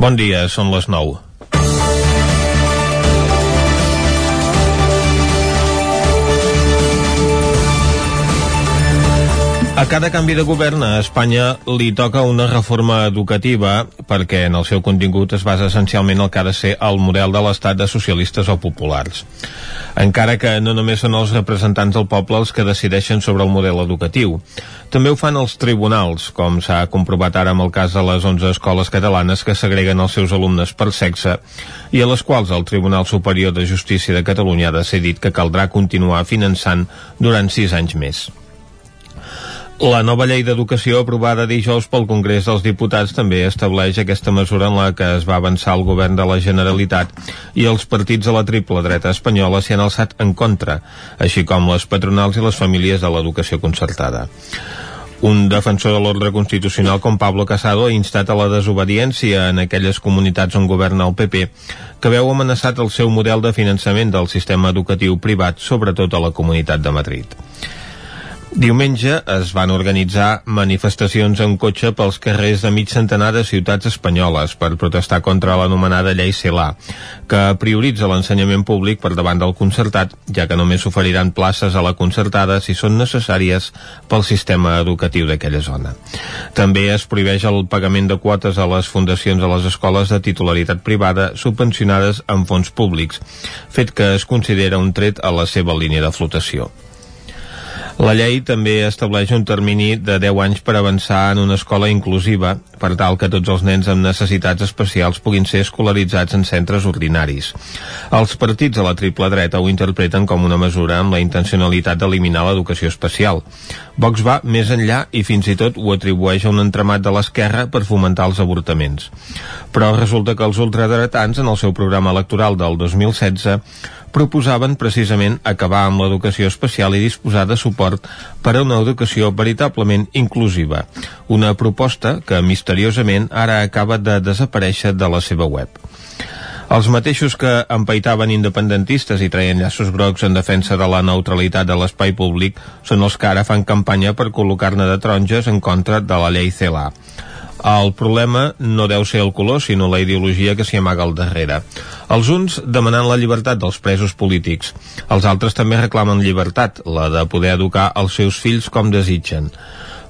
Bon dia, són les 9. A cada canvi de govern a Espanya li toca una reforma educativa perquè en el seu contingut es basa essencialment el que ha de ser el model de l'estat de socialistes o populars. Encara que no només són els representants del poble els que decideixen sobre el model educatiu. També ho fan els tribunals, com s'ha comprovat ara amb el cas de les 11 escoles catalanes que segreguen els seus alumnes per sexe i a les quals el Tribunal Superior de Justícia de Catalunya ha decidit que caldrà continuar finançant durant sis anys més. La nova llei d'educació aprovada dijous pel Congrés dels Diputats també estableix aquesta mesura en la que es va avançar el govern de la Generalitat i els partits de la triple dreta espanyola s'hi han alçat en contra, així com les patronals i les famílies de l'educació concertada. Un defensor de l'ordre constitucional com Pablo Casado ha instat a la desobediència en aquelles comunitats on governa el PP que veu amenaçat el seu model de finançament del sistema educatiu privat, sobretot a la comunitat de Madrid. Diumenge es van organitzar manifestacions en cotxe pels carrers de mig centenar de ciutats espanyoles per protestar contra l'anomenada llei CELA, que prioritza l'ensenyament públic per davant del concertat, ja que només s'oferiran places a la concertada si són necessàries pel sistema educatiu d'aquella zona. També es prohibeix el pagament de quotes a les fundacions a les escoles de titularitat privada subvencionades amb fons públics, fet que es considera un tret a la seva línia de flotació. La llei també estableix un termini de 10 anys per avançar en una escola inclusiva, per tal que tots els nens amb necessitats especials puguin ser escolaritzats en centres ordinaris. Els partits de la triple dreta ho interpreten com una mesura amb la intencionalitat d'eliminar l'educació especial. Vox va més enllà i fins i tot ho atribueix a un entramat de l'esquerra per fomentar els avortaments. Però resulta que els ultradretans, en el seu programa electoral del 2016, proposaven precisament acabar amb l'educació especial i disposar de suport per a una educació veritablement inclusiva, una proposta que misteriosament ara acaba de desaparèixer de la seva web. Els mateixos que empaitaven independentistes i traien llaços grocs en defensa de la neutralitat de l'espai públic són els que ara fan campanya per col·locar-ne de taronges en contra de la llei CELA. El problema no deu ser el color, sinó la ideologia que s'hi amaga al darrere. Els uns demanant la llibertat dels presos polítics. Els altres també reclamen llibertat, la de poder educar els seus fills com desitgen.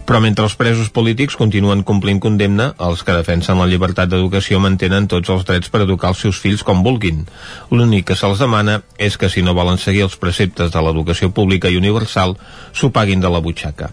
Però mentre els presos polítics continuen complint condemna, els que defensen la llibertat d'educació mantenen tots els drets per educar els seus fills com vulguin. L'únic que se'ls demana és que si no volen seguir els preceptes de l'educació pública i universal, s'ho paguin de la butxaca.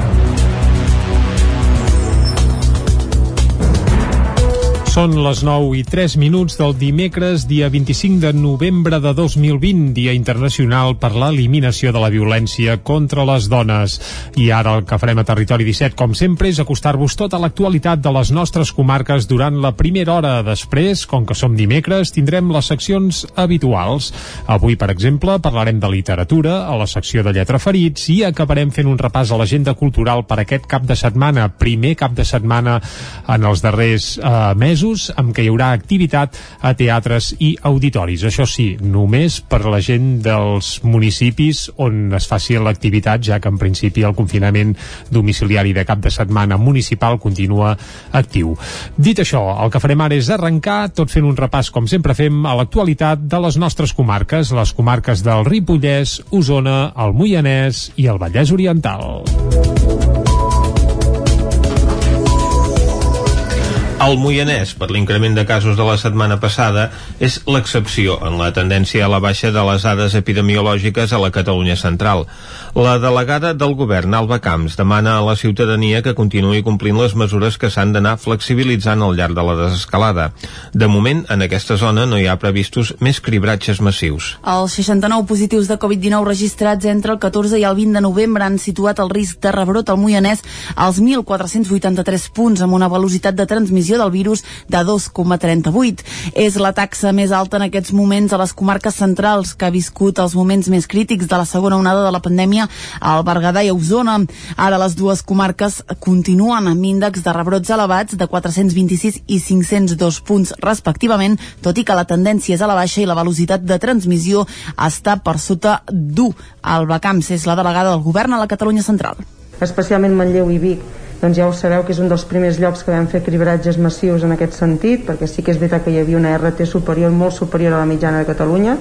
Són les 9 i 3 minuts del dimecres, dia 25 de novembre de 2020, Dia Internacional per l'Eliminació de la Violència contra les Dones. I ara el que farem a Territori 17, com sempre, és acostar-vos tota l'actualitat de les nostres comarques durant la primera hora. Després, com que som dimecres, tindrem les seccions habituals. Avui, per exemple, parlarem de literatura, a la secció de lletra ferits, i acabarem fent un repàs a l'agenda cultural per aquest cap de setmana, primer cap de setmana en els darrers eh, mesos mesos amb què hi haurà activitat a teatres i auditoris. Això sí, només per la gent dels municipis on es faci l'activitat, ja que en principi el confinament domiciliari de cap de setmana municipal continua actiu. Dit això, el que farem ara és arrencar tot fent un repàs, com sempre fem, a l'actualitat de les nostres comarques, les comarques del Ripollès, Osona, el Moianès i el Vallès Oriental. El Moianès, per l'increment de casos de la setmana passada, és l'excepció en la tendència a la baixa de les dades epidemiològiques a la Catalunya central. La delegada del govern, Alba Camps, demana a la ciutadania que continuï complint les mesures que s'han d'anar flexibilitzant al llarg de la desescalada. De moment, en aquesta zona no hi ha previstos més cribratges massius. Els 69 positius de Covid-19 registrats entre el 14 i el 20 de novembre han situat el risc de rebrot al Moianès als 1.483 punts amb una velocitat de transmissió transmissió del virus de 2,38. És la taxa més alta en aquests moments a les comarques centrals que ha viscut els moments més crítics de la segona onada de la pandèmia al Berguedà i a Osona. Ara les dues comarques continuen amb índexs de rebrots elevats de 426 i 502 punts respectivament, tot i que la tendència és a la baixa i la velocitat de transmissió està per sota d'1. Alba Camps és la delegada del govern a la Catalunya Central. Especialment Manlleu i Vic doncs ja ho sabeu que és un dels primers llocs que vam fer cribratges massius en aquest sentit, perquè sí que és veritat que hi havia una RT superior, molt superior a la mitjana de Catalunya.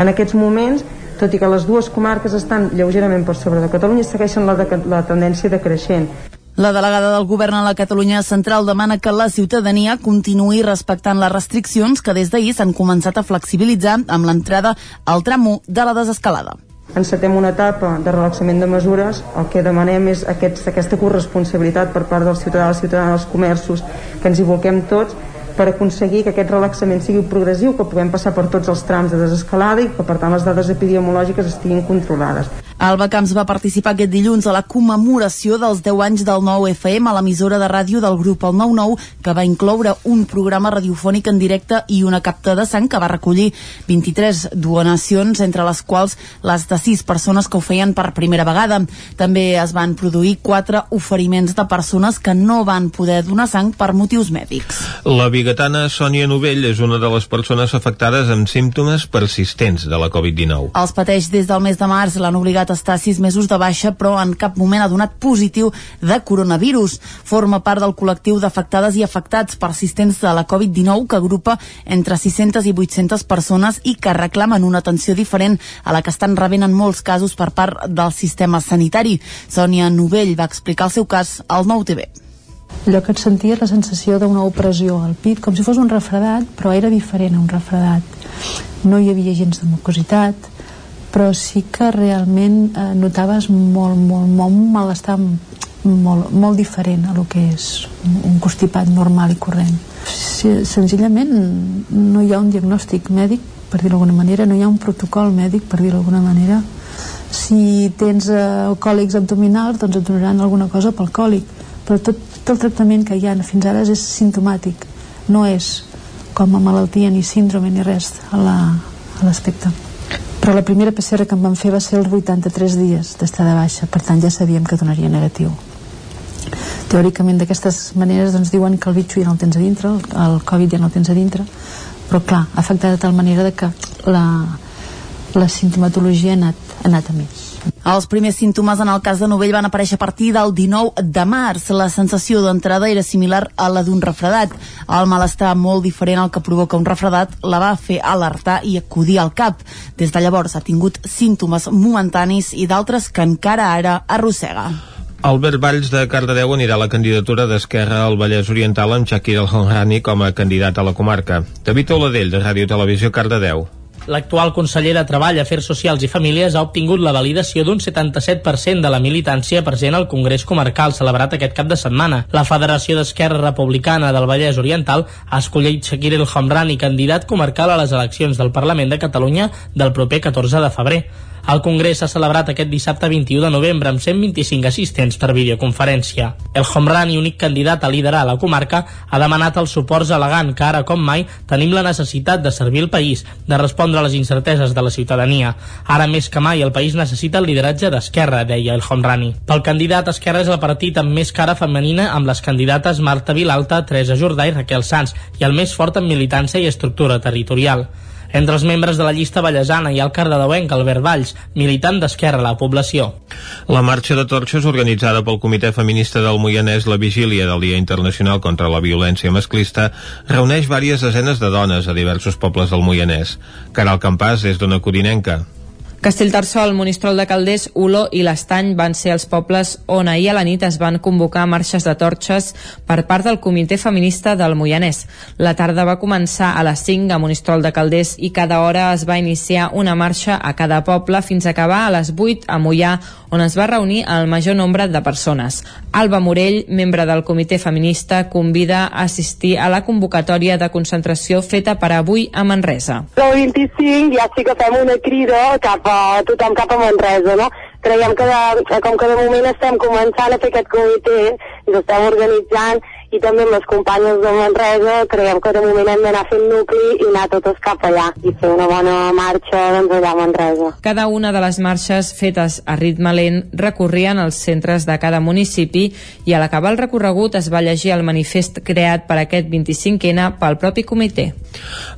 En aquests moments, tot i que les dues comarques estan lleugerament per sobre de Catalunya, segueixen la, de, la tendència decreixent. La delegada del govern a la Catalunya Central demana que la ciutadania continuï respectant les restriccions que des d'ahir s'han començat a flexibilitzar amb l'entrada al tram 1 de la desescalada. Encetem una etapa de relaxament de mesures, el que demanem és aquest, aquesta corresponsabilitat per part del ciutadà, la ciutadana, dels comerços, que ens hi volquem tots per aconseguir que aquest relaxament sigui progressiu, que puguem passar per tots els trams de desescalada i que per tant les dades epidemiològiques estiguin controlades. Alba Camps va participar aquest dilluns a la commemoració dels 10 anys del nou FM a l'emissora de ràdio del grup El 99, que va incloure un programa radiofònic en directe i una capta de sang que va recollir 23 donacions, entre les quals les de 6 persones que ho feien per primera vegada. També es van produir 4 oferiments de persones que no van poder donar sang per motius mèdics. La bigatana Sònia Novell és una de les persones afectades amb símptomes persistents de la Covid-19. Els pateix des del mes de març, l'han obligat a estar sis mesos de baixa, però en cap moment ha donat positiu de coronavirus. Forma part del col·lectiu d'afectades i afectats persistents de la Covid-19 que agrupa entre 600 i 800 persones i que reclamen una atenció diferent a la que estan rebent en molts casos per part del sistema sanitari. Sònia Novell va explicar el seu cas al Nou TV allò que et senties la sensació d'una opressió al pit, com si fos un refredat, però era diferent a un refredat. No hi havia gens de mucositat, però sí que realment eh, notaves molt, molt, molt malestar molt, molt diferent a lo que és un constipat normal i corrent. Senzillament no hi ha un diagnòstic mèdic, per dir-ho d'alguna manera, no hi ha un protocol mèdic, per dir-ho d'alguna manera. Si tens eh, còlics abdominals, doncs et donaran alguna cosa pel còlic, però tot, tot el tractament que hi ha fins ara és simptomàtic, no és com a malaltia ni síndrome ni res a l'aspecte. La, però la primera PCR que em van fer va ser els 83 dies d'estar de baixa per tant ja sabíem que donaria negatiu. Teòricament d'aquestes maneres doncs diuen que el bitxo ja no el tens a dintre el, el Covid ja no el tens a dintre però clar, ha afectat de tal manera que la, la sintomatologia ha anat, ha anat a més els primers símptomes en el cas de Novell van aparèixer a partir del 19 de març. La sensació d'entrada era similar a la d'un refredat. El malestar molt diferent al que provoca un refredat la va fer alertar i acudir al cap. Des de llavors ha tingut símptomes momentanis i d'altres que encara ara arrossega. Albert Valls de Cardedeu anirà a la candidatura d'Esquerra al Vallès Oriental amb Shakir El Honrani com a candidat a la comarca. David Oladell, de Ràdio Televisió Cardedeu. L'actual conseller de Treball, Afers Socials i Famílies ha obtingut la validació d'un 77% de la militància present al Congrés Comarcal celebrat aquest cap de setmana. La Federació d'Esquerra Republicana del Vallès Oriental ha escollit Shakir El Homrani candidat comarcal a les eleccions del Parlament de Catalunya del proper 14 de febrer. El Congrés s'ha celebrat aquest dissabte 21 de novembre amb 125 assistents per videoconferència. El Homrani, únic candidat a liderar la comarca, ha demanat els suports elegant que ara com mai tenim la necessitat de servir el país, de respondre a les incerteses de la ciutadania. Ara més que mai el país necessita el lideratge d'Esquerra, deia el Homrani. Pel candidat, Esquerra és el partit amb més cara femenina amb les candidates Marta Vilalta, Teresa Jordà i Raquel Sanz i el més fort en militància i estructura territorial. Entre els membres de la llista ballesana hi ha el cardedeuenc Albert Valls, militant d'Esquerra a la població. La marxa de torxes organitzada pel Comitè Feminista del Moianès La Vigília del Dia Internacional contra la Violència Masclista reuneix diverses desenes de dones a diversos pobles del Moianès. Caral Campàs és d'una codinenca. Castellterçol, Monistrol de Calders, Oló i l'Estany van ser els pobles on ahir a la nit es van convocar marxes de torxes per part del Comitè Feminista del Moianès. La tarda va començar a les 5 a Monistrol de Calders i cada hora es va iniciar una marxa a cada poble fins a acabar a les 8 a Mollà, on es va reunir el major nombre de persones. Alba Morell, membre del Comitè Feminista, convida a assistir a la convocatòria de concentració feta per avui a Manresa. El 25 ja sí que fem una crida cap a tothom cap a Manresa, no? Creiem que de, com que de moment estem començant a fer aquest comitè, ens estem organitzant i també amb les companyes de Manresa creiem que de moment hem d'anar fent nucli i anar totes cap allà i fer una bona marxa doncs, allà a Manresa. Cada una de les marxes fetes a ritme lent recorrien els centres de cada municipi i a l'acabar el recorregut es va llegir el manifest creat per aquest 25N pel propi comitè.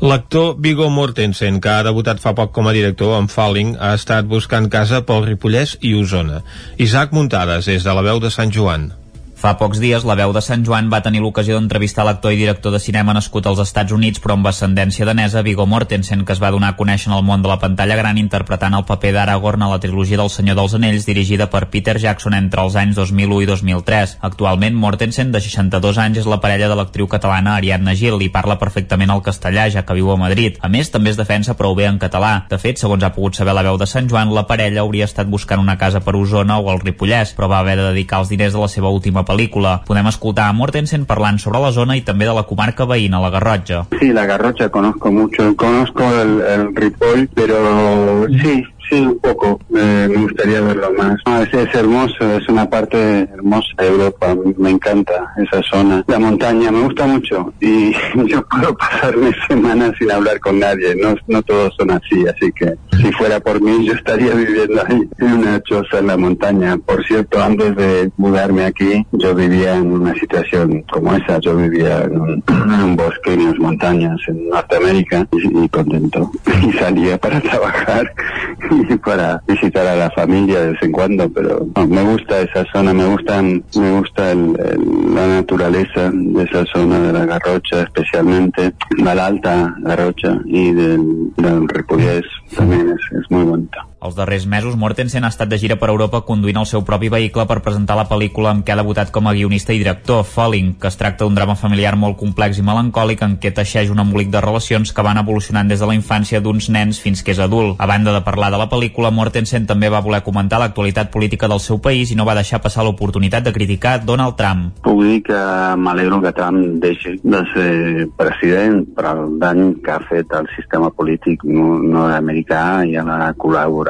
L'actor Viggo Mortensen, que ha debutat fa poc com a director amb Falling, ha estat buscant casa pel Ripollès i Osona. Isaac Muntades, des de la veu de Sant Joan. Fa pocs dies, la veu de Sant Joan va tenir l'ocasió d'entrevistar l'actor i director de cinema nascut als Estats Units però amb ascendència danesa, Viggo Mortensen, que es va donar a conèixer en el món de la pantalla gran interpretant el paper d'Aragorn a la trilogia del Senyor dels Anells dirigida per Peter Jackson entre els anys 2001 i 2003. Actualment, Mortensen, de 62 anys, és la parella de l'actriu catalana Ariadna Gil i parla perfectament el castellà, ja que viu a Madrid. A més, també es defensa prou bé en català. De fet, segons ha pogut saber la veu de Sant Joan, la parella hauria estat buscant una casa per Osona o al Ripollès, però va haver de dedicar els diners de la seva última pel·lícula. Podem escoltar a Mortensen parlant sobre la zona i també de la comarca veïna, la Garrotxa. Sí, la Garrocha conozco mucho, conozco el, el Ripoll, pero sí, sí, un poco, eh, me gustaría verlo más. No, es, es hermoso, es una parte hermosa de Europa, me encanta esa zona. La montaña me gusta mucho y yo puedo pasarme semanas sin hablar con nadie, no, no todos son así, así que si fuera por mí yo estaría viviendo ahí en una choza en la montaña. Por cierto, antes de mudarme aquí, yo vivía en una situación como esa, yo vivía en un, en un bosque, en las montañas en Norteamérica y, contento. Y salía para trabajar para visitar a la familia de vez en cuando, pero me gusta esa zona, me gustan, me gusta el- el- la naturaleza de esa zona de la Garrocha, especialmente la Alta Garrocha y del, del también es, es muy bonita. Els darrers mesos, Mortensen ha estat de gira per Europa conduint el seu propi vehicle per presentar la pel·lícula amb què ha debutat com a guionista i director, Falling, que es tracta d'un drama familiar molt complex i melancòlic en què teixeix un embolic de relacions que van evolucionant des de la infància d'uns nens fins que és adult. A banda de parlar de la pel·lícula, Mortensen també va voler comentar l'actualitat política del seu país i no va deixar passar l'oportunitat de criticar Donald Trump. Puc dir que m'alegro que Trump deixi de ser president per el dany que ha fet al sistema polític no- nord-americà i a la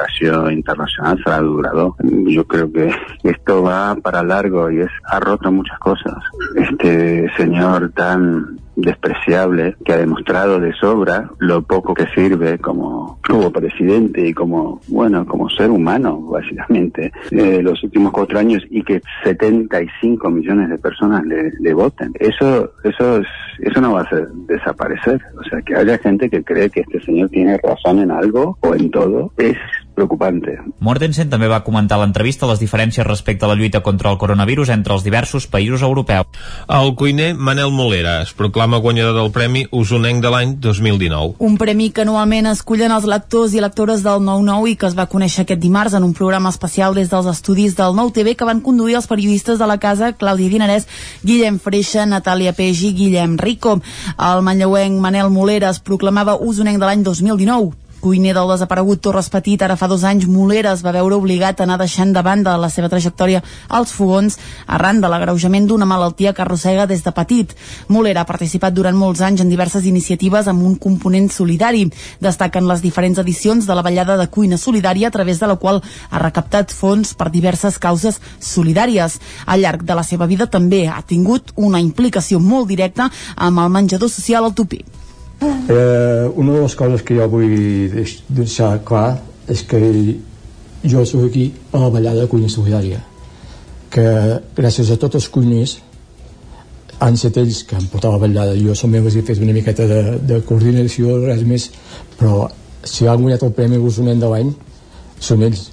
colaboració internacional serà durador. Yo creo que esto va para largo y es, ha roto muchas cosas. Este señor tan despreciable que ha demostrado de sobra lo poco que sirve como, como presidente y como, bueno, como ser humano, básicamente, eh, los últimos cuatro años y que 75 millones de personas le, le voten. Eso, eso es, eso no va a ser desaparecer. O sea, que haya gente que cree que este señor tiene razón en algo o en todo es preocupante. Mortensen també va comentar a l'entrevista les diferències respecte a la lluita contra el coronavirus entre els diversos països europeus. El cuiner Manel Molera es proclama guanyador del Premi Usonenc de l'any 2019. Un premi que anualment escullen els lectors i lectores del 9-9 i que es va conèixer aquest dimarts en un programa especial des dels estudis del Nou TV que van conduir els periodistes de la casa Clàudia Dinarès, Guillem Freixa, Natàlia Peix i Guillem Rico. El manlleuenc Manel Molera es proclamava usonenc de l'any 2019 cuiner del desaparegut Torres Petit, ara fa dos anys Molera es va veure obligat a anar deixant de banda la seva trajectòria als fogons arran de l'agreujament d'una malaltia que arrossega des de petit. Molera ha participat durant molts anys en diverses iniciatives amb un component solidari. Destaquen les diferents edicions de la ballada de cuina solidària a través de la qual ha recaptat fons per diverses causes solidàries. Al llarg de la seva vida també ha tingut una implicació molt directa amb el menjador social al Tupí. Eh, una de les coses que jo vull deix- deixar clar és que jo soc aquí a la ballada de cuina solidària que gràcies a tots els cuiners han estat ells que han portat la ballada jo només he fet una miqueta de, de coordinació res més però si han guanyat el Premi Gosonent de l'any són ells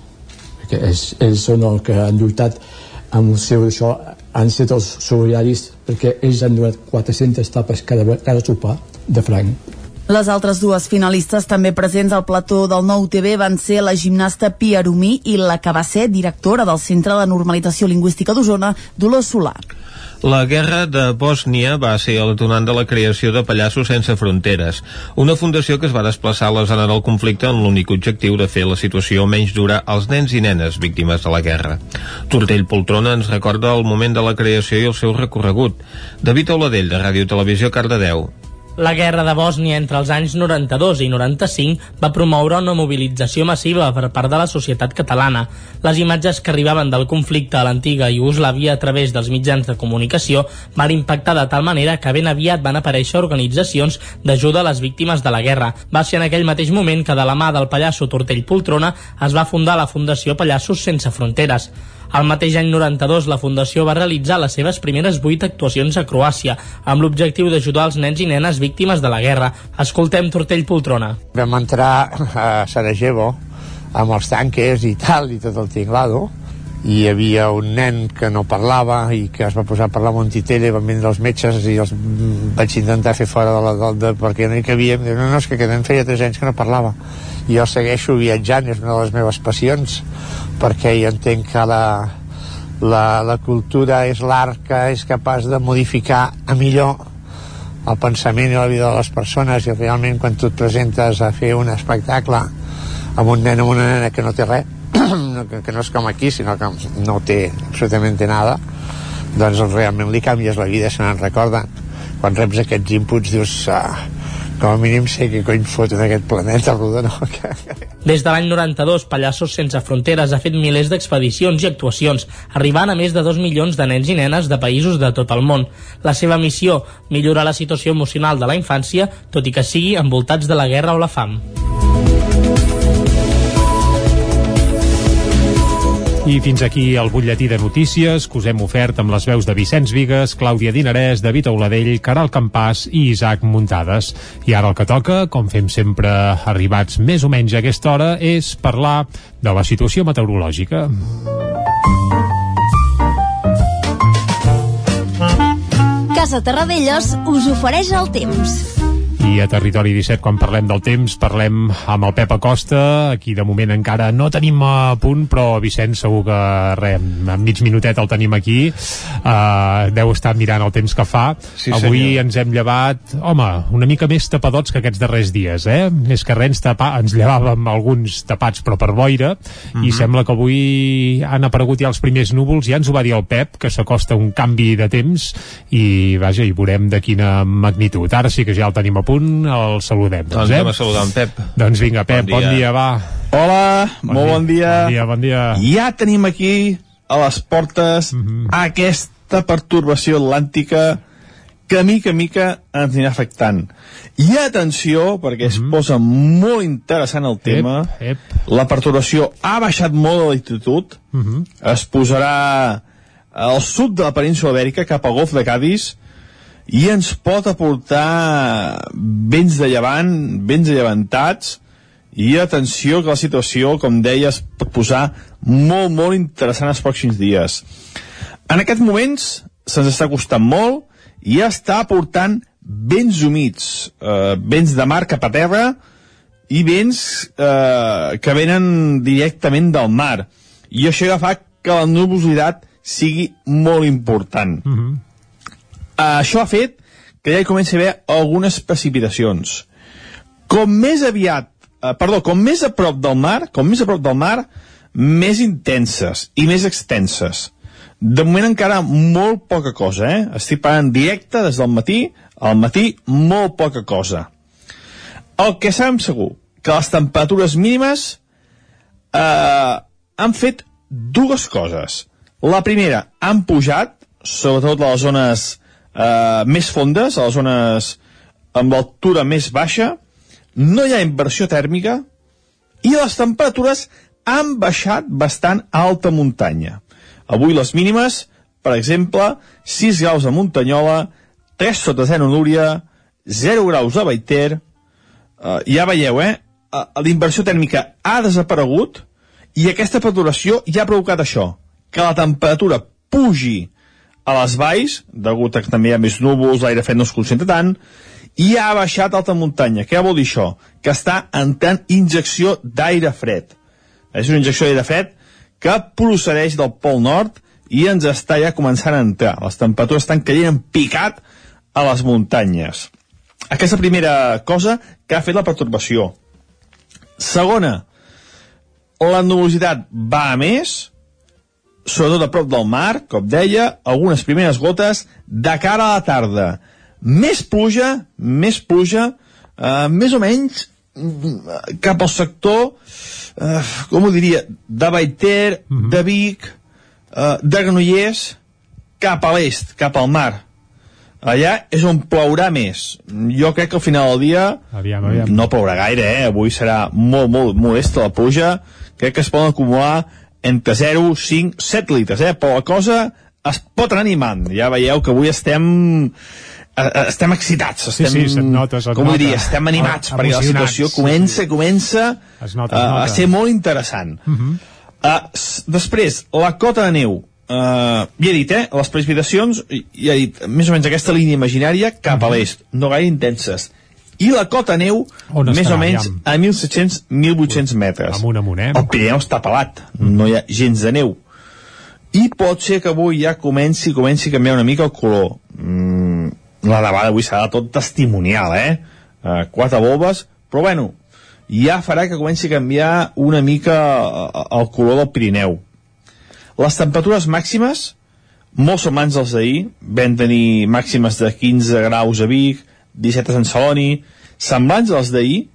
perquè ells, ells són els que han lluitat amb el seu això han estat els solidaris perquè ells han donat 400 tapes cada, cada sopar de franc Les altres dues finalistes també presents al plató del Nou TV van ser la gimnasta Pia Arumí i la que va ser directora del Centre de Normalització Lingüística d'Osona, Dolors Solà. La guerra de Bòsnia va ser el detonant de la creació de Pallassos Sense Fronteres, una fundació que es va desplaçar a la zona del conflicte amb l'únic objectiu de fer la situació menys dura als nens i nenes víctimes de la guerra. Tortell Poltrona ens recorda el moment de la creació i el seu recorregut. David Oladell, de Ràdio Televisió, Cardedeu. La guerra de Bòsnia entre els anys 92 i 95 va promoure una mobilització massiva per part de la societat catalana. Les imatges que arribaven del conflicte a l'antiga Iugoslàvia a través dels mitjans de comunicació van impactar de tal manera que ben aviat van aparèixer organitzacions d'ajuda a les víctimes de la guerra. Va ser en aquell mateix moment que de la mà del pallasso Tortell Poltrona es va fundar la Fundació Pallassos Sense Fronteres. El mateix any 92 la Fundació va realitzar les seves primeres vuit actuacions a Croàcia, amb l'objectiu d'ajudar els nens i nenes víctimes de la guerra. Escoltem Tortell Poltrona. Vam entrar a Sarajevo amb els tanques i tal, i tot el tinglado, i hi havia un nen que no parlava i que es va posar a parlar amb un titella van vindre els metges i els vaig intentar fer fora de la de, de, perquè no hi cabíem no, no, és que quedem feia 3 anys que no parlava jo segueixo viatjant, és una de les meves passions perquè jo entenc que la, la, la cultura és l'art que és capaç de modificar a millor el pensament i la vida de les persones i realment quan tu et presentes a fer un espectacle amb un nen o una nena que no té res que, que no és com aquí, sinó que no té absolutament nada, doncs realment li canvies la vida, se n'en recorden. Quan reps aquests inputs dius, ah, com a mínim sé que cony foto d'aquest planeta rodó, no? Des de l'any 92, Pallassos Sense Fronteres ha fet milers d'expedicions i actuacions, arribant a més de 2 milions de nens i nenes de països de tot el món. La seva missió, millorar la situació emocional de la infància, tot i que sigui envoltats de la guerra o la fam. I fins aquí el butlletí de notícies que us hem ofert amb les veus de Vicenç Vigues, Clàudia Dinarès, David Auladell, Caral Campàs i Isaac Muntades. I ara el que toca, com fem sempre arribats més o menys a aquesta hora, és parlar de la situació meteorològica. Casa Terradellos us ofereix el temps. I a Territori 17, quan parlem del temps, parlem amb el Pep Acosta. Aquí, de moment, encara no tenim a punt, però Vicenç segur que, res, en mig minutet el tenim aquí. Uh, deu estar mirant el temps que fa. Sí, Avui senyor. ens hem llevat, home, una mica més tapadots que aquests darrers dies, eh? Més que res tapa, ens llevàvem alguns tapats, però per boira, i Mhm. sembla que avui han aparegut ja els primers núvols, ja ens ho va dir el Pep, que s'acosta un canvi de temps, i vaja, i veurem de quina magnitud. Ara sí que ja el tenim a punt, el saludem. Doncs eh? anem a saludar en Pep. Doncs vinga, Pep, bon Bon dia, dia. va. Hola, molt bon dia. Bon dia, bon dia. Ja tenim aquí a les portes Mhm. aquesta pertorbació atlàntica que mica en mica ens anirà afectant. I atenció, perquè es posa molt interessant el tema. Mhm. Ep, ep. La perturbació ha baixat molt de l'altitud. Mhm. Es posarà al sud de la península Ibèrica, cap al golf de Cádiz, i ens pot aportar vents de llevant, vents de llevantats, i atenció que la situació, com deia, es pot posar molt, molt interessant els pròxims dies. En aquests moments se'ns està costant molt i està aportant vents humits, eh, vents de mar cap a terra i vents eh, que venen directament del mar. I això ja fa que la nubositat sigui molt important. Mhm. Uh, això ha fet que ja hi comenci a haver algunes precipitacions. Com més aviat, uh, perdó, com més a prop del mar, com més a prop del mar, més intenses i més extenses. De moment encara molt poca cosa, eh? Estic parlant directe des del matí, al matí molt poca cosa. El que sabem segur, que les temperatures mínimes eh, han fet dues coses. La primera, han pujat, sobretot a les zones eh, més fondes, a les zones amb l'altura més baixa, no hi ha inversió tèrmica i les temperatures han baixat bastant a alta muntanya. Avui les mínimes, per exemple, 6 graus a Muntanyola, 3 sota 0 a Núria, 0 graus a Baiter, uh, ja veieu, eh? La tèrmica ha desaparegut i aquesta perturbació ja ha provocat això, que la temperatura pugi a les valls, degut a que també hi ha més núvols, l'aire fred no es concentra tant, i ha baixat alta muntanya. Què vol dir això? Que està entrant injecció d'aire fred. És una injecció d'aire fred que procedeix del Pol Nord i ens està ja començant a entrar. Les temperatures estan caient en picat a les muntanyes. Aquesta primera cosa que ha fet la pertorbació. Segona, la nubositat va a més, sobretot a prop del mar, com deia, algunes primeres gotes de cara a la tarda. més pluja, més pluja, eh, més o menys mm, cap al sector, eh, com ho diria, de Baiter, mm -hmm. de Vic, eh, de Granollers, cap a l'est, cap al mar. Allà és on plourà més. Jo crec que al final del dia aviam, aviam. no plourà gaire, eh? Avui serà molt, molt modesta la pluja. Crec que es poden acumular entre 0, 5, 7 litres, eh? Però la cosa es pot anar animant. Ja veieu que avui estem eh, eh, estem excitats, estem, sí, se't nota, se't com nota. diria, estem animats, Emocionats, perquè la situació sí, comença, sí. comença Es nota, es uh, nota. a ser molt interessant. Uh -huh. Uh, després, la cota de neu. Uh, ja he dit, eh? Les precipitacions, ja he dit, més o menys aquesta línia imaginària cap a l'est, no gaire intenses. I la cota neu, On més estarà, o menys aviam? a 1.700-1.800 metres. Amunt, amunt, eh? El Pirineu està pelat, no hi ha gens de neu. I pot ser que avui ja comenci, comenci a canviar una mica el color. Mm, la nevada avui serà tot testimonial, eh? Uh, quatre bombes, però bueno, ja farà que comenci a canviar una mica eh, el color del Pirineu. Les temperatures màximes, molt semblants als d'ahir, vam tenir màximes de 15 graus a Vic, 17 a Sant Celoni, semblants als d'ahir,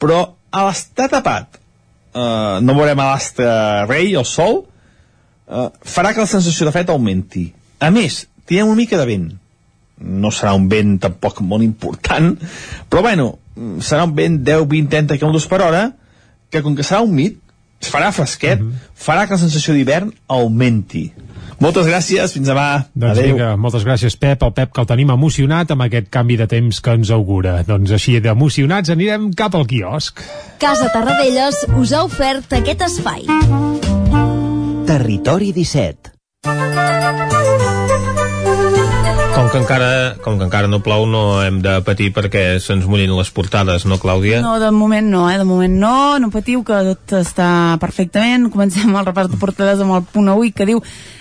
però a l'estar tapat, eh, no veurem a l'astre rei, el sol, eh, farà que la sensació de fred augmenti. A més, tindrem una mica de vent. No serà un vent tampoc molt important, però bueno, mm, serà un vent 10, 20, 30 km per hora, que com que serà humit, es farà fresquet, farà que la sensació d'hivern augmenti. Moltes gràcies, fins demà. Doncs Adéu. vinga, moltes gràcies, Pep. El Pep que el tenim emocionat amb aquest canvi de temps que ens augura. Doncs així d'emocionats anirem cap al quiosc. Casa Tarradellas us ha ofert aquest espai. Territori 17. Com que encara, com que encara no plou, no hem de patir perquè se'ns mullin les portades, no, Clàudia? No, de moment no, eh? De moment no, no patiu, que tot està perfectament. Comencem el repàs de portades amb el punt avui, que diu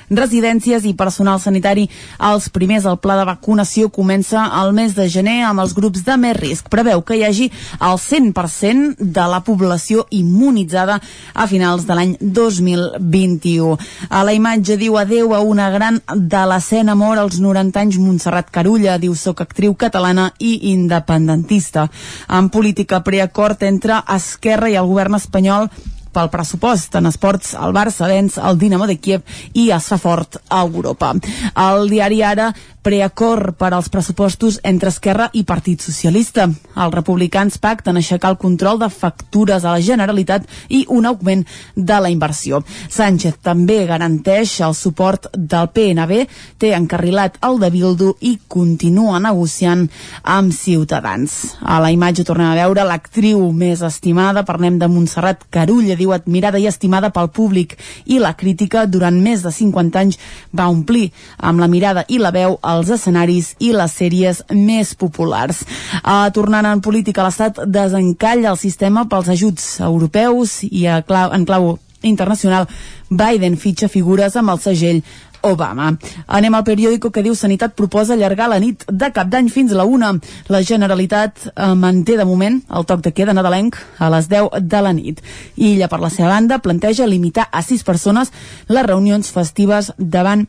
residències i personal sanitari els primers. El pla de vacunació comença al mes de gener amb els grups de més risc. Preveu que hi hagi el 100% de la població immunitzada a finals de l'any 2021. A la imatge diu adeu a una gran de l'escena mort als 90 anys Montserrat Carulla, diu soc actriu catalana i independentista. En política preacord entre Esquerra i el govern espanyol pel pressupost en esports el Barça venç el Dinamo de Kiev i es fa fort a Europa. El diari Ara preacord per als pressupostos entre Esquerra i Partit Socialista. Els republicans pacten aixecar el control de factures a la Generalitat i un augment de la inversió. Sánchez també garanteix el suport del PNB, té encarrilat el de Bildu i continua negociant amb Ciutadans. A la imatge tornem a veure l'actriu més estimada, parlem de Montserrat Carulla, diu admirada i estimada pel públic i la crítica durant més de 50 anys va omplir amb la mirada i la veu els escenaris i les sèries més populars. Uh, tornant en política, l'Estat desencalla el sistema pels ajuts europeus i a clau, en clau internacional Biden fitxa figures amb el segell Obama. Anem al periòdico que diu Sanitat proposa allargar la nit de cap d'any fins a la una. La Generalitat eh, manté de moment el toc de queda nadalenc a les 10 de la nit. Illa, per la seva banda, planteja limitar a 6 persones les reunions festives davant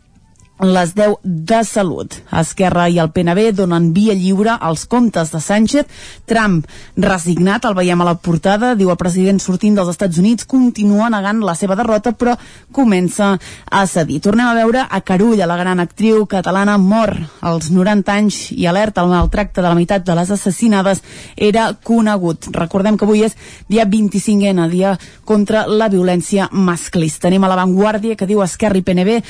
les 10 de Salut. Esquerra i el PNB donen via lliure als comptes de Sánchez. Trump, resignat, el veiem a la portada, diu el president sortint dels Estats Units, continua negant la seva derrota, però comença a cedir. Tornem a veure a Carulla, la gran actriu catalana, mor als 90 anys i alerta el maltracte de la meitat de les assassinades era conegut. Recordem que avui és dia 25N, dia contra la violència masclista. Anem a l'avantguàrdia que diu Esquerra i PNB eh,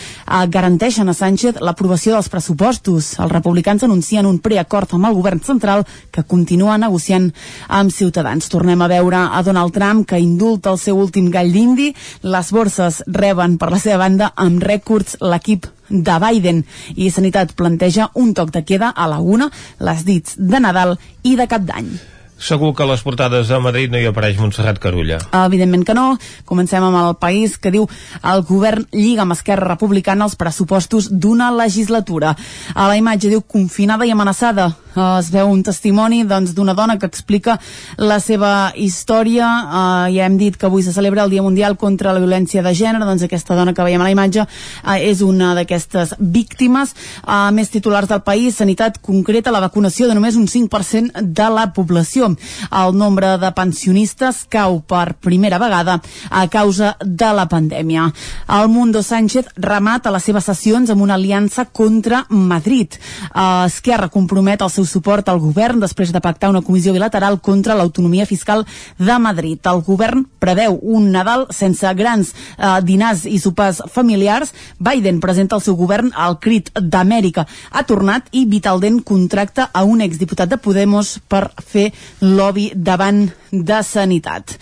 garanteixen a Sánchez l'aprovació dels pressupostos. Els republicans anuncien un preacord amb el govern central que continua negociant amb Ciutadans. Tornem a veure a Donald Trump que indulta el seu últim gall d'indi. Les borses reben per la seva banda amb rècords l'equip de Biden i Sanitat planteja un toc de queda a la una, les dits de Nadal i de Cap d'Any. Segur que a les portades de Madrid no hi apareix Montserrat Carulla. Evidentment que no. Comencem amb el país que diu el govern lliga amb Esquerra Republicana els pressupostos d'una legislatura. A la imatge diu confinada i amenaçada. Es veu un testimoni doncs, d'una dona que explica la seva història. Uh, ja hem dit que avui se celebra el Dia Mundial contra la Violència de Gènere. Doncs aquesta dona que veiem a la imatge uh, és una d'aquestes víctimes. Uh, més titulars del país, sanitat concreta la vacunació de només un 5% de la població. El nombre de pensionistes cau per primera vegada a causa de la pandèmia. El Mundo Sánchez remata les seves sessions amb una aliança contra Madrid. Uh, Esquerra compromet el seu suport al govern després de pactar una comissió bilateral contra l'autonomia fiscal de Madrid. El govern preveu un Nadal sense grans uh, dinars i sopars familiars. Biden presenta el seu govern al crit d'Amèrica. Ha tornat i Vitaldent contracta a un exdiputat de Podemos per fer lobby davant de Sanitat.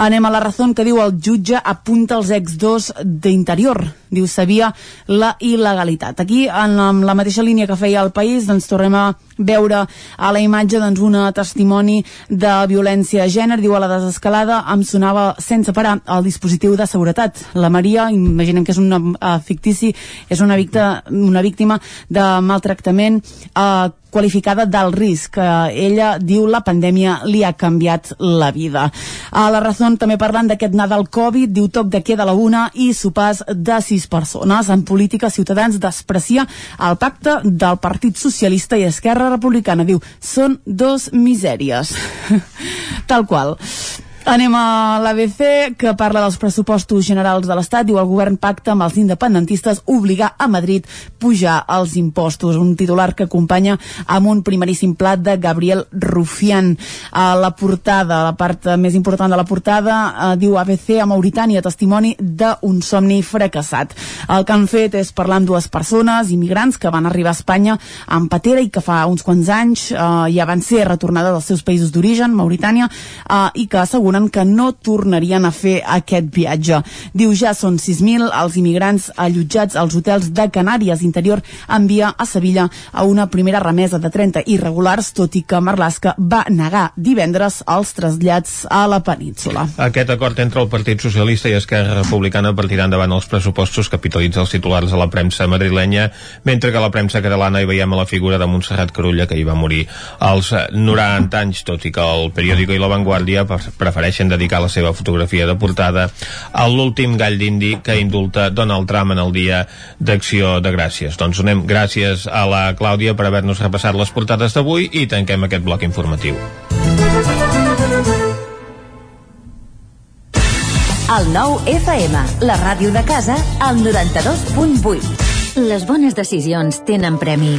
Anem a la raó que diu el jutge apunta els ex-2 d'Interior. Diu, sabia la il·legalitat. Aquí, en, la mateixa línia que feia el país, doncs tornem a veure a la imatge doncs, una testimoni de violència de gènere. Diu, a la desescalada em sonava sense parar el dispositiu de seguretat. La Maria, imaginem que és una uh, fictici, és una, victa, una víctima de maltractament uh, qualificada d'alt risc. Eh, ella diu la pandèmia li ha canviat la vida. A la raó també parlant d'aquest Nadal Covid, diu toc de queda la una i sopars de sis persones. En política, Ciutadans desprecia el pacte del Partit Socialista i Esquerra Republicana. Diu, són dos misèries. Tal qual. Anem a l'ABC, que parla dels pressupostos generals de l'Estat. Diu el govern pacta amb els independentistes obligar a Madrid pujar els impostos. Un titular que acompanya amb un primeríssim plat de Gabriel Rufián. A la portada, la part més important de la portada, eh, diu ABC a Mauritània, testimoni d'un somni fracassat. El que han fet és parlar amb dues persones, immigrants, que van arribar a Espanya amb patera i que fa uns quants anys eh, ja van ser retornades als seus països d'origen, Mauritània, eh, i que asseguren que no tornarien a fer aquest viatge. Diu ja són 6.000 els immigrants allotjats als hotels de Canàries. Interior envia a Sevilla a una primera remesa de 30 irregulars, tot i que Marlaska va negar divendres els trasllats a la península. Aquest acord entre el Partit Socialista i Esquerra Republicana per tirar endavant els pressupostos capitalitza els titulars de la premsa madrilenya, mentre que a la premsa catalana hi veiem a la figura de Montserrat Carulla, que hi va morir als 90 anys, tot i que el periòdico i la Vanguardia prefereixen prefereixen dedicar la seva fotografia de portada a l'últim gall d'indi que indulta Donald Trump en el dia d'acció de gràcies. Doncs donem gràcies a la Clàudia per haver-nos repassat les portades d'avui i tanquem aquest bloc informatiu. El nou FM, la ràdio de casa, al 92.8. Les bones decisions tenen premi.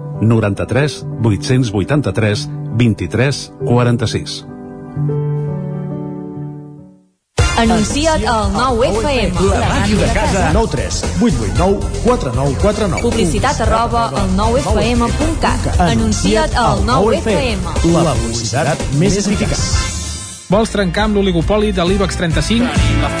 93 883 23 46. Anuncia't al 9FM. La màquina de casa. 9 3 8 8 9 4 9 4 9. Publicitat arroba al 9FM.cat. Anuncia't al 9FM. La publicitat més eficaç. Vols trencar amb l'oligopoli de l'IBEX 35?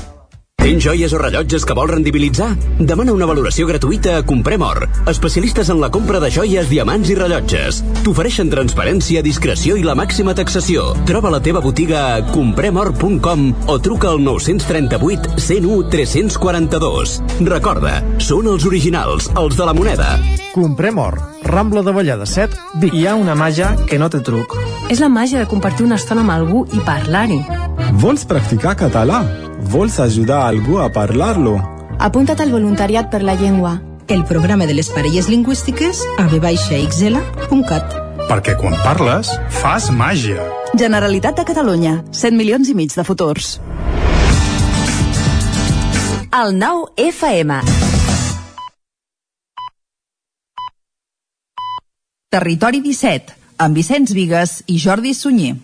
Tens joies o rellotges que vols rendibilitzar? Demana una valoració gratuïta a Comprem Or, especialistes en la compra de joies, diamants i rellotges. T'ofereixen transparència, discreció i la màxima taxació. Troba la teva botiga a compremor.com o truca al 938 101 342. Recorda, són els originals, els de la moneda. Comprem or. Rambla de Vallada 7, Vic. Hi ha una màgia que no té truc. És la màgia de compartir una estona amb algú i parlar-hi. Vols practicar català? Vols ajudar algú a parlar-lo? Apunta't al voluntariat per la llengua. El programa de les parelles lingüístiques a vxl.cat. Perquè quan parles, fas màgia. Generalitat de Catalunya. 100 milions i mig de futurs. El nou FM. Territori 17, amb Vicenç Vigues i Jordi Sunyer.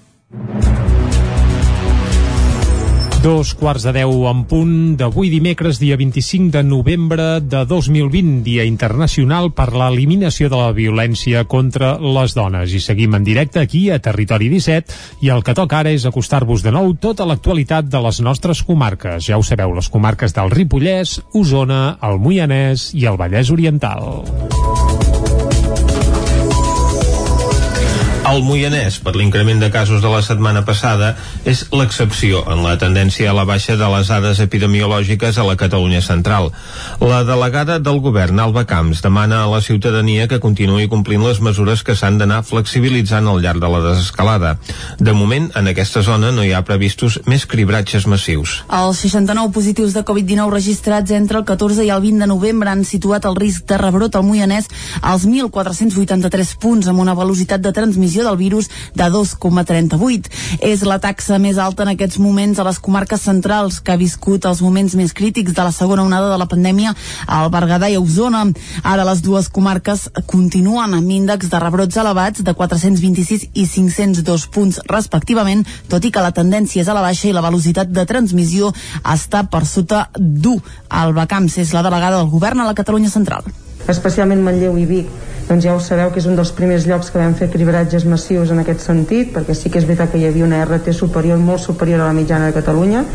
Dos quarts de deu en punt d'avui dimecres, dia 25 de novembre de 2020, Dia Internacional per l'Eliminació de la Violència contra les Dones. I seguim en directe aquí a Territori 17 i el que toca ara és acostar-vos de nou tota l'actualitat de les nostres comarques. Ja ho sabeu, les comarques del Ripollès, Osona, el Moianès i el Vallès Oriental. El Moianès, per l'increment de casos de la setmana passada, és l'excepció en la tendència a la baixa de les dades epidemiològiques a la Catalunya central. La delegada del govern, Alba Camps, demana a la ciutadania que continuï complint les mesures que s'han d'anar flexibilitzant al llarg de la desescalada. De moment, en aquesta zona no hi ha previstos més cribratges massius. Els 69 positius de Covid-19 registrats entre el 14 i el 20 de novembre han situat el risc de rebrot al Moianès als 1.483 punts amb una velocitat de transmissió del virus de 2,38. És la taxa més alta en aquests moments a les comarques centrals que ha viscut els moments més crítics de la segona onada de la pandèmia al Berguedà i a Osona. Ara les dues comarques continuen amb índexs de rebrots elevats de 426 i 502 punts respectivament, tot i que la tendència és a la baixa i la velocitat de transmissió està per sota d'1. Alba Camps és la delegada del govern a la Catalunya Central. Especialment Manlleu i Vic doncs ja ho sabeu que és un dels primers llocs que vam fer cribratges massius en aquest sentit, perquè sí que és veritat que hi havia una RT superior, molt superior a la mitjana de Catalunya.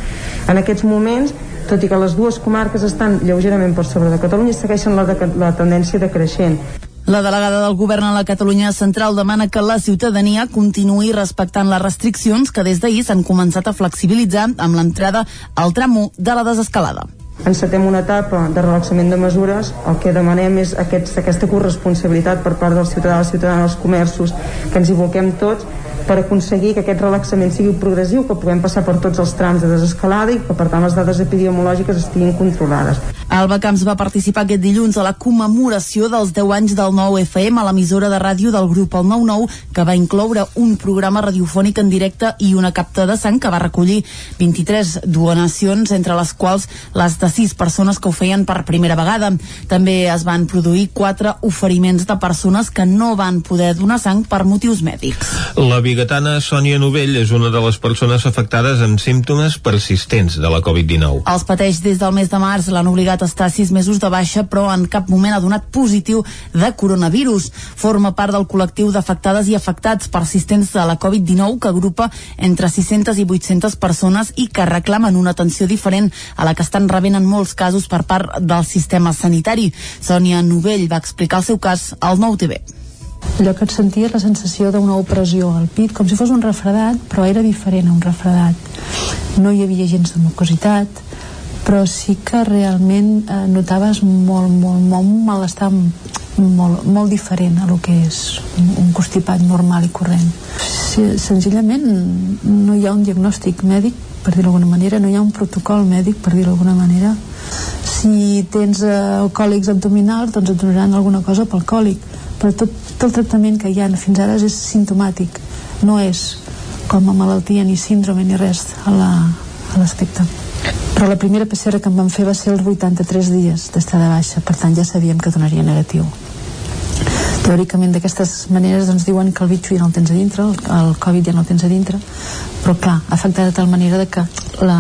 En aquests moments, tot i que les dues comarques estan lleugerament per sobre de Catalunya, segueixen la, de, la tendència decreixent. La delegada del govern a la Catalunya Central demana que la ciutadania continuï respectant les restriccions que des d'ahir s'han començat a flexibilitzar amb l'entrada al tram 1 de la desescalada encetem una etapa de relaxament de mesures, el que demanem és aquest, aquesta corresponsabilitat per part dels ciutadans, ciutadans, dels comerços, que ens hi volquem tots per aconseguir que aquest relaxament sigui progressiu, que puguem passar per tots els trams de desescalada i que per tant les dades epidemiològiques estiguin controlades. Alba Camps va participar aquest dilluns a la commemoració dels 10 anys del 9 FM a l'emissora de ràdio del grup El 99, que va incloure un programa radiofònic en directe i una capta de sang que va recollir 23 donacions, entre les quals les de 6 persones que ho feien per primera vegada. També es van produir 4 oferiments de persones que no van poder donar sang per motius mèdics. La bigatana Sònia Novell és una de les persones afectades amb símptomes persistents de la Covid-19. Els pateix des del mes de març, l'han obligat a estar 6 mesos de baixa, però en cap moment ha donat positiu de coronavirus. Forma part del col·lectiu d'afectades i afectats persistents de la Covid-19 que agrupa entre 600 i 800 persones i que reclamen una atenció diferent a la que estan rebent en molts casos per part del sistema sanitari. Sònia Novell va explicar el seu cas al Nou TV allò que et sentia la sensació d'una opressió al pit, com si fos un refredat, però era diferent a un refredat. No hi havia gens de mucositat, però sí que realment eh, notaves molt, molt, molt malestar molt, molt diferent a lo que és un, constipat normal i corrent. Senzillament no hi ha un diagnòstic mèdic, per dir-ho d'alguna manera, no hi ha un protocol mèdic, per dir-ho d'alguna manera. Si tens eh, còlics abdominals, doncs et donaran alguna cosa pel còlic, però tot, tot el tractament que hi ha fins ara és simptomàtic, no és com a malaltia ni síndrome ni res a l'aspecte. La, però la primera PCR que em van fer va ser els 83 dies d'estar de baixa, per tant ja sabíem que donaria negatiu. Teòricament d'aquestes maneres doncs diuen que el bitxo ja no el tens a dintre el, el Covid ja no el tens a dintre però clar, ha afectat de tal manera de que la,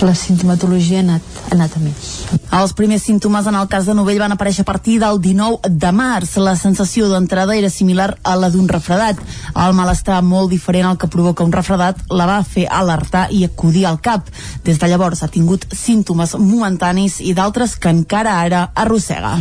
la sintomatologia ha anat, ha anat a més. Els primers símptomes en el cas de Novell van aparèixer a partir del 19 de març. La sensació d'entrada era similar a la d'un refredat. El malestar molt diferent al que provoca un refredat la va fer alertar i acudir al cap. Des de llavors ha tingut símptomes momentanis i d'altres que encara ara arrossega.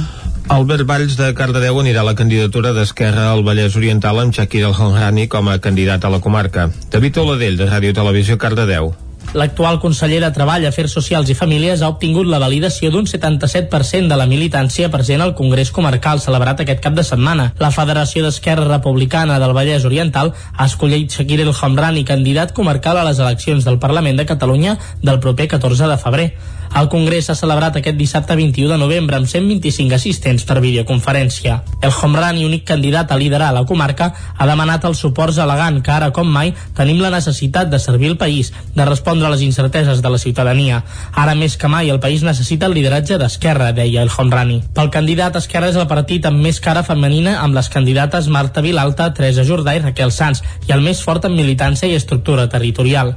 Albert Valls de Cardedeu anirà a la candidatura d'Esquerra al Vallès Oriental amb Shakir El Honrani com a candidat a la comarca. David Oladell, de Ràdio Televisió Cardedeu. L'actual conseller de Treball, Afers Socials i Famílies ha obtingut la validació d'un 77% de la militància present al Congrés Comarcal celebrat aquest cap de setmana. La Federació d'Esquerra Republicana del Vallès Oriental ha escollit Shakir El Homrani candidat comarcal a les eleccions del Parlament de Catalunya del proper 14 de febrer. El Congrés s'ha celebrat aquest dissabte 21 de novembre amb 125 assistents per videoconferència. El Homrani, únic candidat a liderar la comarca, ha demanat els suports elegant que ara com mai tenim la necessitat de servir el país, de respondre a les incerteses de la ciutadania. Ara més que mai el país necessita el lideratge d'Esquerra, deia el Homrani. Pel candidat, Esquerra és el partit amb més cara femenina amb les candidates Marta Vilalta, Teresa Jordà i Raquel Sanz i el més fort en militància i estructura territorial.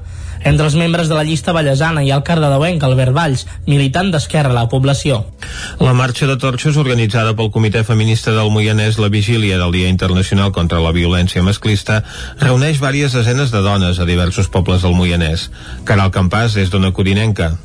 Entre els membres de la llista ballesana hi ha el cardedeuenc Albert Valls, militant d'Esquerra a la població. La marxa de torxos organitzada pel Comitè Feminista del Moianès la vigília del Dia Internacional contra la Violència Masclista reuneix vàries desenes de dones a diversos pobles del Moianès. Caral Campàs és d'una codinenca.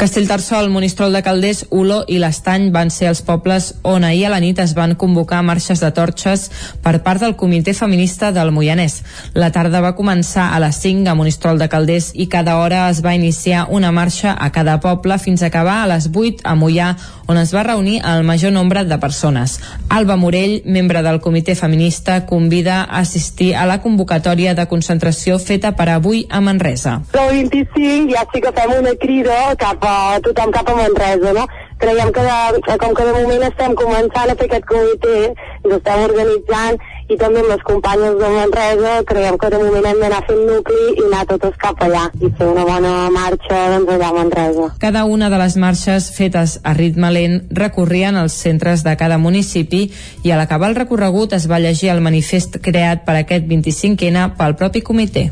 Castellterçol, Monistrol de Calders, Oló i l'Estany van ser els pobles on ahir a la nit es van convocar marxes de torxes per part del Comitè Feminista del Moianès. La tarda va començar a les 5 a Monistrol de Calders i cada hora es va iniciar una marxa a cada poble fins a acabar a les 8 a Mollà, on es va reunir el major nombre de persones. Alba Morell, membre del Comitè Feminista, convida a assistir a la convocatòria de concentració feta per avui a Manresa. El 25 ja sí que fem una crida cap a tothom cap a Manresa, no? Creiem que de, com que de moment estem començant a fer aquest comitè, ens estem organitzant i també amb les companyes de Manresa creiem que de moment hem d'anar fent nucli i anar totes cap allà i fer una bona marxa doncs, allà a Manresa. Cada una de les marxes fetes a ritme lent recorrien els centres de cada municipi i a l'acabar el recorregut es va llegir el manifest creat per aquest 25N pel propi comitè.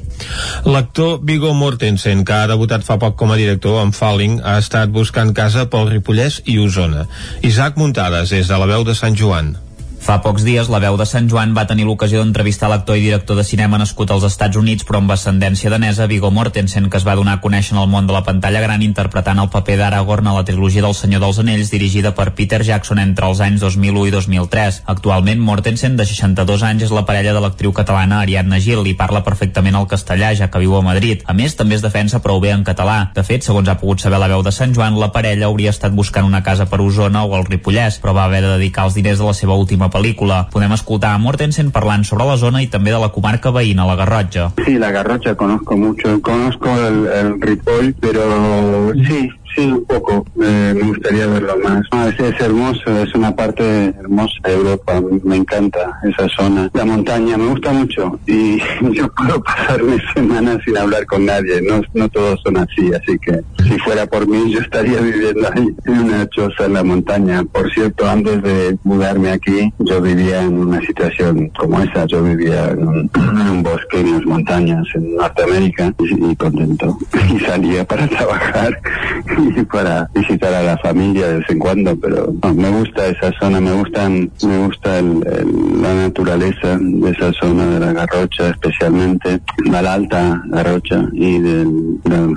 L'actor Viggo Mortensen, que ha debutat fa poc com a director amb Falling, ha estat buscant casa pel Ripollès i Osona. Isaac Muntades, des de la veu de Sant Joan. Fa pocs dies, la veu de Sant Joan va tenir l'ocasió d'entrevistar l'actor i director de cinema nascut als Estats Units però amb ascendència danesa, Viggo Mortensen, que es va donar a conèixer en el món de la pantalla gran interpretant el paper d'Aragorn a la trilogia del Senyor dels Anells dirigida per Peter Jackson entre els anys 2001 i 2003. Actualment, Mortensen, de 62 anys, és la parella de l'actriu catalana Ariadna Gil i parla perfectament el castellà, ja que viu a Madrid. A més, també es defensa prou bé en català. De fet, segons ha pogut saber la veu de Sant Joan, la parella hauria estat buscant una casa per Osona o al Ripollès, però va haver de dedicar els diners de la seva última pel·lícula. Podem escoltar a Mortensen parlant sobre la zona i també de la comarca veïna, la Garrotxa. Sí, la Garrocha conozco mucho, conozco el, el Ripoll, pero sí, sí, un poco, eh, me gustaría verlo más. No, es, hermoso, es una parte hermosa de Europa, me encanta esa zona. La montaña me gusta mucho y yo puedo pasarme semanas sin hablar con nadie, no, no todos son así, así que si fuera por mí yo estaría viviendo ahí en una choza en la montaña. Por cierto, antes de mudarme aquí, yo vivía en una situación como esa, yo vivía en un, bosque, en las montañas, en Norteamérica y, contento. Y salía para trabajar para visitar a la familia de vez en cuando, pero me gusta esa zona, me gustan, me gusta el- la naturaleza de esa zona de la Garrocha, especialmente la Alta Garrocha y del, del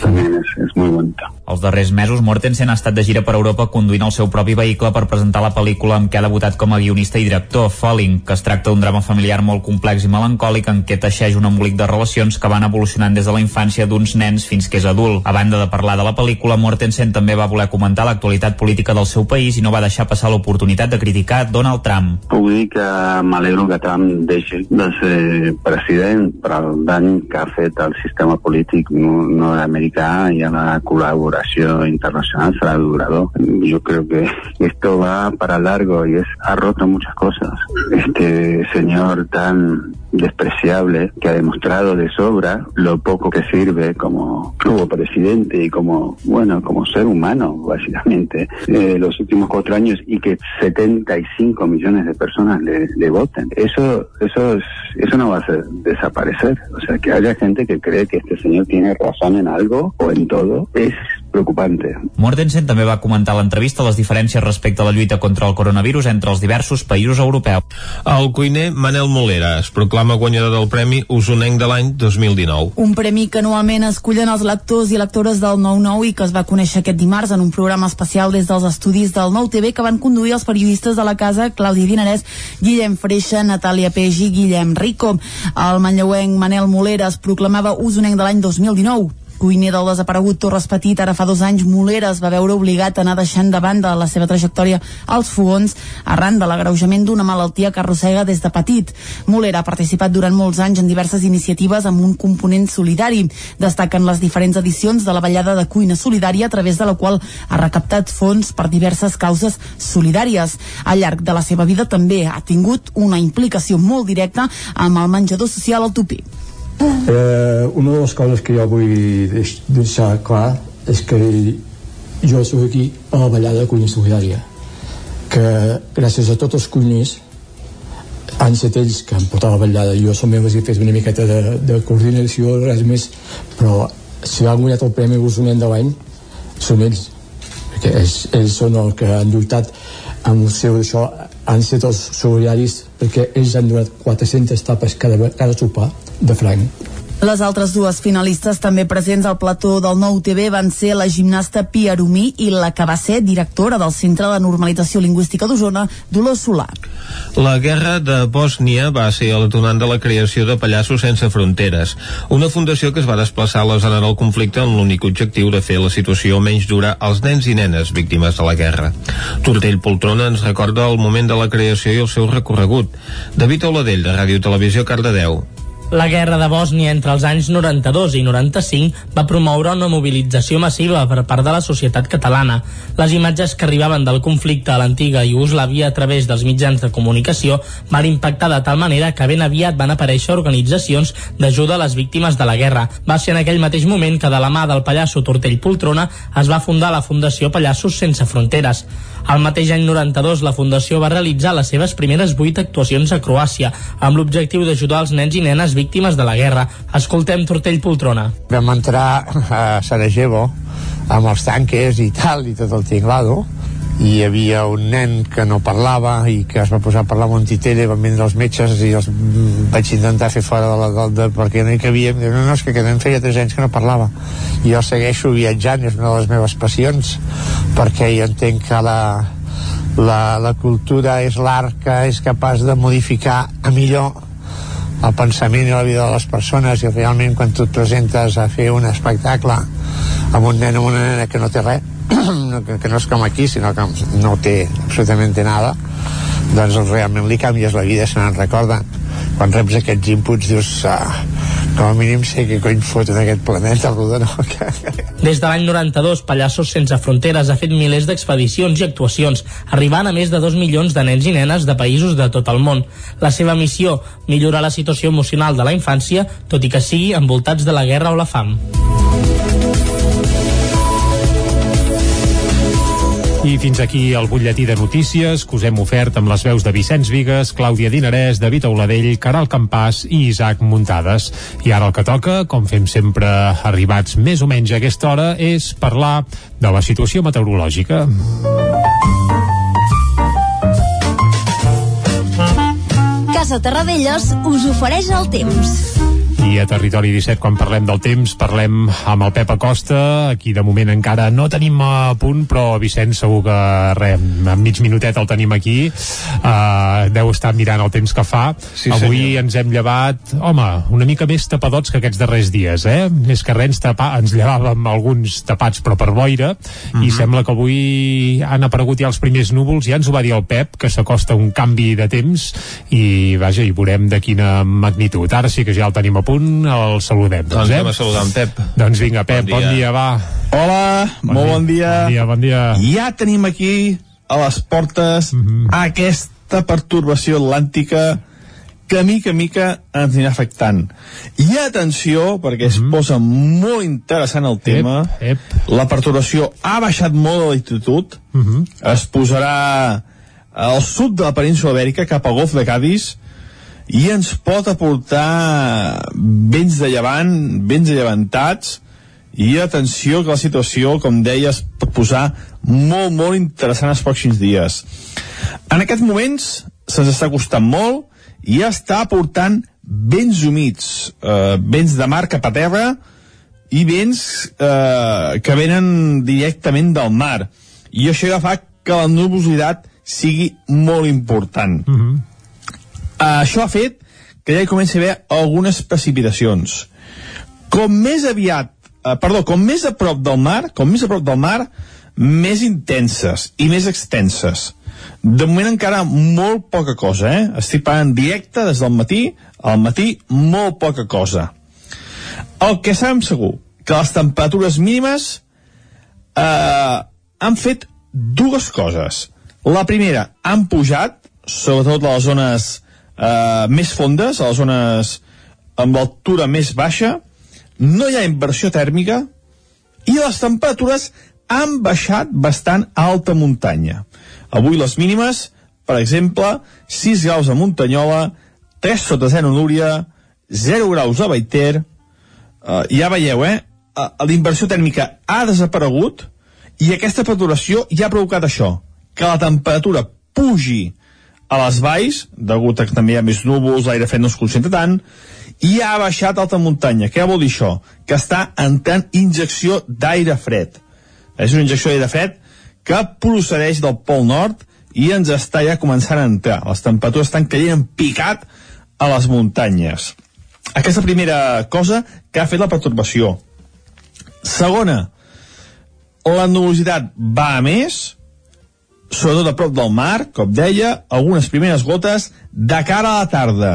también es, es muy bonito. Els darrers mesos, Mortensen ha estat de gira per Europa conduint el seu propi vehicle per presentar la pel·lícula amb què ha debutat com a guionista i director, Falling, que es tracta d'un drama familiar molt complex i melancòlic en què teixeix un embolic de relacions que van evolucionant des de la infància d'uns nens fins que és adult. A banda de parlar de la pel·lícula, Mortensen també va voler comentar l'actualitat política del seu país i no va deixar passar l'oportunitat de criticar Donald Trump. Puc dir que m'alegro que Trump deixi de ser president per el dany que ha fet al sistema polític no- nord-americà americà y a la colaboración internacional será durador. Yo creo que esto va para largo y es, ha roto muchas cosas. Este señor tan despreciable que ha demostrado de sobra lo poco que sirve como, como presidente y como, bueno, como ser humano, básicamente, eh, los últimos cuatro años y que 75 millones de personas le, le voten. Eso, eso, es, eso no va a ser desaparecer. O sea, que haya gente que cree que este señor tiene razón en algo o en todo, es preocupante. Mortensen també va comentar a l'entrevista les diferències respecte a la lluita contra el coronavirus entre els diversos països europeus. El cuiner Manel Molera es proclama guanyador del Premi Usonenc de l'any 2019. Un premi que anualment escullen els lectors i lectores del 9-9 i que es va conèixer aquest dimarts en un programa especial des dels estudis del Nou TV que van conduir els periodistes de la casa Claudi Dinarès, Guillem Freixa, Natàlia Peix i Guillem Rico. El manlleuenc Manel Molera es proclamava Usonenc de l'any 2019 cuiner del desaparegut Torres Petit, ara fa dos anys Molera es va veure obligat a anar deixant de banda la seva trajectòria als fogons arran de l'agreujament d'una malaltia que arrossega des de petit. Molera ha participat durant molts anys en diverses iniciatives amb un component solidari. Destaquen les diferents edicions de la ballada de cuina solidària a través de la qual ha recaptat fons per diverses causes solidàries. Al llarg de la seva vida també ha tingut una implicació molt directa amb el menjador social al Tupí. Eh, una de les coses que jo vull deix deixar clar és que jo soc aquí a la ballada de cuina solidària que gràcies a tots els cuiners han estat ells que han portat la ballada jo som membres i fet una miqueta de, de coordinació res més però si han guanyat el Premi Gosonent de l'any són ells. Perquè ells, ells són els que han lluitat amb el seu això han estat els solidaris perquè ells han donat 400 tapes cada, cada sopar de franc. Les altres dues finalistes també presents al plató del Nou TV van ser la gimnasta Pia Arumí i la que va ser directora del Centre de Normalització Lingüística d'Osona, Dolors Solà. La guerra de Bòsnia va ser el detonant de la creació de Pallassos Sense Fronteres, una fundació que es va desplaçar a la zona del conflicte amb l'únic objectiu de fer la situació menys dura als nens i nenes víctimes de la guerra. Tortell Poltrona ens recorda el moment de la creació i el seu recorregut. David Oladell, de Ràdio Televisió Cardedeu. La guerra de Bòsnia entre els anys 92 i 95 va promoure una mobilització massiva per part de la societat catalana. Les imatges que arribaven del conflicte a l'antiga Iugoslàvia a través dels mitjans de comunicació van impactar de tal manera que ben aviat van aparèixer organitzacions d'ajuda a les víctimes de la guerra. Va ser en aquell mateix moment que de la mà del pallasso Tortell Poltrona es va fundar la Fundació Pallassos Sense Fronteres. Al mateix any 92 la Fundació va realitzar les seves primeres vuit actuacions a Croàcia amb l'objectiu d'ajudar els nens i nenes víctimes de la guerra. Escoltem Tortell Poltrona. Vam entrar a Sarajevo amb els tanques i tal, i tot el tinglado, i hi havia un nen que no parlava i que es va posar a parlar amb un titella van vindre els metges i els vaig intentar fer fora de la de, perquè no hi cabia no, no, és que aquest nen feia 3 anys que no parlava i jo segueixo viatjant és una de les meves passions perquè jo entenc que la, la, la cultura és l'art que és capaç de modificar a millor el pensament i la vida de les persones i realment quan tu et presentes a fer un espectacle amb un nen o una nena que no té res que, no és com aquí sinó que no té absolutament nada doncs realment li canvies la vida se n'en recorda quan reps aquests inputs dius ah, com a mínim sé que cony fot en aquest planeta rodó no? Des de l'any 92, Pallassos Sense Fronteres ha fet milers d'expedicions i actuacions, arribant a més de 2 milions de nens i nenes de països de tot el món. La seva missió, millorar la situació emocional de la infància, tot i que sigui envoltats de la guerra o la fam. I fins aquí el butlletí de notícies que us hem ofert amb les veus de Vicenç Vigues, Clàudia Dinarès, David Auladell, Caral Campàs i Isaac Muntades. I ara el que toca, com fem sempre arribats més o menys a aquesta hora, és parlar de la situació meteorològica. Casa Terradellos us ofereix el temps. A Territori 17, quan parlem del temps, parlem amb el Pep Acosta. Aquí, de moment, encara no tenim a punt, però Vicenç segur que, re, en mig minutet el tenim aquí. Uh, deu estar mirant el temps que fa. Sí, Avui senyor. ens hem llevat, home, una mica més tapadots que aquests darrers dies, eh? Més que res ens, tapa, ens llevàvem alguns tapats, però per boira, i Mhm. sembla que avui han aparegut ja els primers núvols, ja ens ho va dir el Pep, que s'acosta un canvi de temps, i vaja, i veurem de quina magnitud. Ara sí que ja el tenim a punt. El saludem. Doncs eh? anem a saludar en Pep. Doncs vinga, Pep, bon dia, Bon dia. va. Hola, Bon molt dia. bon dia. Bon dia, bon dia. Ja tenim aquí a les portes Mhm. aquesta pertorbació atlàntica que mica mica ens anirà afectant. I atenció, perquè es posa molt interessant el tema, Mhm. Ep, ep. la perturbació ha baixat molt de l'altitud, Mhm. es posarà al sud de la península ibèrica, cap al golf de Cádiz, i ens pot aportar vents de llevant, vents llevantats, i atenció que la situació, com deia, es pot posar molt, molt interessant els pròxims dies. En aquests moments se'ns està costant molt i està aportant vents humits, eh, vents de mar cap a terra i vents eh, que venen directament del mar. I això ja fa que la nubositat sigui molt important. Mm -hmm. Uh, això ha fet que ja hi comenci a haver algunes precipitacions. Com més aviat, uh, perdó, com més a prop del mar, com més a prop del mar, més intenses i més extenses. De moment encara molt poca cosa, eh? Estic parlant directe des del matí, al matí molt poca cosa. El que sabem segur, que les temperatures mínimes eh, han fet dues coses. La primera, han pujat, sobretot a les zones eh, més fondes, a les zones amb l'altura més baixa, no hi ha inversió tèrmica i les temperatures han baixat bastant a alta muntanya. Avui les mínimes, per exemple, 6 graus a Muntanyola, 3 sota 0 a Núria, 0 graus a Baiter, uh, ja veieu, eh? La tèrmica ha desaparegut i aquesta perturbació ja ha provocat això, que la temperatura pugi a les valls, degut a que també hi ha més núvols, l'aire fred no es concentra tant, i ha baixat alta muntanya. Què vol dir això? Que està entrant injecció d'aire fred. És una injecció d'aire fred que procedeix del Pol Nord i ens està ja començant a entrar. Les temperatures estan caient en picat a les muntanyes. Aquesta primera cosa que ha fet la pertorbació. Segona, la nubositat va a més, sobretot a prop del mar, com deia, algunes primeres gotes de cara a la tarda.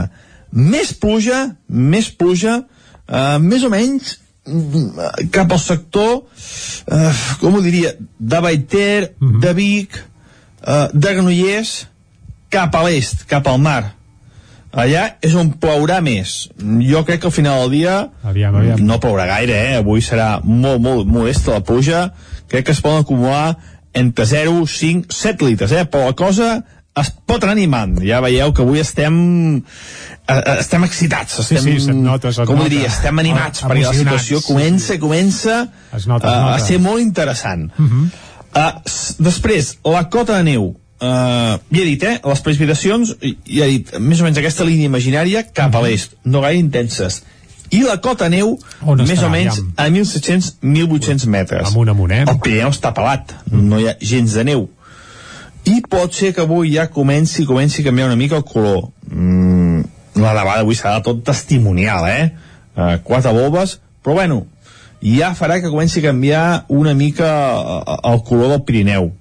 Més pluja, més pluja, eh, més o menys mm, cap al sector, eh, com ho diria, de Baiter, mm -hmm. de Vic, eh, de Granollers, cap a l'est, cap al mar. Allà és on plourà més. Jo crec que al final del dia Aviam, aviam. no plourà gaire, eh? Avui serà molt, molt modesta la pluja. Crec que es poden acumular entre 0, 5, 7 litres, eh? Però la cosa es pot anar animant. Ja veieu que avui estem eh, eh, estem excitats. Sí, Estem, sí, se't nota, se't com nota. diria, estem animats, Ah, perquè la situació sí, comença, comença Es nota, es eh, nota. a ser molt interessant. Uh -huh. Uh, després, la cota de neu. Uh, ja he dit, eh? Les precipitacions, ja he dit, més o menys aquesta línia imaginària cap a l'est, no gaire intenses. I la cota neu, On més estarà, o menys aviam? a 1.700-1.800 metres. Amunt, amunt, eh? El Pirineu està pelat, no hi ha gens de neu. I pot ser que avui ja comenci, comenci a canviar una mica el color. Mm, la nevada avui serà tot testimonial, eh? Uh, quatre bombes, però bueno, ja farà que comenci a canviar una mica eh, el color del Pirineu.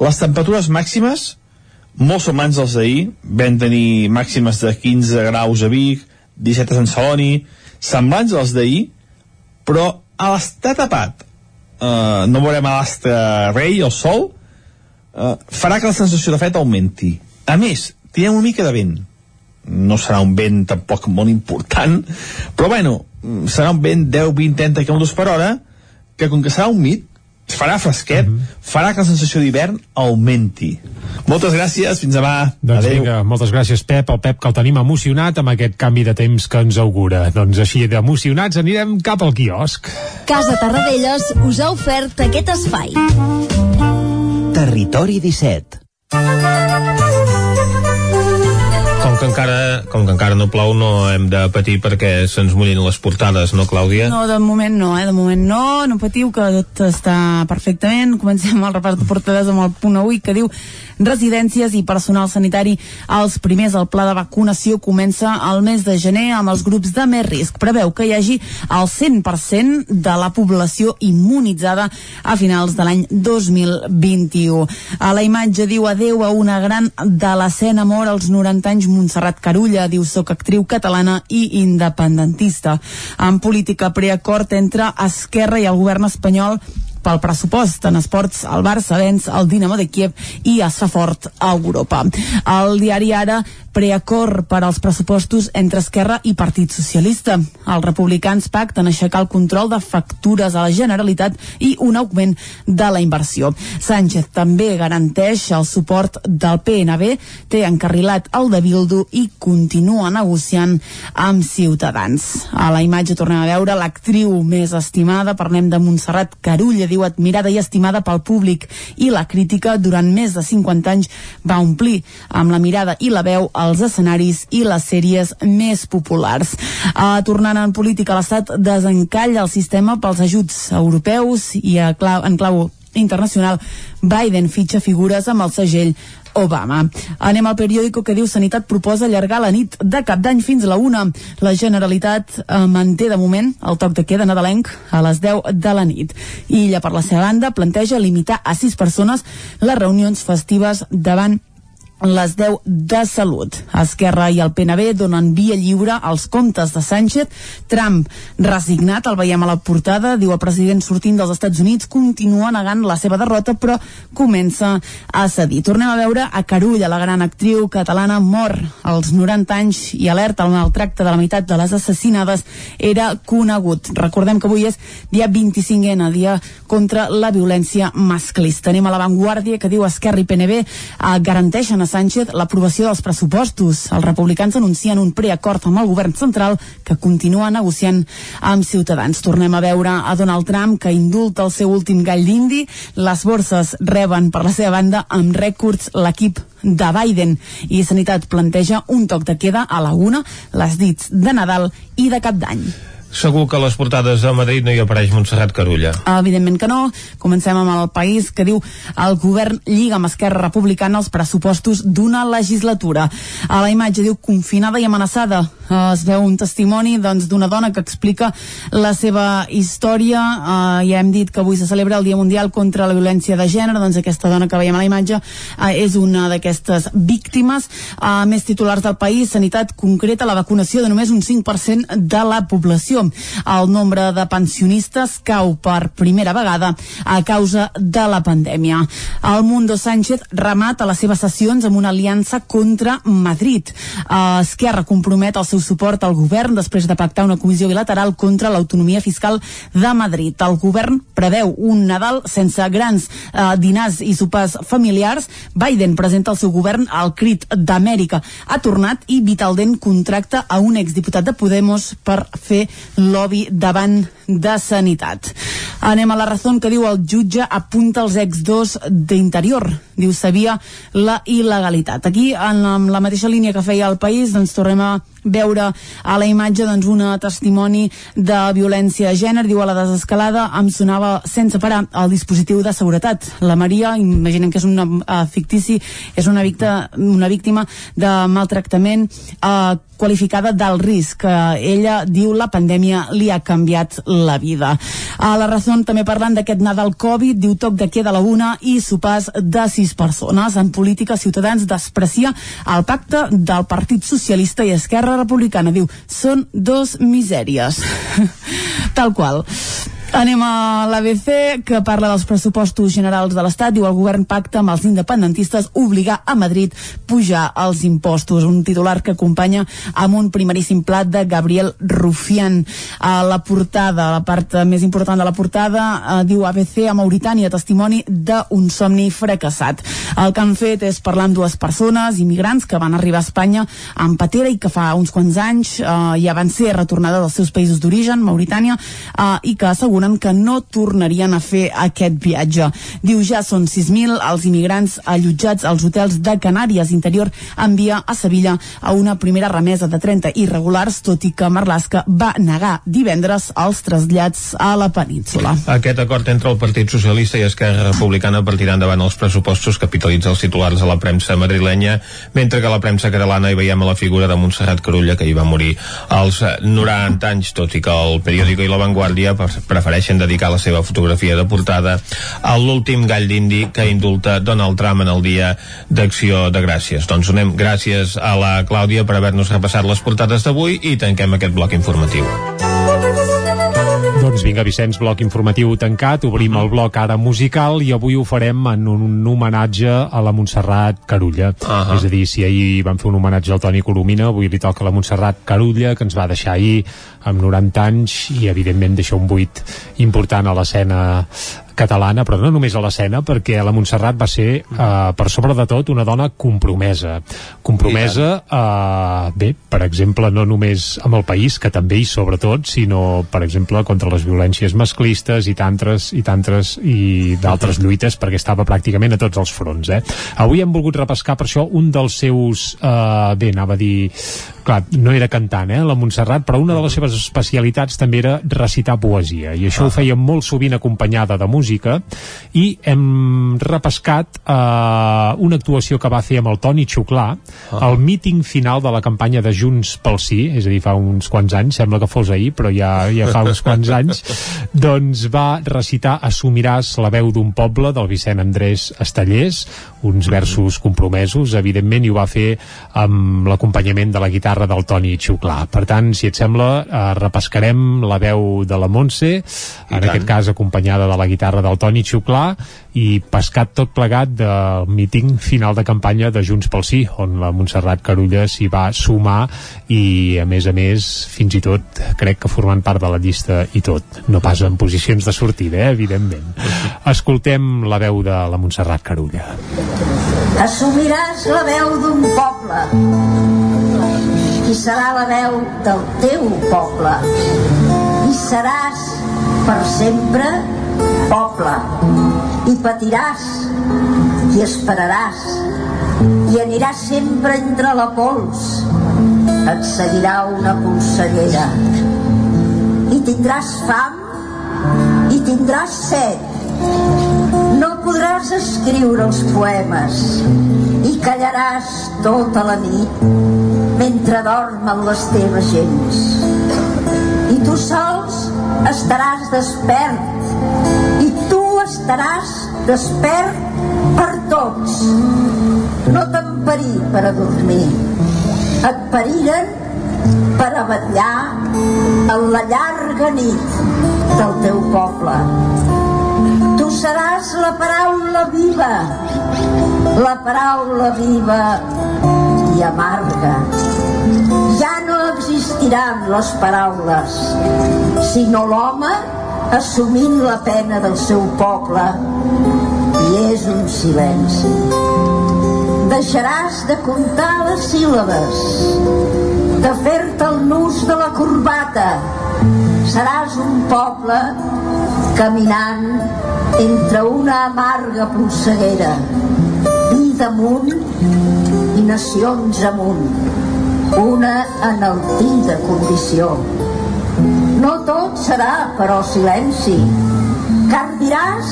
Les temperatures màximes, molt semblants als d'ahir, vam tenir màximes de 15 graus a Vic, 17 a Sant Celoni, semblants als d'ahir, però a l'estar tapat, eh, no veurem a l'astre rei, el sol, eh, farà que la sensació de fred augmenti. A més, tindrem una mica de vent. No serà un vent tampoc molt important, però bueno, serà un vent 10, 20, 30 km per hora, que com que serà humit, farà fresquet, Mhm. farà que la sensació d'hivern augmenti. Moltes gràcies, fins demà. Doncs Adéu. vinga, moltes gràcies, Pep. El Pep que el tenim emocionat amb aquest canvi de temps que ens augura. Doncs així d'emocionats anirem cap al quiosc. Casa Tarradellas us ha ofert aquest espai. Territori 17. Que encara, com que encara no plou, no hem de patir perquè se'ns mullin les portades, no, Clàudia? No, de moment no, eh? De moment no, no patiu, que tot està perfectament. Comencem el repàs de portades amb el punt avui, que diu residències i personal sanitari als primers. El pla de vacunació comença al mes de gener amb els grups de més risc. Preveu que hi hagi el 100% de la població immunitzada a finals de l'any 2021. A la imatge diu adeu a una gran de l'escena mort als 90 anys Montserrat Montserrat Carulla diu soc actriu catalana i independentista. En política preacord entre Esquerra i el govern espanyol pel pressupost en esports el Barça venç el Dinamo de Kiev i es fa fort a Europa. El diari Ara preacord per als pressupostos entre Esquerra i Partit Socialista. Els republicans pacten aixecar el control de factures a la Generalitat i un augment de la inversió. Sánchez també garanteix el suport del PNB, té encarrilat el de Bildu i continua negociant amb Ciutadans. A la imatge tornem a veure l'actriu més estimada, parlem de Montserrat Carulla, diu admirada i estimada pel públic i la crítica durant més de 50 anys va omplir amb la mirada i la veu els escenaris i les sèries més populars. Uh, tornant en política, l'Estat desencalla el sistema pels ajuts europeus i a clau, en clau internacional Biden fitxa figures amb el segell Obama. Anem al periòdico que diu Sanitat proposa allargar la nit de cap d'any fins a la una. La Generalitat eh, manté de moment el toc de queda nadalenc a les 10 de la nit. I ella, per la seva banda, planteja limitar a sis persones les reunions festives davant les 10 de Salut. Esquerra i el PNB donen via lliure als comptes de Sánchez. Trump, resignat, el veiem a la portada, diu el president sortint dels Estats Units, continua negant la seva derrota, però comença a cedir. Tornem a veure a Carulla, la gran actriu catalana, mor als 90 anys i alerta el maltracte de la meitat de les assassinades era conegut. Recordem que avui és dia 25N, dia contra la violència masclista. Anem a l'avantguàrdia que diu Esquerra i PNB eh, garanteixen Sánchez l'aprovació dels pressupostos. Els republicans anuncien un preacord amb el govern central que continua negociant amb Ciutadans. Tornem a veure a Donald Trump que indulta el seu últim gall d'indi. Les borses reben per la seva banda amb rècords l'equip de Biden i Sanitat planteja un toc de queda a la una, les dits de Nadal i de Cap d'Any. Segur que a les portades de Madrid no hi apareix Montserrat Carulla. Evidentment que no. Comencem amb el país que diu el govern lliga amb Esquerra Republicana els pressupostos d'una legislatura. A la imatge diu confinada i amenaçada. Es veu un testimoni doncs, d'una dona que explica la seva història. Uh, ja hem dit que avui se celebra el Dia Mundial contra la Violència de Gènere. Doncs aquesta dona que veiem a la imatge uh, és una d'aquestes víctimes. Uh, més titulars del país, Sanitat concreta la vacunació de només un 5% de la població el nombre de pensionistes cau per primera vegada a causa de la pandèmia. El Mundo Sánchez remata les seves sessions amb una aliança contra Madrid. Esquerra compromet el seu suport al govern després de pactar una comissió bilateral contra l'autonomia fiscal de Madrid. El govern preveu un Nadal sense grans eh, dinars i sopars familiars. Biden presenta el seu govern al crit d'Amèrica. Ha tornat i Vitaldent contracta a un exdiputat de Podemos per fer lobby davant de sanitat. Anem a la raó que diu el jutge apunta els ex-dos d'interior. Diu, sabia la il·legalitat. Aquí, en la mateixa línia que feia el país, doncs tornem a veure a la imatge doncs, una testimoni de violència de gènere, diu a la desescalada em sonava sense parar el dispositiu de seguretat. La Maria, imaginem que és una uh, fictici, és una, victa, una víctima de maltractament uh, qualificada d'alt risc. Uh, ella diu la pandèmia li ha canviat la vida. A la raó també parlant d'aquest Nadal Covid, diu toc de queda la una i sopars de sis persones. En política, Ciutadans desprecia el pacte del Partit Socialista i Esquerra Republicana. Diu, són dos misèries. Tal qual. Anem a l'ABC, que parla dels pressupostos generals de l'Estat. Diu el govern pacta amb els independentistes obligar a Madrid pujar els impostos. Un titular que acompanya amb un primeríssim plat de Gabriel Rufián. A la portada, la part més important de la portada, eh, diu ABC a Mauritània, testimoni d'un somni fracassat. El que han fet és parlar amb dues persones, immigrants, que van arribar a Espanya amb patera i que fa uns quants anys eh, ja van ser retornades als seus països d'origen, Mauritània, eh, i que asseguren asseguren que no tornarien a fer aquest viatge. Diu ja són 6.000 els immigrants allotjats als hotels de Canàries. Interior envia a Sevilla a una primera remesa de 30 irregulars, tot i que Marlaska va negar divendres els trasllats a la península. Aquest acord entre el Partit Socialista i Esquerra Republicana per tirar endavant els pressupostos capitalitza els titulars de la premsa madrilenya, mentre que a la premsa catalana hi veiem a la figura de Montserrat Carulla, que hi va morir als 90 anys, tot i que el periòdico i la Vanguardia prefereixen prefereixen dedicar la seva fotografia de portada a l'últim gall d'indi que indulta Donald Trump en el dia d'acció de gràcies. Doncs donem gràcies a la Clàudia per haver-nos repassat les portades d'avui i tanquem aquest bloc informatiu. Doncs vinga, Vicenç, bloc informatiu tancat, obrim el bloc ara musical i avui ho farem en un homenatge a la Montserrat Carulla. Uh -huh. És a dir, si ahir vam fer un homenatge al Toni Colomina, avui li toca a la Montserrat Carulla, que ens va deixar ahir amb 90 anys i evidentment deixa un buit important a l'escena catalana, però no només a l'escena, perquè la Montserrat va ser, eh, per sobre de tot, una dona compromesa. Compromesa, eh, bé, per exemple, no només amb el país, que també i sobretot, sinó, per exemple, contra les violències masclistes i tantres i tantres i d'altres lluites, perquè estava pràcticament a tots els fronts. Eh? Avui hem volgut repescar per això un dels seus, eh, bé, anava a dir, clar, no era cantant, eh, la Montserrat, però una de les seves especialitats també era recitar poesia, i això ho feia molt sovint acompanyada de música, i hem repescat eh, una actuació que va fer amb el Toni Xuclà, al míting final de la campanya de Junts pel Sí, és a dir, fa uns quants anys, sembla que fos ahir, però ja, ja fa uns quants anys, doncs va recitar Assumiràs la veu d'un poble del Vicent Andrés Estallés, uns versos compromesos, evidentment, i ho va fer amb l'acompanyament de la guitarra del Toni Xuclà. Per tant, si et sembla, eh, repescarem la veu de la Montse, en tant. aquest cas acompanyada de la guitarra del Toni Xuclà, i pescat tot plegat del míting final de campanya de Junts pel Sí, on la Montserrat Carulla s'hi va sumar i, a més a més, fins i tot crec que formant part de la llista i tot. No pas en posicions de sortida, eh, evidentment. Escoltem la veu de la Montserrat Carulla. Assumiràs la veu d'un poble i serà la veu del teu poble i seràs per sempre poble. I patiràs i esperaràs i aniràs sempre entre la pols. Et seguirà una polseguera i tindràs fam i tindràs set. No podràs escriure els poemes. I callaràs tota la nit mentre dormen les teves gens. I tu sols estaràs despert estaràs despert per tots. No t'emparí per a dormir, et pariren per a vetllar en la llarga nit del teu poble. Tu seràs la paraula viva, la paraula viva i amarga. Ja no existiran les paraules, sinó l'home assumint la pena del seu poble. I és un silenci. Deixaràs de comptar les síl·labes, de fer-te el nus de la corbata. Seràs un poble caminant entre una amarga polseguera, vida amunt i nacions amunt, una enaltida condició. No tot serà, però, silenci, car diràs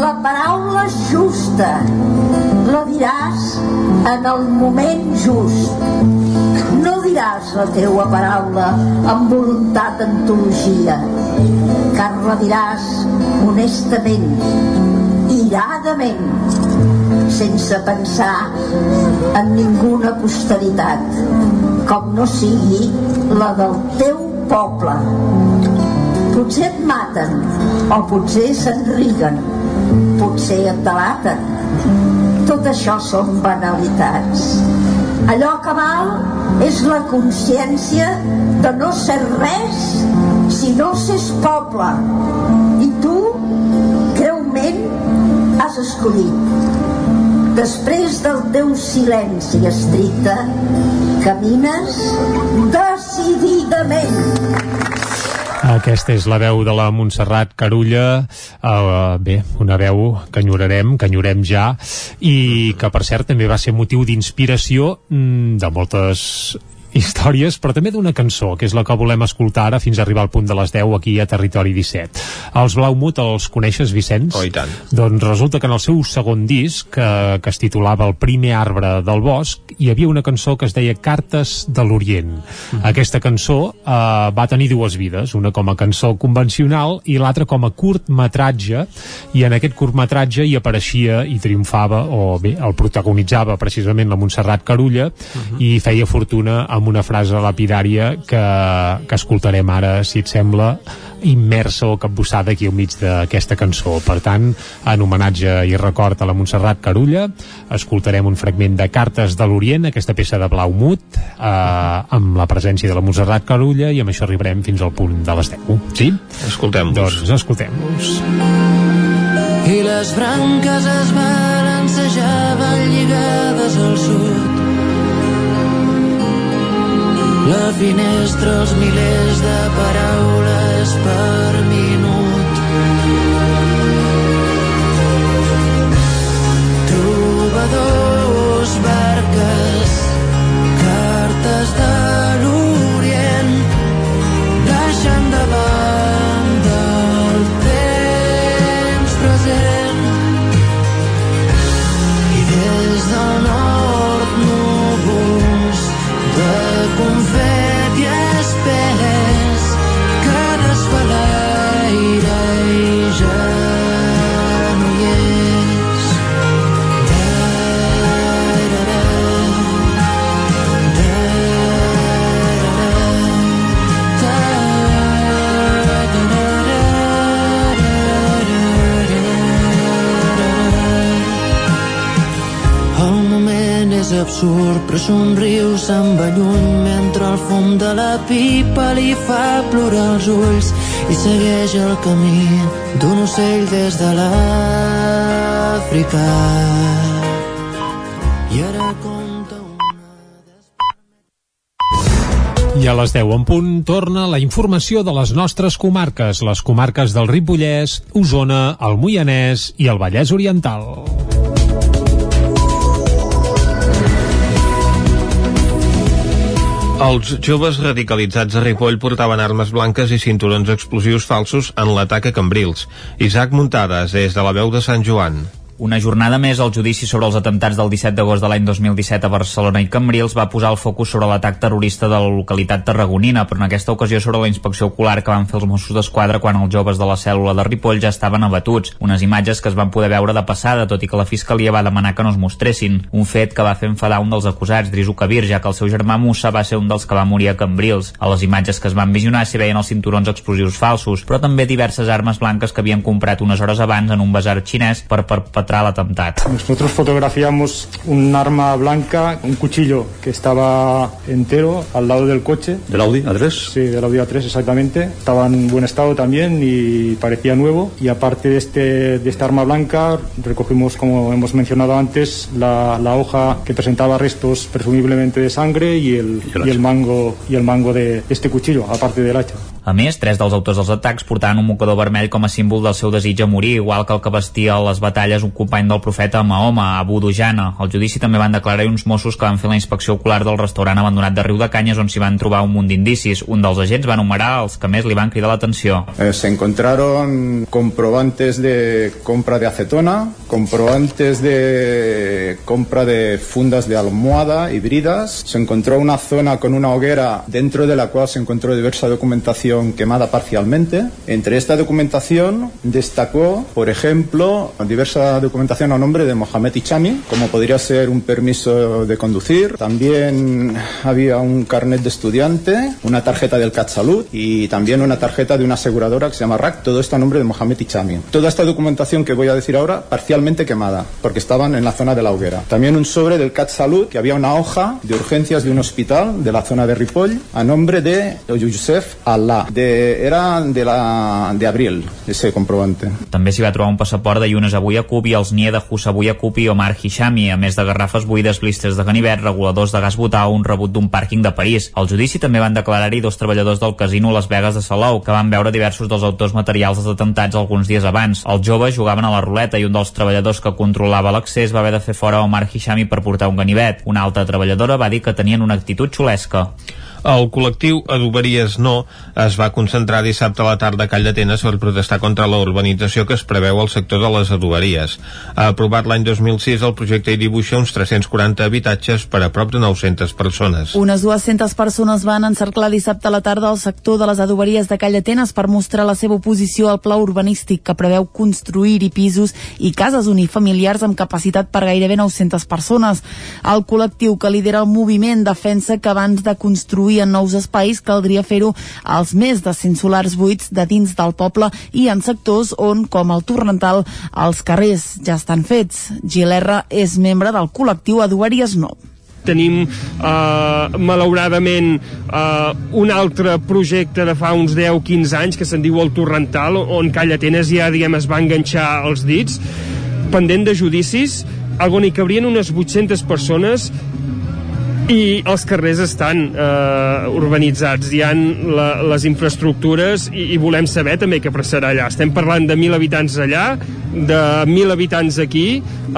la paraula justa, la diràs en el moment just. No diràs la teua paraula amb voluntat d'antologia, car la diràs honestament, iradament, sense pensar en ninguna posteritat, com no sigui la del teu poble. Potser et maten, o potser s'enriguen, potser et delaten. Tot això són banalitats. Allò que val és la consciència de no ser res si no s'és poble. I tu, greument, has escollit. Després del teu silenci estricte, camines decididament. Aquesta és la veu de la Montserrat Carulla, uh, bé, una veu que enyorarem, que enyorem ja, i que per cert també va ser motiu d'inspiració mm, de moltes històries, però també d'una cançó, que és la que volem escoltar ara fins a arribar al punt de les 10 aquí a Territori 17. Els Blaumut els coneixes, Vicenç? Oh, i tant. Doncs resulta que en el seu segon disc, que, que es titulava El primer arbre del bosc, hi havia una cançó que es deia Cartes de l'Orient. Mm. Aquesta cançó eh, va tenir dues vides, una com a cançó convencional i l'altra com a curtmetratge, i en aquest curtmetratge hi apareixia i triomfava, o bé, el protagonitzava precisament la Montserrat Carulla, uh -huh. i feia fortuna amb una frase lapidària que, que escoltarem ara, si et sembla, immersa o capbussada aquí al mig d'aquesta cançó. Per tant, en homenatge i record a la Montserrat Carulla, escoltarem un fragment de Cartes de l'Orient, aquesta peça de Blau Mut, eh, amb la presència de la Montserrat Carulla, i amb això arribarem fins al punt de les 10. Sí? Escoltem-los. Doncs escoltem-los. I les branques es balancejaven lligades al sud la finestra els milers de paraules per minut. Trobadors, barques, cartes de absurd, però somriu, se'n va lluny mentre el fum de la pipa li fa plorar els ulls i segueix el camí d'un ocell des de l'Àfrica. I ara compta I a les 10 en punt torna la informació de les nostres comarques, les comarques del Ripollès, Osona, el Moianès i el Vallès Oriental. Els joves radicalitzats a Ripoll portaven armes blanques i cinturons explosius falsos en l'atac a Cambrils. Isaac Muntades, des de la veu de Sant Joan. Una jornada més al judici sobre els atemptats del 17 d'agost de l'any 2017 a Barcelona i Cambrils va posar el focus sobre l'atac terrorista de la localitat tarragonina, però en aquesta ocasió sobre la inspecció ocular que van fer els Mossos d'Esquadra quan els joves de la cèl·lula de Ripoll ja estaven abatuts. Unes imatges que es van poder veure de passada, tot i que la Fiscalia va demanar que no es mostressin. Un fet que va fer enfadar un dels acusats, Drisu Kabir, ja que el seu germà Musa va ser un dels que va morir a Cambrils. A les imatges que es van visionar s'hi veien els cinturons explosius falsos, però també diverses armes blanques que havien comprat unes hores abans en un basar xinès per perpetrar l'atemptat. Nosotros fotografiamos un arma blanca, un cuchillo que estaba entero al lado del coche. ¿Del Audi A3? Sí, del Audi A3 exactamente. Estaba en buen estado también y parecía nuevo. Y aparte de, este, de esta arma blanca, recogimos, como hemos mencionado antes, la, la hoja que presentaba restos presumiblemente de sangre y el y el mango, y el mango de este cuchillo, aparte del hacha. A més, tres dels autors dels atacs portaven un mocador vermell com a símbol del seu desig a morir, igual que el que vestia a les batalles un company del profeta Mahoma, Abu Dujana. Al judici també van declarar uns Mossos que van fer la inspecció ocular del restaurant abandonat de Riu de Canyes on s'hi van trobar un munt d'indicis. Un dels agents va enumerar els que més li van cridar l'atenció. Eh, se encontraron comprobantes de compra de acetona, comprobantes de compra de fundas de almohada y bridas. Se encontró una zona con una hoguera dentro de la cual se encontró diversa documentación quemada parcialmente. Entre esta documentación destacó, por ejemplo, diversa documentación a nombre de Mohamed Ichami, como podría ser un permiso de conducir. También había un carnet de estudiante, una tarjeta del CAT Salud y también una tarjeta de una aseguradora que se llama RAC, todo esto a nombre de Mohamed Ichami. Toda esta documentación que voy a decir ahora, parcialmente quemada, porque estaban en la zona de la hoguera. También un sobre del CAT Salud, que había una hoja de urgencias de un hospital de la zona de Ripoll, a nombre de Youssef Allah. De, era de, la, de abril, ese comprobante. També s'hi va trobar un passaport de Yunes Avui Acubi, els NIE de Hussa Avui Acubi i Omar Hishami, a més de garrafes buides, blisters de ganivet, reguladors de gas butà o un rebut d'un pàrquing de París. Al judici també van declarar-hi dos treballadors del casino Las Vegas de Salou, que van veure diversos dels autors materials dels atemptats alguns dies abans. Els joves jugaven a la ruleta i un dels treballadors que controlava l'accés va haver de fer fora Omar Hishami per portar un ganivet. Una altra treballadora va dir que tenien una actitud xulesca. El col·lectiu Adoberies No es va concentrar dissabte a la tarda a Call d'Atenes per protestar contra la urbanització que es preveu al sector de les adoberies. Aprovat l'any 2006 el projecte i dibuixa uns 340 habitatges per a prop de 900 persones. Unes 200 persones van encerclar dissabte a la tarda al sector de les adoberies de Call d'Atenes per mostrar la seva oposició al pla urbanístic que preveu construir-hi pisos i cases unifamiliars amb capacitat per gairebé 900 persones. El col·lectiu que lidera el moviment defensa que abans de construir en nous espais. Caldria fer-ho als més de 100 solars buits de dins del poble i en sectors on, com el Torrental, els carrers ja estan fets. Gil R és membre del col·lectiu Adoberies No tenim eh, malauradament eh, un altre projecte de fa uns 10-15 anys que se'n diu el Torrental on Calla Atenes ja diguem es va enganxar els dits. Pendent de judicis on hi cabrien unes 800 persones i els carrers estan eh, urbanitzats, hi han la, les infraestructures i, i volem saber també què passarà allà. Estem parlant de 1.000 habitants allà, de 1.000 habitants aquí,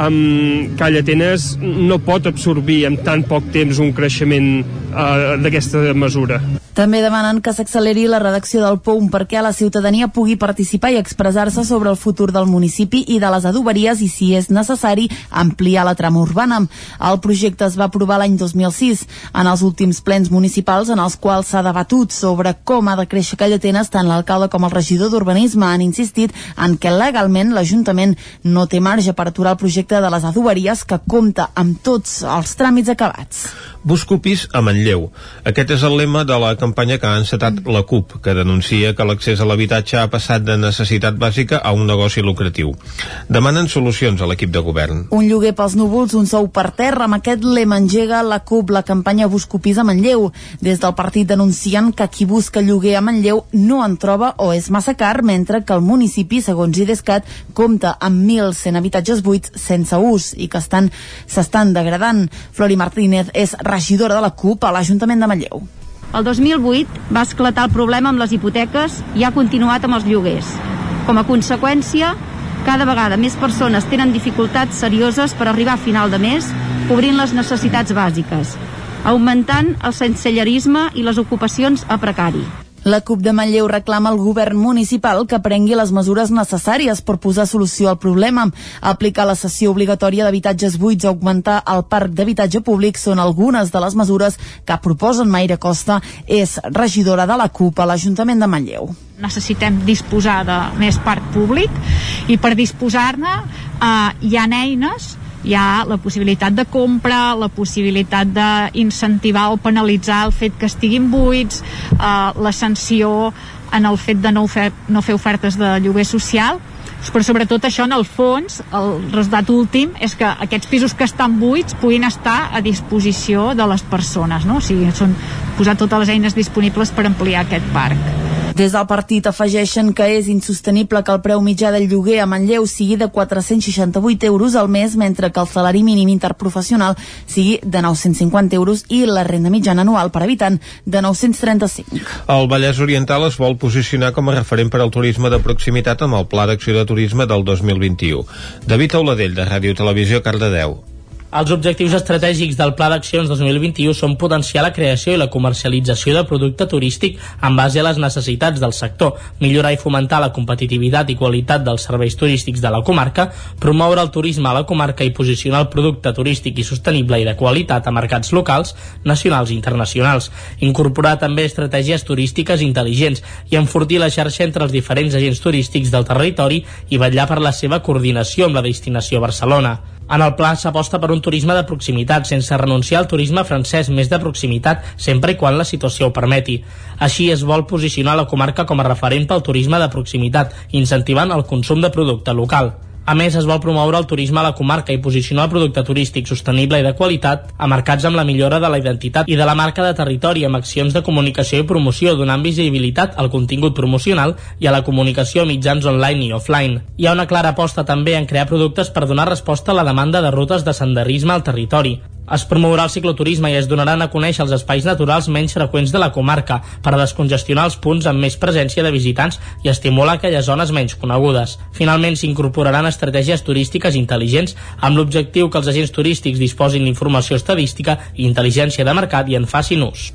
amb Calla Atenes no pot absorbir en tan poc temps un creixement eh, d'aquesta mesura. També demanen que s'acceleri la redacció del POUM perquè la ciutadania pugui participar i expressar-se sobre el futur del municipi i de les adoberies i, si és necessari, ampliar la trama urbana. El projecte es va aprovar l'any 2006 en els últims plens municipals en els quals s'ha debatut sobre com ha de créixer Callatenes tant l'alcalde com el regidor d'Urbanisme han insistit en què legalment l'Ajuntament no té marge per aturar el projecte de les adoberies que compta amb tots els tràmits acabats. Busco pis a Manlleu. Aquest és el lema de la campanya que ha encetat la CUP, que denuncia que l'accés a l'habitatge ha passat de necessitat bàsica a un negoci lucratiu. Demanen solucions a l'equip de govern. Un lloguer pels núvols, un sou per terra. Amb aquest lema engega la CUP la campanya Busco pis a Manlleu. Des del partit denuncien que qui busca lloguer a Manlleu no en troba o és massa car, mentre que el municipi, segons IDESCAT, compta amb 1.100 habitatges buits sense ús i que estan s'estan degradant. Flori Martínez és regidora de la CUP a l'Ajuntament de Manlleu. El 2008 va esclatar el problema amb les hipoteques i ha continuat amb els lloguers. Com a conseqüència, cada vegada més persones tenen dificultats serioses per arribar a final de mes cobrint les necessitats bàsiques, augmentant el sensellerisme i les ocupacions a precari. La CUP de Manlleu reclama al govern municipal que prengui les mesures necessàries per posar solució al problema. Aplicar la cessió obligatòria d'habitatges buits o augmentar el parc d'habitatge públic són algunes de les mesures que proposen Maire Costa, és regidora de la CUP a l'Ajuntament de Manlleu. Necessitem disposar de més parc públic i per disposar-ne eh, hi ha eines hi ha la possibilitat de compra, la possibilitat d'incentivar o penalitzar el fet que estiguin buits, eh, la sanció en el fet de no fer, no fer ofertes de lloguer social, però sobretot això en el fons el resultat últim és que aquests pisos que estan buits puguin estar a disposició de les persones no? o sigui, són posar totes les eines disponibles per ampliar aquest parc des del partit afegeixen que és insostenible que el preu mitjà del lloguer a Manlleu sigui de 468 euros al mes, mentre que el salari mínim interprofessional sigui de 950 euros i la renda mitjana anual per habitant de 935. El Vallès Oriental es vol posicionar com a referent per al turisme de proximitat amb el Pla d'Acció de Turisme del 2021. David Auladell, de Ràdio Televisió, Cardedeu. Els objectius estratègics del Pla d'Accions 2021 són potenciar la creació i la comercialització de producte turístic en base a les necessitats del sector, millorar i fomentar la competitivitat i qualitat dels serveis turístics de la comarca, promoure el turisme a la comarca i posicionar el producte turístic i sostenible i de qualitat a mercats locals, nacionals i internacionals, incorporar també estratègies turístiques intel·ligents i enfortir la xarxa entre els diferents agents turístics del territori i vetllar per la seva coordinació amb la destinació Barcelona. En el pla s'aposta per un turisme de proximitat, sense renunciar al turisme francès més de proximitat, sempre i quan la situació ho permeti. Així es vol posicionar la comarca com a referent pel turisme de proximitat, incentivant el consum de producte local. A més, es vol promoure el turisme a la comarca i posicionar el producte turístic sostenible i de qualitat a mercats amb la millora de la identitat i de la marca de territori amb accions de comunicació i promoció donant visibilitat al contingut promocional i a la comunicació a mitjans online i offline. Hi ha una clara aposta també en crear productes per donar resposta a la demanda de rutes de senderisme al territori. Es promourà el cicloturisme i es donaran a conèixer els espais naturals menys freqüents de la comarca per a descongestionar els punts amb més presència de visitants i estimular aquelles zones menys conegudes. Finalment s'incorporaran estratègies turístiques intel·ligents amb l'objectiu que els agents turístics disposin d'informació estadística i intel·ligència de mercat i en facin ús.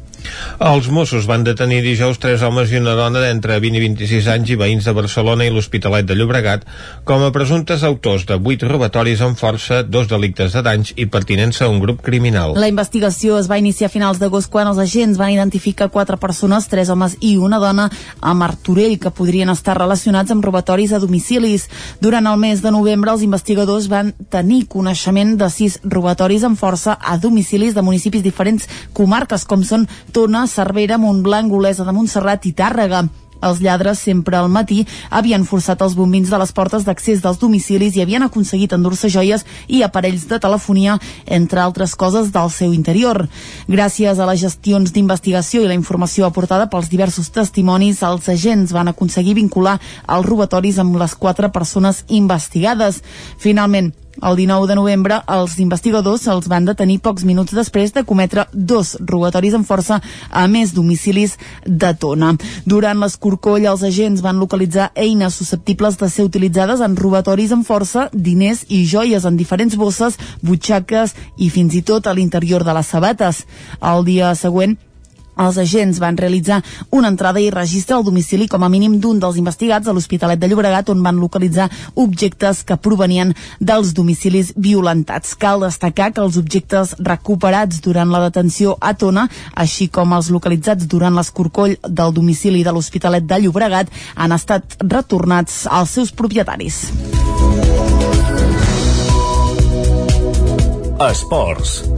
Els Mossos van detenir dijous tres homes i una dona d'entre 20 i 26 anys i veïns de Barcelona i l'Hospitalet de Llobregat com a presumptes autors de 8 robatoris amb força, dos delictes de danys i pertinença a un grup criminal. La investigació es va iniciar a finals d'agost quan els agents van identificar quatre persones, tres homes i una dona, a Martorell, que podrien estar relacionats amb robatoris a domicilis. Durant el mes de novembre, els investigadors van tenir coneixement de sis robatoris amb força a domicilis de municipis diferents comarques, com són Tona, Cervera, Montblanc, Olesa de Montserrat i Tàrrega. Els lladres sempre al matí havien forçat els bombins de les portes d'accés dels domicilis i havien aconseguit endur-se joies i aparells de telefonia, entre altres coses del seu interior. Gràcies a les gestions d'investigació i la informació aportada pels diversos testimonis, els agents van aconseguir vincular els robatoris amb les quatre persones investigades. Finalment, el 19 de novembre, els investigadors els van detenir pocs minuts després de cometre dos robatoris amb força a més domicilis de Tona. Durant l'escorcoll, els agents van localitzar eines susceptibles de ser utilitzades en robatoris amb força, diners i joies en diferents bosses, butxaques i fins i tot a l'interior de les sabates. El dia següent, els agents van realitzar una entrada i registre al domicili com a mínim d'un dels investigats a l'Hospitalet de Llobregat on van localitzar objectes que provenien dels domicilis violentats. Cal destacar que els objectes recuperats durant la detenció a Tona, així com els localitzats durant l'escorcoll del domicili de l'Hospitalet de Llobregat, han estat retornats als seus propietaris. Esports.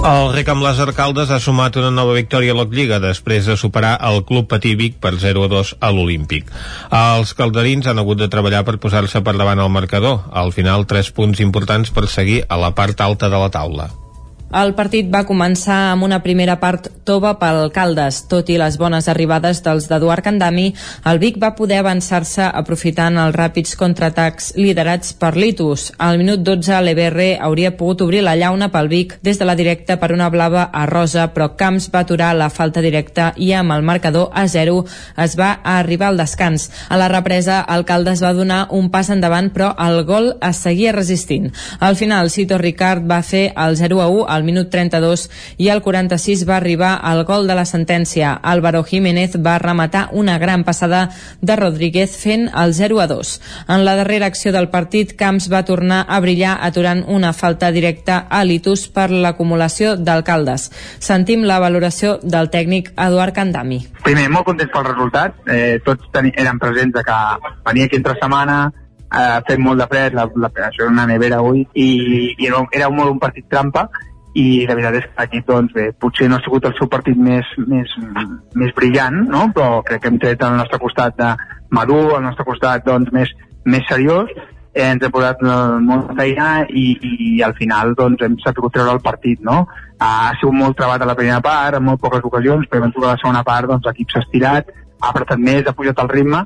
El rec amb les arcaldes ha sumat una nova victòria a l'Otlliga després de superar el Club Patí Vic per 0-2 a l'Olímpic. Els calderins han hagut de treballar per posar-se per davant el marcador. Al final, tres punts importants per seguir a la part alta de la taula. El partit va començar amb una primera part tova pel Caldes. Tot i les bones arribades dels d'Eduard Candami, el Vic va poder avançar-se aprofitant els ràpids contraatacs liderats per Litus. Al minut 12, l'EBR hauria pogut obrir la llauna pel Vic des de la directa per una blava a Rosa, però Camps va aturar la falta directa i amb el marcador a 0 es va arribar al descans. A la represa, el Caldes va donar un pas endavant, però el gol es seguia resistint. Al final, Cito Ricard va fer el 0 a 1 al minut 32 i al 46 va arribar el gol de la sentència. Álvaro Jiménez va rematar una gran passada de Rodríguez fent el 0 a 2. En la darrera acció del partit, Camps va tornar a brillar aturant una falta directa a Litus per l'acumulació d'alcaldes. Sentim la valoració del tècnic Eduard Candami. Primer, molt contents pel resultat. Eh, tots eren presents de que venia aquí entre setmana, eh, fent molt de fred, la, la, això era una nevera avui, i, i era, era molt un partit trampa, i la veritat és que aquí doncs bé, potser no ha sigut el seu partit més, més, més brillant, no? però crec que hem tret al nostre costat de madur, al nostre costat doncs, més, més seriós, eh, ens ha posat eh, molta feina i, i al final doncs, hem sabut treure el partit. No? Ha sigut molt trebat a la primera part, en molt poques ocasions, però a la segona part doncs, l'equip s'ha estirat, ha apretat més, ha pujat el ritme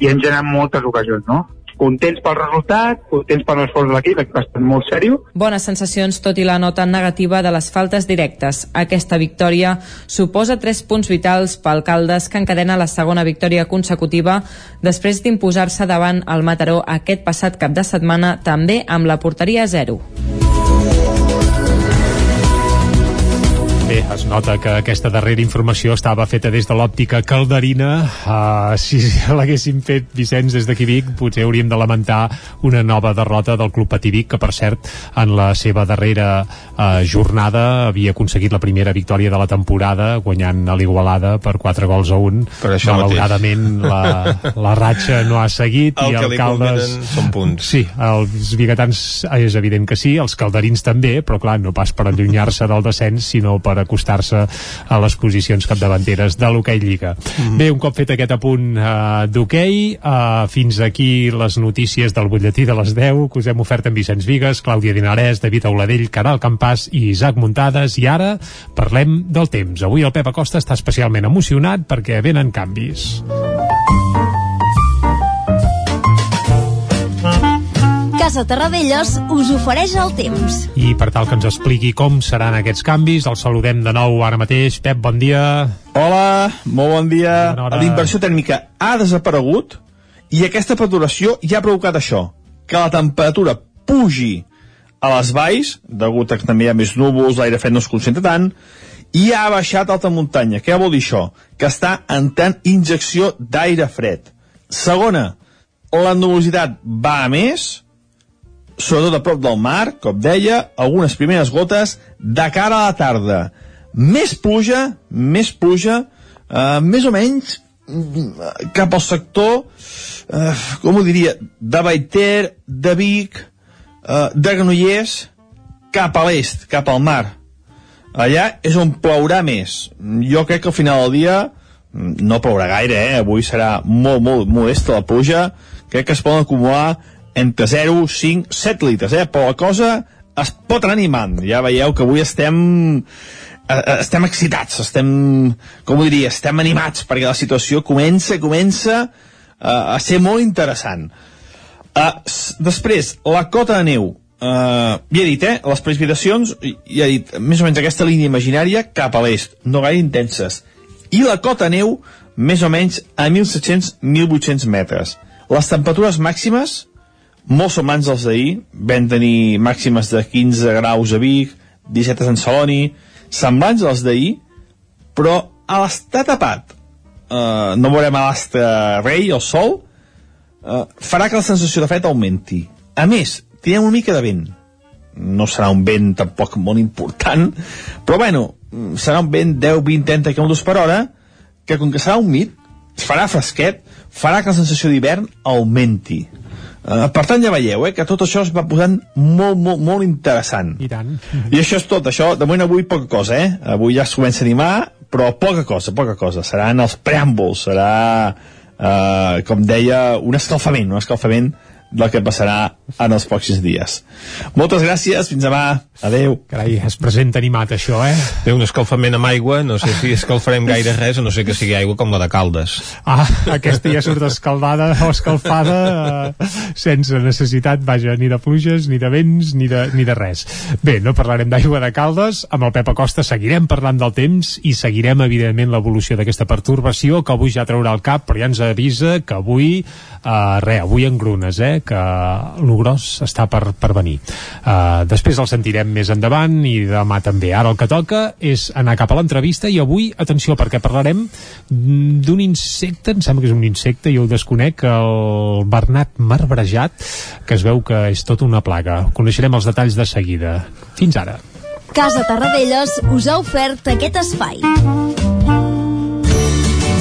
i hem generat moltes ocasions. No? Contents pel resultat, contents per l'esforç de l'equip, l'equip ha estat molt sèrio. Bones sensacions, tot i la nota negativa de les faltes directes. Aquesta victòria suposa tres punts vitals pel Caldes, que encadena la segona victòria consecutiva després d'imposar-se davant el Mataró aquest passat cap de setmana, també amb la porteria a zero. Bé, es nota que aquesta darrera informació estava feta des de l'òptica calderina. Uh, si l'haguéssim fet, Vicenç, des d'aquí Vic, potser hauríem de lamentar una nova derrota del Club Patí Vic, que, per cert, en la seva darrera uh, jornada havia aconseguit la primera victòria de la temporada, guanyant a l'Igualada per 4 gols a 1. Per això Malauradament, la, la ratxa no ha seguit. El i que li Caldes... són punts. Sí, els biguetans és evident que sí, els calderins també, però clar, no pas per allunyar-se del descens, sinó per acostar-se a les posicions capdavanteres de l'hoquei Lliga. Mm. Bé, un cop fet aquest apunt uh, d'hoquei, uh, fins aquí les notícies del butlletí de les 10 que us hem ofert en Vicenç Vigues, Clàudia Dinarès, David Auladell, Caral Campàs i Isaac Muntades, i ara parlem del temps. Avui el Pep Acosta està especialment emocionat perquè venen canvis. Casa Terradellos us ofereix el temps. I per tal que ens expliqui com seran aquests canvis, el saludem de nou ara mateix. Pep, bon dia. Hola, molt bon dia. La inversió tèrmica ha desaparegut i aquesta perturbació ja ha provocat això, que la temperatura pugi a les valls, degut a que també hi ha més núvols, l'aire fred no es concentra tant, i ha baixat alta muntanya. Què vol dir això? Que està entrant injecció d'aire fred. Segona, la nubositat va a més, sobretot a prop del mar, com deia, algunes primeres gotes de cara a la tarda. Més pluja, més pluja, eh, més o menys mm, cap al sector, eh, com ho diria, de Baiter, de Vic, eh, de Granollers, cap a l'est, cap al mar allà és on plourà més. Jo crec que al final del dia mm, no plourà gaire, eh? avui serà molt, molt modesta la pluja, crec que es poden acumular entre 0, 5, 7 litres, eh? però la cosa es pot anar animant. Ja veieu que avui estem eh, eh, estem excitats, estem, com ho diria, estem animats, perquè la situació comença, comença uh, a ser molt interessant. Uh, després, la cota de neu Uh, ja he dit, eh? Les precipitacions, ja he dit, més o menys aquesta línia imaginària cap a l'est, no gaire intenses. I la cota neu, més o menys a 1.700-1.800 metres. Les temperatures màximes, molt semblants als d'ahir, vam tenir màximes de 15 graus a Vic, 17 a Sant Celoni, semblants als d'ahir, però a l'estar tapat, uh, no veurem a l'astre rei, el sol, uh, farà que la sensació de fred augmenti. A més, tindrem una mica de vent no serà un vent tampoc molt important però bueno serà un vent 10, 20, 30 km per hora que com que serà humit farà fresquet farà que la sensació d'hivern augmenti Uh, per tant ja veieu eh, que tot això es va posant molt, molt, molt interessant. I tant. I això és tot, això de moment avui poca cosa eh? avui ja es comença a animar però poca cosa, poca cosa, seran els preàmbuls serà, uh, com deia un escalfament, un escalfament del que passarà en els pròxims dies. Moltes gràcies, fins demà. Adeu. Carai, es presenta animat això, eh? Té un escalfament amb aigua, no sé si escalfarem gaire res, a no sé que sigui aigua com la de Caldes. Ah, aquesta ja surt escaldada o escalfada eh, sense necessitat, vaja, ni de pluges, ni de vents, ni de, ni de res. Bé, no parlarem d'aigua de Caldes, amb el Pep Acosta seguirem parlant del temps i seguirem, evidentment, l'evolució d'aquesta pertorbació, que avui ja traurà el cap, però ja ens avisa que avui, eh, res, avui en grunes, que el gros està per, per venir. Uh, després el sentirem més endavant i demà també. Ara el que toca és anar cap a l'entrevista i avui, atenció, perquè parlarem d'un insecte, em sembla que és un insecte, jo ho desconec, el bernat marbrejat, que es veu que és tota una plaga. Coneixerem els detalls de seguida. Fins ara. Casa Tarradellas us ha ofert aquest espai.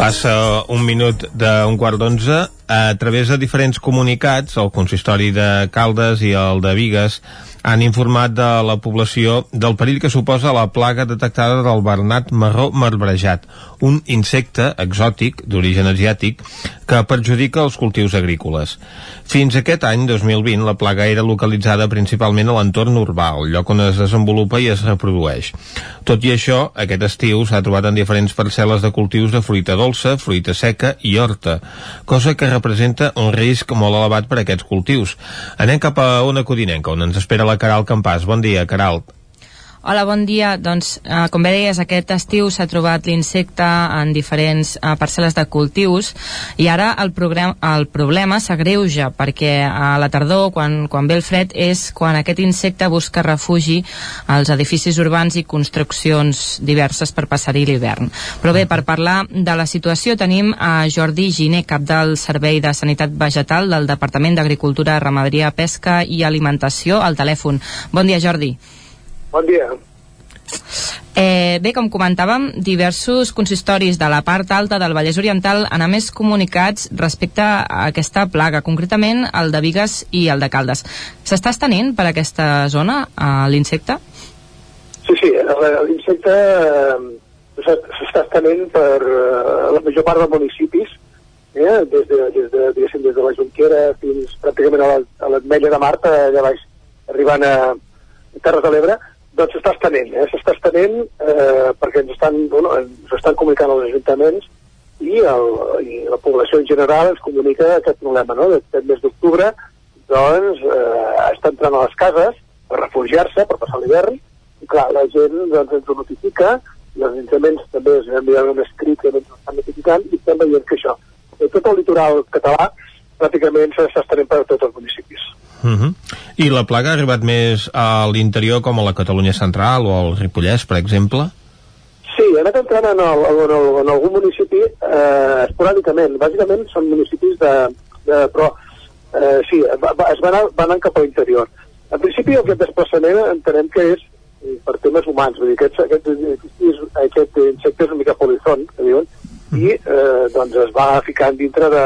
Passa un minut d'un quart d'onze. A través de diferents comunicats, el consistori de Caldes i el de Vigues han informat de la població del perill que suposa la plaga detectada del bernat marró marbrejat, un insecte exòtic d'origen asiàtic que perjudica els cultius agrícoles. Fins aquest any, 2020, la plaga era localitzada principalment a l'entorn urbà, el lloc on es desenvolupa i es reprodueix. Tot i això, aquest estiu s'ha trobat en diferents parcel·les de cultius de fruita dolça, fruita seca i horta, cosa que representa un risc molt elevat per a aquests cultius. Anem cap a una codinenca, on ens espera la Caral Campàs. Bon dia, Caral. Hola, bon dia. Doncs, eh, com bé deies, aquest estiu s'ha trobat l'insecte en diferents eh, parcel·les de cultius i ara el, el problema s'agreuja perquè a la tardor, quan, quan ve el fred, és quan aquest insecte busca refugi als edificis urbans i construccions diverses per passar-hi l'hivern. Però bé, per parlar de la situació tenim a Jordi Giner, cap del Servei de Sanitat Vegetal del Departament d'Agricultura, Ramaderia, Pesca i Alimentació, al telèfon. Bon dia, Jordi. Eh, bé, com comentàvem, diversos consistoris de la part alta del Vallès Oriental han emès comunicats respecte a aquesta plaga, concretament el de Vigues i el de Caldes. S'està estenent per aquesta zona eh, l'insecte? Sí, sí, l'insecte eh, s'està estenent per eh, la major part dels municipis, eh, des, de, des, de, des de la Junquera fins pràcticament a l'Atmella de Marta, allà baix, arribant a Terres de l'Ebre, doncs s'està estenent, eh? s'està estenent eh, perquè ens estan, bueno, ens estan comunicant els ajuntaments i, el, i la població en general ens comunica aquest problema, no? Aquest mes d'octubre, doncs, eh, està entrant a les cases per refugiar-se, per passar l'hivern, i clar, la gent doncs, ens ho notifica, i els ajuntaments també ens enviat un escrit que ens estan notificant, i estem veient que això, tot el litoral català, pràcticament s'està estenent per tots els municipis. Uh mhm. -huh. I la plaga ha arribat més a l'interior com a la Catalunya central o al Ripollès, per exemple? Sí, ha anat entrant en, el, en, el, en algun municipi eh, esporàdicament. Bàsicament són municipis de... de però, eh, sí, va, va, es van, van anant cap a l'interior. En principi aquest desplaçament entenem que és per temes humans, vull dir, aquest, aquest, aquest, aquest insecte és una mica polizón, que diuen, i eh, doncs es va ficant dintre de,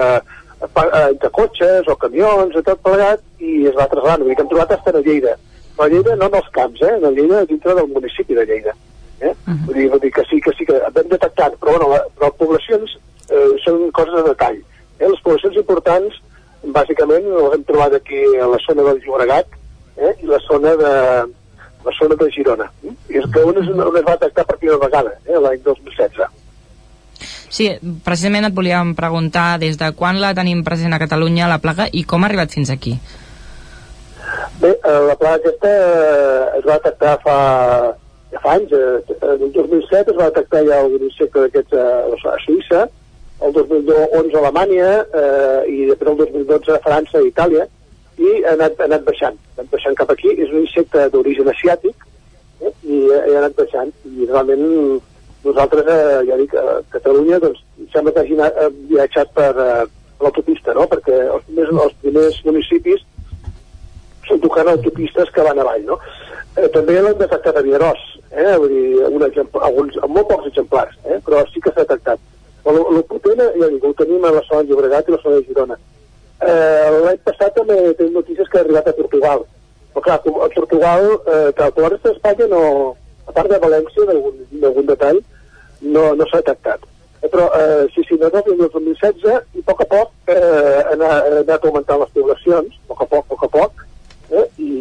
de cotxes o camions, i tot plegat, i es va trasladant. Vull dir que hem trobat estar a Lleida. Però a Lleida no en els camps, eh? A Lleida dintre del municipi de Lleida. Eh? Uh -huh. vull, dir, vull dir que sí, que sí que hem detectat, però, bueno, la, però poblacions eh, són coses de detall. Eh? Les poblacions importants, bàsicament, les hem trobat aquí a la zona del Llobregat eh? i la zona de, la zona de Girona. Eh? I és que on es, on es va detectar per primera vegada, eh? l'any 2016. Sí, precisament et volíem preguntar des de quan la tenim present a Catalunya, la plaga, i com ha arribat fins aquí? Bé, eh, la plaga aquesta eh, es va detectar fa, ja fa anys. Eh, el 2007 es va detectar ja algun insecte d'aquests a Suïssa, el 2011 a Alemanya eh, i després el 2012 a França i Itàlia, i ha anat, ha anat baixant, ha anat baixant cap aquí. És un insecte d'origen asiàtic eh, i ha anat baixant. I realment nosaltres, eh, ja dic, a Catalunya, doncs, sembla que hagi anat, eh, viatjat per eh, l'autopista, no? Perquè els primers, els primers municipis són tocant autopistes que van avall, no? Eh, també l'han detectat a Vierós, eh? Vull dir, un exemple, alguns, molt pocs exemplars, eh? Però sí que s'ha detectat. Però el potent, ja dic, ho tenim a la zona de Llobregat i la zona de Girona. Eh, L'any passat també tenim notícies que ha arribat a Portugal. Però clar, a Portugal, eh, que a la resta d'Espanya no, a part de València, d'algun detall, no, no s'ha detectat. Eh, però eh, sí, sí, nosaltres el 2016 i a poc a poc eh, ha anat augmentant les poblacions, a poc a poc, a poc a poc, eh, i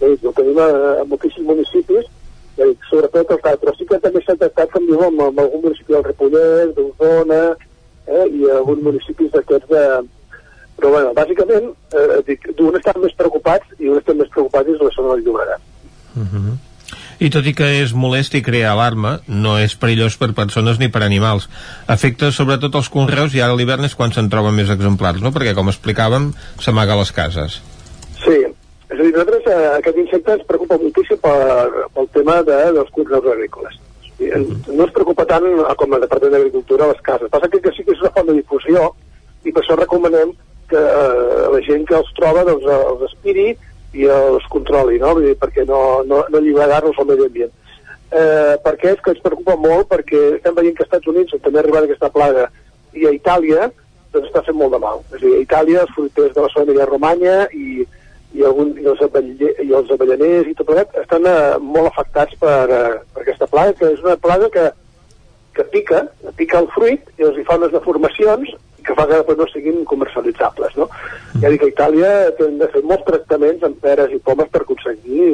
bé, ho tenim a, a moltíssims municipis, dic, sobretot els però sí que també s'ha detectat, com diu, amb, amb algun municipi del Ripollès, d'Osona, eh, i alguns municipis d'aquests de... Però, bueno, bàsicament, eh, dic, d'un estan més preocupats i un estan més preocupats és la zona del Llobregat. Uh mhm. I tot i que és molest i crea alarma, no és perillós per persones ni per animals. Afecta sobretot els conreus i ara a l'hivern és quan se'n troben més exemplars, no? Perquè, com explicàvem, s'amaga a les cases. Sí, és a dir, nosaltres eh, aquest insecte ens preocupa moltíssim per, pel tema de, dels conreus agrícoles. I. No es preocupa tant com el Departament d'Agricultura les cases. Passa que, que sí que és una font de difusió i per això recomanem que eh, la gent que els troba doncs, els aspiri i els controli, no? Vull dir, perquè no, no, no alliberar-nos al medi ambient. Eh, per què? És que ens preocupa molt perquè estem veient que als Estats Units, on també ha arribat aquesta plaga, i a Itàlia, doncs està fent molt de mal. És a dir, a Itàlia, els fruiters de la zona de Romanya i, i, algun, i, els i els avellaners i tot plegat estan eh, molt afectats per, eh, per aquesta plaga, que és una plaga que, que pica, pica el fruit i els hi fa unes deformacions que fa que després no siguin comercialitzables, no? Mm. Ja dic que a Itàlia hem de fer molts tractaments amb peres i pomes per aconseguir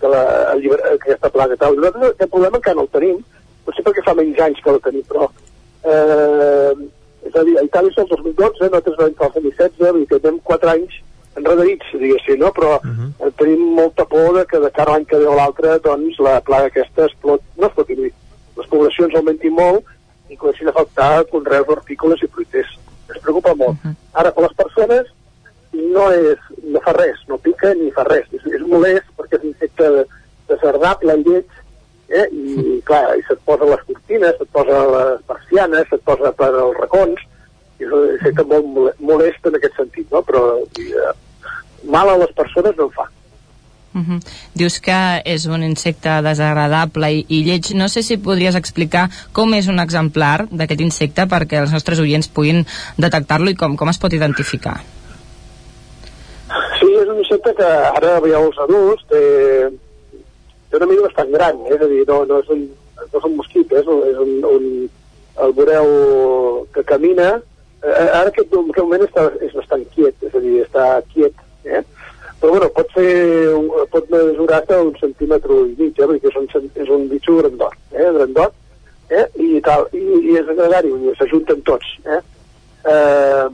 que, la, el llibre, que aquesta plaga tal. Nosaltres aquest problema encara no el tenim, potser perquè fa menys anys que el tenim, però eh, és a dir, a Itàlia és el 2012, nosaltres vam fer el 2016, vull dir que tenim 4 anys enredaïts, diguéssim, no? però uh -huh. tenim molta por de que de cara a l'any que ve o l'altre doncs, la plaga aquesta explot, no exploti, les poblacions augmentin molt i comencin a afectar conreus hortícoles i fruiters. Ens preocupa molt. Uh -huh. Ara, per les persones, no, és, no fa res, no pica ni fa res. És, és molest perquè és un insecte desagradable, lleig, eh? i clar, i se't posa les cortines, se't posa les persianes, se't posa per als racons, i és un insecte molt molest en aquest sentit, no? però eh, mal a les persones no en fa. Uh -huh. Dius que és un insecte desagradable i, i lleig. No sé si podries explicar com és un exemplar d'aquest insecte perquè els nostres oients puguin detectar-lo i com, com es pot identificar. Sí, és un insecte que ara veieu els adults, té, té una mida bastant gran, eh? és a dir, no, no, és, un, no és un mosquit, és un, és un, un el veureu que camina, eh, ara aquest, en aquest moment està, és bastant quiet, és a dir, està quiet, eh? Però bueno, pot fer pot mesurar hasta un centímetre i mig, eh? perquè és un, és un bitxo grandot, eh? grandot, eh? i tal, i, i és gregari, s'ajunten tots, eh? eh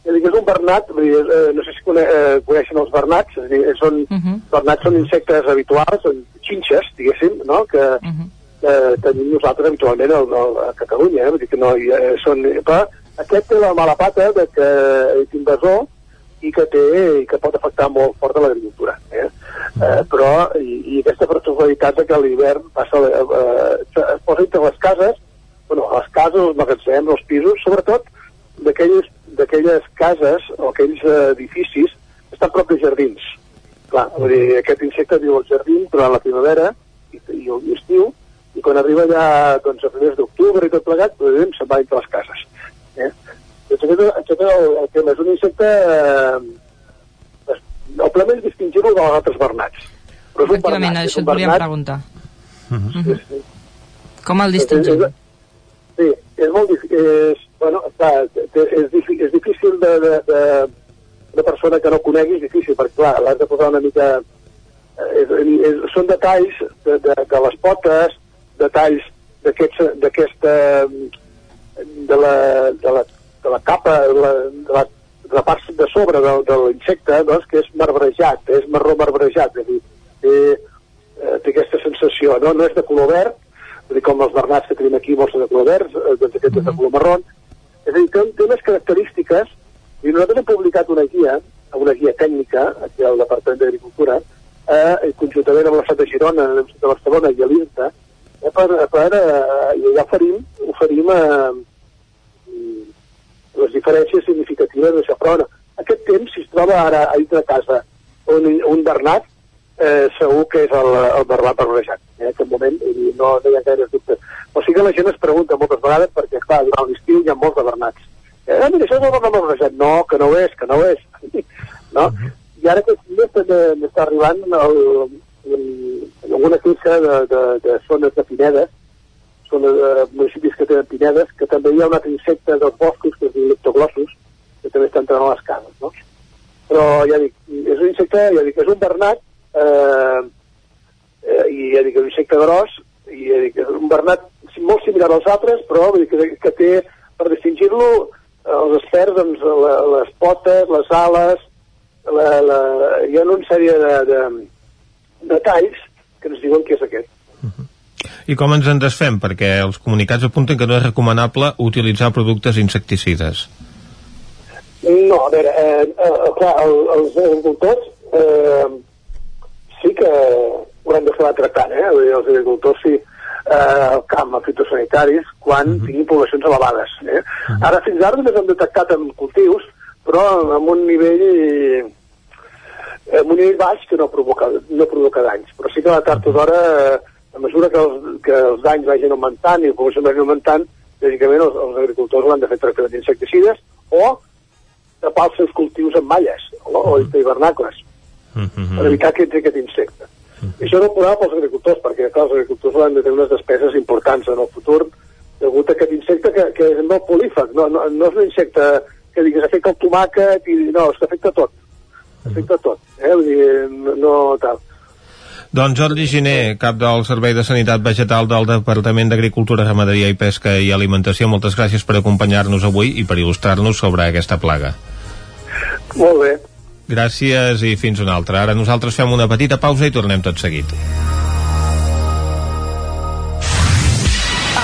és, dir, és un bernat, vull dir, eh, no sé si cone, eh, coneixen els bernats, és dir, són, uh -huh. bernats són insectes habituals, són xinxes, diguéssim, no? que uh -huh. eh, tenim nosaltres habitualment a, a Catalunya, eh? vull dir que no, eh, són, però aquest té la mala pata de que és invasor i que té i que pot afectar molt fort a l'agricultura. Eh? Mm. Eh, però, i, i aquesta particularitat de que l'hivern passa, eh, es posa entre les cases, bueno, les cases, els magatzems, els pisos, sobretot d'aquelles cases o aquells edificis que estan prop de jardins. Clar, vull dir, aquest insecte viu al jardí durant la primavera i, i l'estiu, i quan arriba ja doncs, a primers d'octubre i tot plegat, doncs, se'n va entre les cases. Eh? Doncs aquest, aquest el, el tema és un insecte... Eh, el problema és distingir-lo dels altres bernats. Però és un bernat, això et volíem preguntar. Uh -huh. sí, sí. Com el distingim? És, sí, és molt difícil. És, bueno, clar, és, és difícil de, de, de, de persona que no conegui, és difícil, perquè clar, l'has de posar una mica... És, és, són detalls de, de, de les potes, detalls d'aquesta de la, de la la capa, de la, de la, de la part de sobre de, de l'insecte, doncs, que és marbrejat, és marró marbrejat, és a dir, té, eh, té aquesta sensació, no? no és de color verd, a dir, com els bernats que tenim aquí, molts de color verd, eh, doncs aquest és de color marró, és a dir, té, té unes característiques, i nosaltres hem publicat una guia, una guia tècnica, aquí al Departament d'Agricultura, eh, conjuntament amb l'Estat de Girona, l'Estat de Barcelona i l'INTA, eh, per, per, eh, i allà oferim, oferim eh, les diferències significatives d'això. Però bueno, aquest temps, si es troba ara a dintre casa un, un bernat, eh, segur que és el, el bernat barrejat. Eh, en aquest moment i no, no hi ha gaire dubte. O sigui que la gent es pregunta moltes vegades perquè, clar, durant l'estiu hi ha molts de bernats. Eh, ah, mira, això és el bernat barrejat. No, que no ho és, que no ho és. no? Uh -huh. I ara que m'està arribant el, el, alguna queixa de, de, de zones de Pinedes són eh, municipis que tenen pinedes, que també hi ha un altre insecte dels boscos, que es diu leptoglossus, que també està entrant a les cases, no? Però ja dic, és un insecte, ja dic, és un bernat, eh, eh, i ja dic, un insecte gros, i ja dic, és un bernat molt similar als altres, però vull dir, que, que té, per distingir-lo, els experts, doncs, la, les potes, les ales, la, la, hi ha una sèrie de, de, de detalls que ens diuen que és aquest. I com ens en desfem? Perquè els comunicats apunten que no és recomanable utilitzar productes insecticides. No, a veure, eh, eh, clar, el, els agricultors eh, sí que haurem de fer tractant, eh? Dir, els agricultors sí, eh, el camp, els fitosanitaris, quan uh mhm. -huh. tinguin poblacions elevades. Eh? Uh mhm. -huh. Ara, fins ara només hem detectat en cultius, però amb un nivell amb un nivell baix que no provoca, no provoca danys. Però sí que a la tard o d'hora eh, a mesura que els, que els danys vagin augmentant i la població vagi augmentant, lògicament els, els agricultors han de fer tractament d'insecticides o tapar els seus cultius amb malles o, o -huh. hivernacles uh -huh. per evitar que entri aquest insecte. Uh -huh. I això no ho podrà pels agricultors, perquè clar, els agricultors han de tenir unes despeses importants en el futur degut a aquest insecte que, que és molt polífac, no, no, no és un insecte que digues afecta el tomàquet i no, és que afecta tot. Afecta tot, eh? Vull dir, no, no tal. Doncs Jordi Giné, cap del Servei de Sanitat Vegetal del Departament d'Agricultura, Ramaderia i Pesca i Alimentació, moltes gràcies per acompanyar-nos avui i per il·lustrar-nos sobre aquesta plaga. Molt bé, Gràcies i fins una altra. Ara nosaltres fem una petita pausa i tornem tot seguit.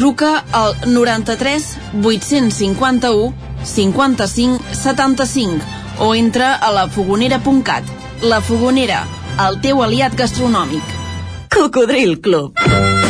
Truca al 93 851 55 75 o entra a lafogonera.cat. La Fogonera, el teu aliat gastronòmic. Cocodril Club.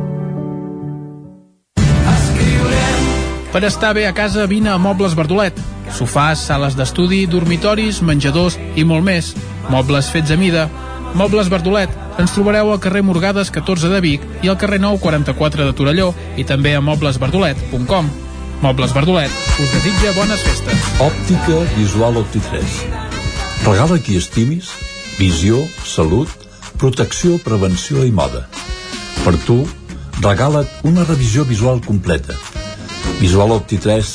Per estar bé a casa, vine a Mobles Verdolet. Sofàs, sales d'estudi, dormitoris, menjadors i molt més. Mobles fets a mida. Mobles Verdolet. Ens trobareu al carrer Morgades 14 de Vic i al carrer 9 44 de Torelló i també a moblesverdolet.com. Mobles Verdolet us desitja bones festes. Òptica Visual Opti3. Regala qui estimis, visió, salut, protecció, prevenció i moda. Per tu, regala't una revisió visual completa. Visual Opti3,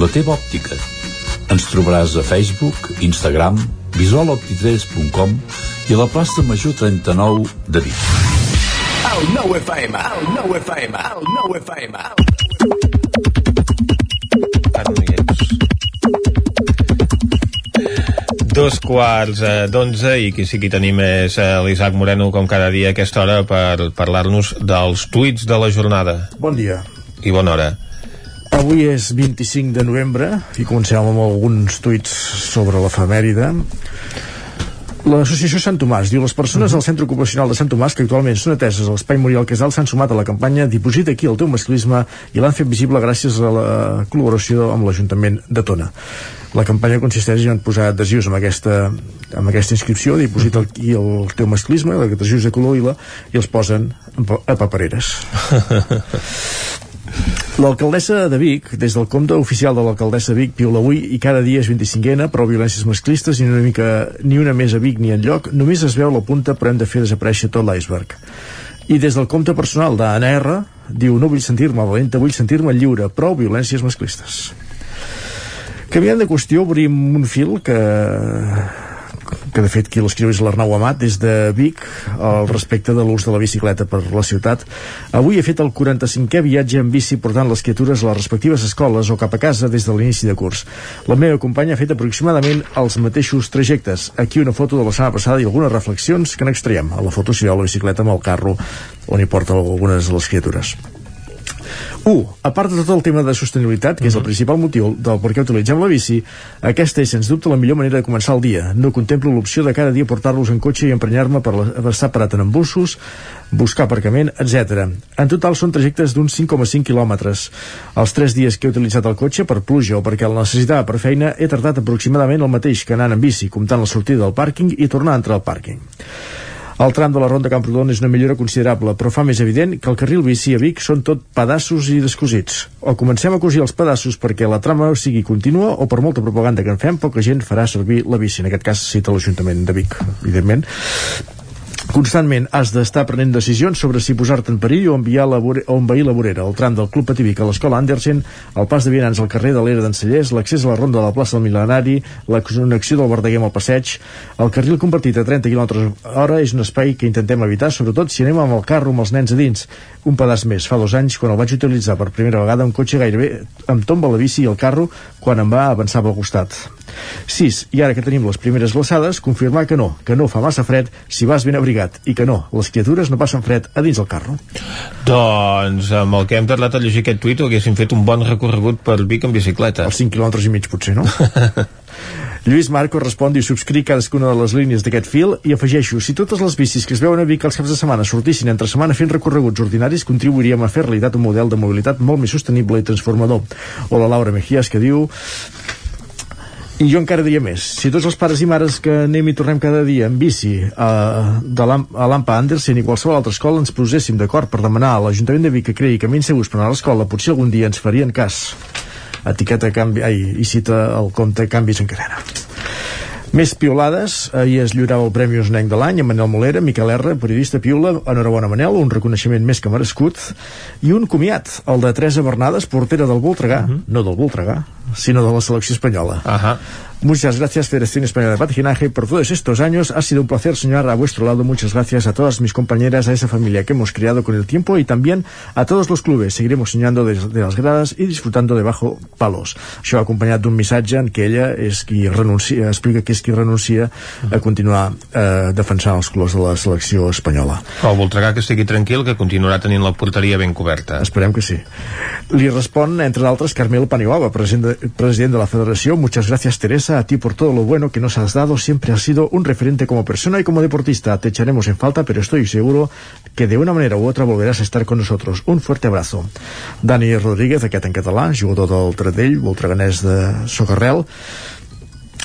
la teva òptica. Ens trobaràs a Facebook, Instagram, visualopti3.com i a la plaça Major 39 de Vic. El nou FM, el nou FM, el nou FM. Dos quarts eh, d'onze i qui sí que tenim és eh, l'Isaac Moreno com cada dia a aquesta hora per parlar-nos dels tuits de la jornada. Bon dia. I bona hora. Avui és 25 de novembre i comencem amb alguns tuits sobre l'efemèride. L'associació Sant Tomàs diu les persones del Centre Ocupacional de Sant Tomàs que actualment són ateses a l'Espai Morial Casal s'han sumat a la campanya Diposita aquí el teu masclisme i l'han fet visible gràcies a la col·laboració amb l'Ajuntament de Tona. La campanya consisteix en posar adhesius amb aquesta, amb aquesta inscripció, diposita aquí el teu masclisme, adhesius de color lila, i els posen a papereres. L'alcaldessa de Vic, des del compte oficial de l'alcaldessa Vic, piula avui i cada dia és 25ena, prou violències masclistes ni una, mica, ni una més a Vic ni en lloc, només es veu la punta però hem de fer desaparèixer tot l'iceberg. I des del compte personal d'Anna R, diu no vull sentir-me valenta, vull sentir-me lliure, prou violències masclistes. Canviant de qüestió, obrim un fil que que de fet qui l'escriu és l'Arnau Amat des de Vic al respecte de l'ús de la bicicleta per la ciutat. Avui he fet el 45è viatge en bici portant les criatures a les respectives escoles o cap a casa des de l'inici de curs. La meva companya ha fet aproximadament els mateixos trajectes. Aquí una foto de la setmana passada i algunes reflexions que n'extraiem. A la foto s'hi veu la bicicleta amb el carro on hi porta algunes de les criatures 1. A part de tot el tema de sostenibilitat, que és el principal motiu del per què utilitzem la bici, aquesta és sens dubte la millor manera de començar el dia. No contemplo l'opció de cada dia portar-los en cotxe i emprenyar-me per estar parat en embussos, buscar aparcament, etc. En total són trajectes d'uns 5,5 quilòmetres. Els tres dies que he utilitzat el cotxe per pluja o perquè el necessitava per feina he tardat aproximadament el mateix que anant en bici, comptant la sortida del pàrquing i tornar a entrar al pàrquing. El tram de la Ronda Camprodon és una millora considerable, però fa més evident que el carril bici a Vic són tot pedaços i descosits. O comencem a cosir els pedaços perquè la trama sigui contínua o per molta propaganda que en fem, poca gent farà servir la bici. En aquest cas cita l'Ajuntament de Vic, evidentment. Constantment has d'estar prenent decisions sobre si posar-te en perill o, enviar la vore, o envair la vorera. El tram del Club Pativic a l'Escola Andersen, el pas de vianants al carrer de l'Era d'en l'accés a la ronda de la plaça del Milenari, la connexió del Verdaguer el passeig, el carril convertit a 30 km hora és un espai que intentem evitar, sobretot si anem amb el carro amb els nens a dins. Un pedaç més. Fa dos anys, quan el vaig utilitzar per primera vegada, un cotxe gairebé em tomba la bici i el carro quan em va avançar pel costat. 6. I ara que tenim les primeres glaçades, confirmar que no, que no fa massa fred si vas ben abrigat i que no, les criatures no passen fred a dins del carro. Doncs amb el que hem tardat a llegir aquest tuit haguéssim fet un bon recorregut per Vic en bicicleta. Els 5 quilòmetres i mig potser, no? Lluís Marco respon i subscric cadascuna de les línies d'aquest fil i afegeixo, si totes les bicis que es veuen a Vic els caps de setmana sortissin entre setmana fent recorreguts ordinaris, contribuiríem a fer realitat un model de mobilitat molt més sostenible i transformador. O la Laura Mejías que diu i jo encara diria més. Si tots els pares i mares que anem i tornem cada dia en bici a, de l'Am- a l'AMPA Andersen i qualsevol altra escola ens poséssim d'acord per demanar a l'Ajuntament de Vic que creï camins segurs per anar a l'escola, potser algun dia ens farien cas. Etiqueta canvi, ai, i cita el compte Canvis en cadena. Més piolades, ahir es lliurava el Premi Osnenc de l'any a Manel Molera, Miquel R, periodista piula, enhorabona Manel, un reconeixement més que merescut, i un comiat, el de Teresa Bernades, portera del Voltregà, no del Voltregà, sinó de la selecció espanyola. Ajá. Muchas gracias Federación Española de Patinaje por todos estos años. Ha sido un placer soñar a vuestro lado. Muchas gracias a todas mis compañeras, a esa familia que hemos creado con el tiempo y también a todos los clubes. Seguiremos soñando desde de las gradas y disfrutando de bajo palos. Això acompanyat d'un missatge en què ella és qui renuncia, explica que és qui renuncia a continuar eh, defensant els colors de la selecció espanyola. El Voltregà que estigui tranquil, que continuarà tenint la porteria ben coberta. Esperem que sí. Li respon, entre d'altres, Carmelo Paniagua, president de, president de la Federació. Muchas gracias, Teresa, a ti por todo lo bueno que nos has dado. Siempre has sido un referente como persona y como deportista. Te echaremos en falta, pero estoy seguro que de una manera u otra volverás a estar con nosotros. Un fuerte abrazo. Dani Rodríguez, aquest en català, jugador del Tredell, voltreganès de Socarrel.